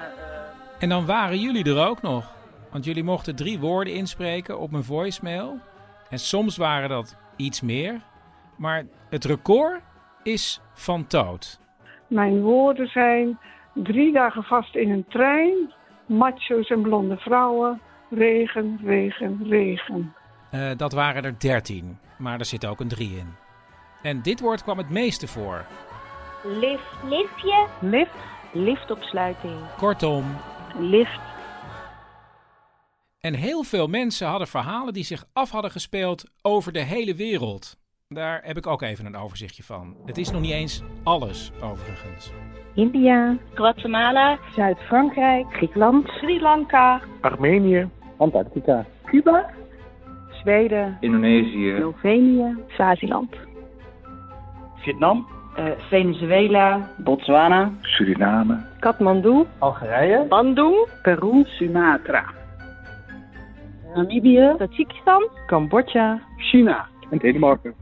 En dan waren jullie er ook nog. Want jullie mochten drie woorden inspreken op mijn voicemail. En soms waren dat iets meer. Maar het record is van Toot. Mijn woorden zijn drie dagen vast in een trein, macho's en blonde vrouwen, regen, regen, regen. Eh, dat waren er dertien. Maar er zit ook een drie in. En dit woord kwam het meeste voor. Lift. Liftje. Lift. Liftopsluiting. Kortom. Lift. En heel veel mensen hadden verhalen die zich af hadden gespeeld over de hele wereld. Daar heb ik ook even een overzichtje van. Het is nog niet eens alles, overigens. India. Guatemala. Zuid-Frankrijk. Griekenland. Sri Lanka. Armenië. Antarctica. Cuba. Zweden. Indonesië. Slovenië. Swaziland. Vietnam. Eh, Venezuela. Botswana. Suriname. Kathmandu. Algerije. Bandung. Peru. Sumatra. Namibië. Tajikistan. Cambodja. China. En Denemarken.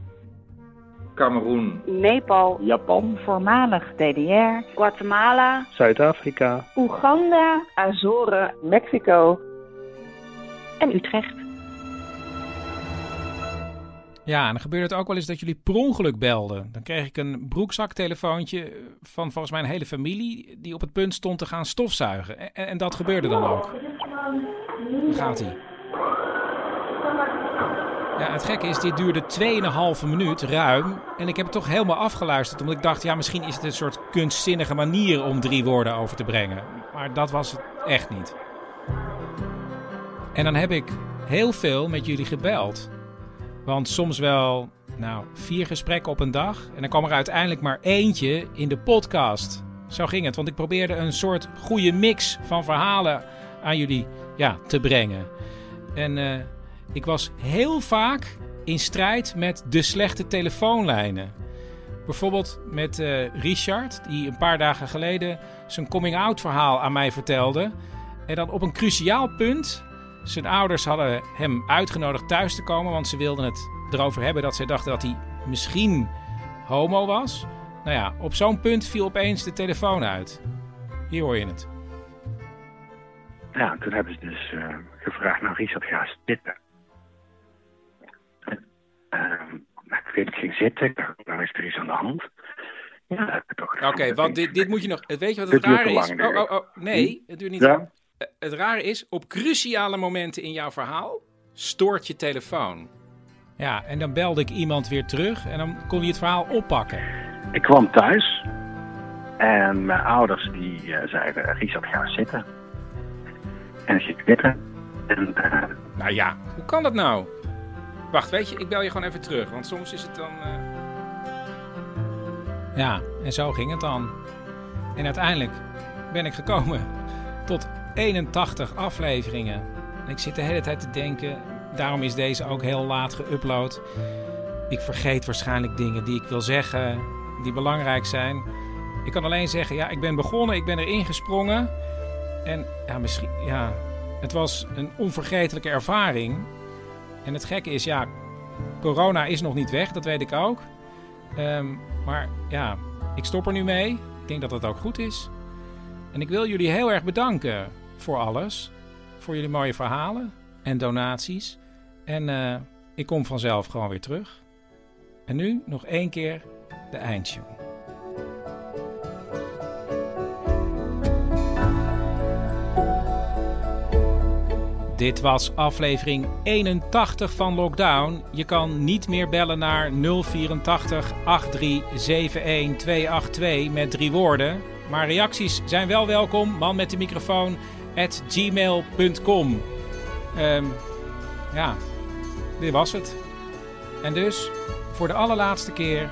Cameroen. Nepal. Japan. Voormalig DDR. Guatemala. Zuid-Afrika. Oeganda. Azoren. Mexico. En Utrecht. Ja, en dan gebeurde het ook wel eens dat jullie per ongeluk belden. Dan kreeg ik een broekzaktelefoontje van volgens mij een hele familie... die op het punt stond te gaan stofzuigen. En, en dat gebeurde dan ook. Daar gaat hij. Ja, het gekke is, dit duurde 2,5 minuut, ruim. En ik heb het toch helemaal afgeluisterd. Omdat ik dacht, ja, misschien is het een soort kunstzinnige manier om drie woorden over te brengen. Maar dat was het echt niet. En dan heb ik heel veel met jullie gebeld. Want soms wel, nou, vier gesprekken op een dag. En dan kwam er uiteindelijk maar eentje in de podcast. Zo ging het, want ik probeerde een soort goede mix van verhalen aan jullie ja, te brengen. En eh, ik was heel vaak in strijd met de slechte telefoonlijnen. Bijvoorbeeld met eh, Richard, die een paar dagen geleden zijn coming-out verhaal aan mij vertelde. En dan op een cruciaal punt. Zijn ouders hadden hem uitgenodigd thuis te komen, want ze wilden het erover hebben dat zij dachten dat hij misschien homo was. Nou ja, op zo'n punt viel opeens de telefoon uit. Hier hoor je het. Ja, toen hebben ze dus eh, gevraagd, nou Richard, ga nou, ik weet het ging zitten, dacht, nou is er iets aan de hand. Ja, dat heb ik toch Oké, want dit, dit moet je nog... Weet je wat het rare is? lang, Oh, oh, oh, nee, het duurt niet Ja? lang. Eh, Het rare is, op cruciale momenten in jouw verhaal stoort je telefoon. Ja, en dan belde ik iemand weer terug en dan kon hij het verhaal oppakken. Ik kwam thuis en mijn ouders die eh, zeiden, Richard, ga zitten. En ik zit zitten. En, eh, Nou ja, hoe kan dat nou? Wacht, weet je, ik bel je gewoon even terug, want soms is het dan... eh, Ja, en zo ging het dan. En uiteindelijk ben ik gekomen tot 81 afleveringen. En ik zit de hele tijd te denken, daarom is deze ook heel laat geüpload. Ik vergeet waarschijnlijk dingen die ik wil zeggen, die belangrijk zijn. Ik kan alleen zeggen, ja, ik ben begonnen, ik ben erin gesprongen. En ja, misschien, ja, Het was een onvergetelijke ervaring. En het gekke is, ja, corona is nog niet weg, dat weet ik ook. Ehm, maar ja, ik stop er nu mee. Ik denk dat dat ook goed is. En ik wil jullie heel erg bedanken voor alles. Voor jullie mooie verhalen en donaties. En eh, ik kom vanzelf gewoon weer terug. En nu nog één keer de eindtune. Dit was aflevering 81 van Lockdown. Je kan niet meer bellen naar 084 8371 282 met drie woorden. Maar reacties zijn wel welkom. Man met de microfoon at gmail.com. Ehm, ja, dit was het. En dus voor de allerlaatste keer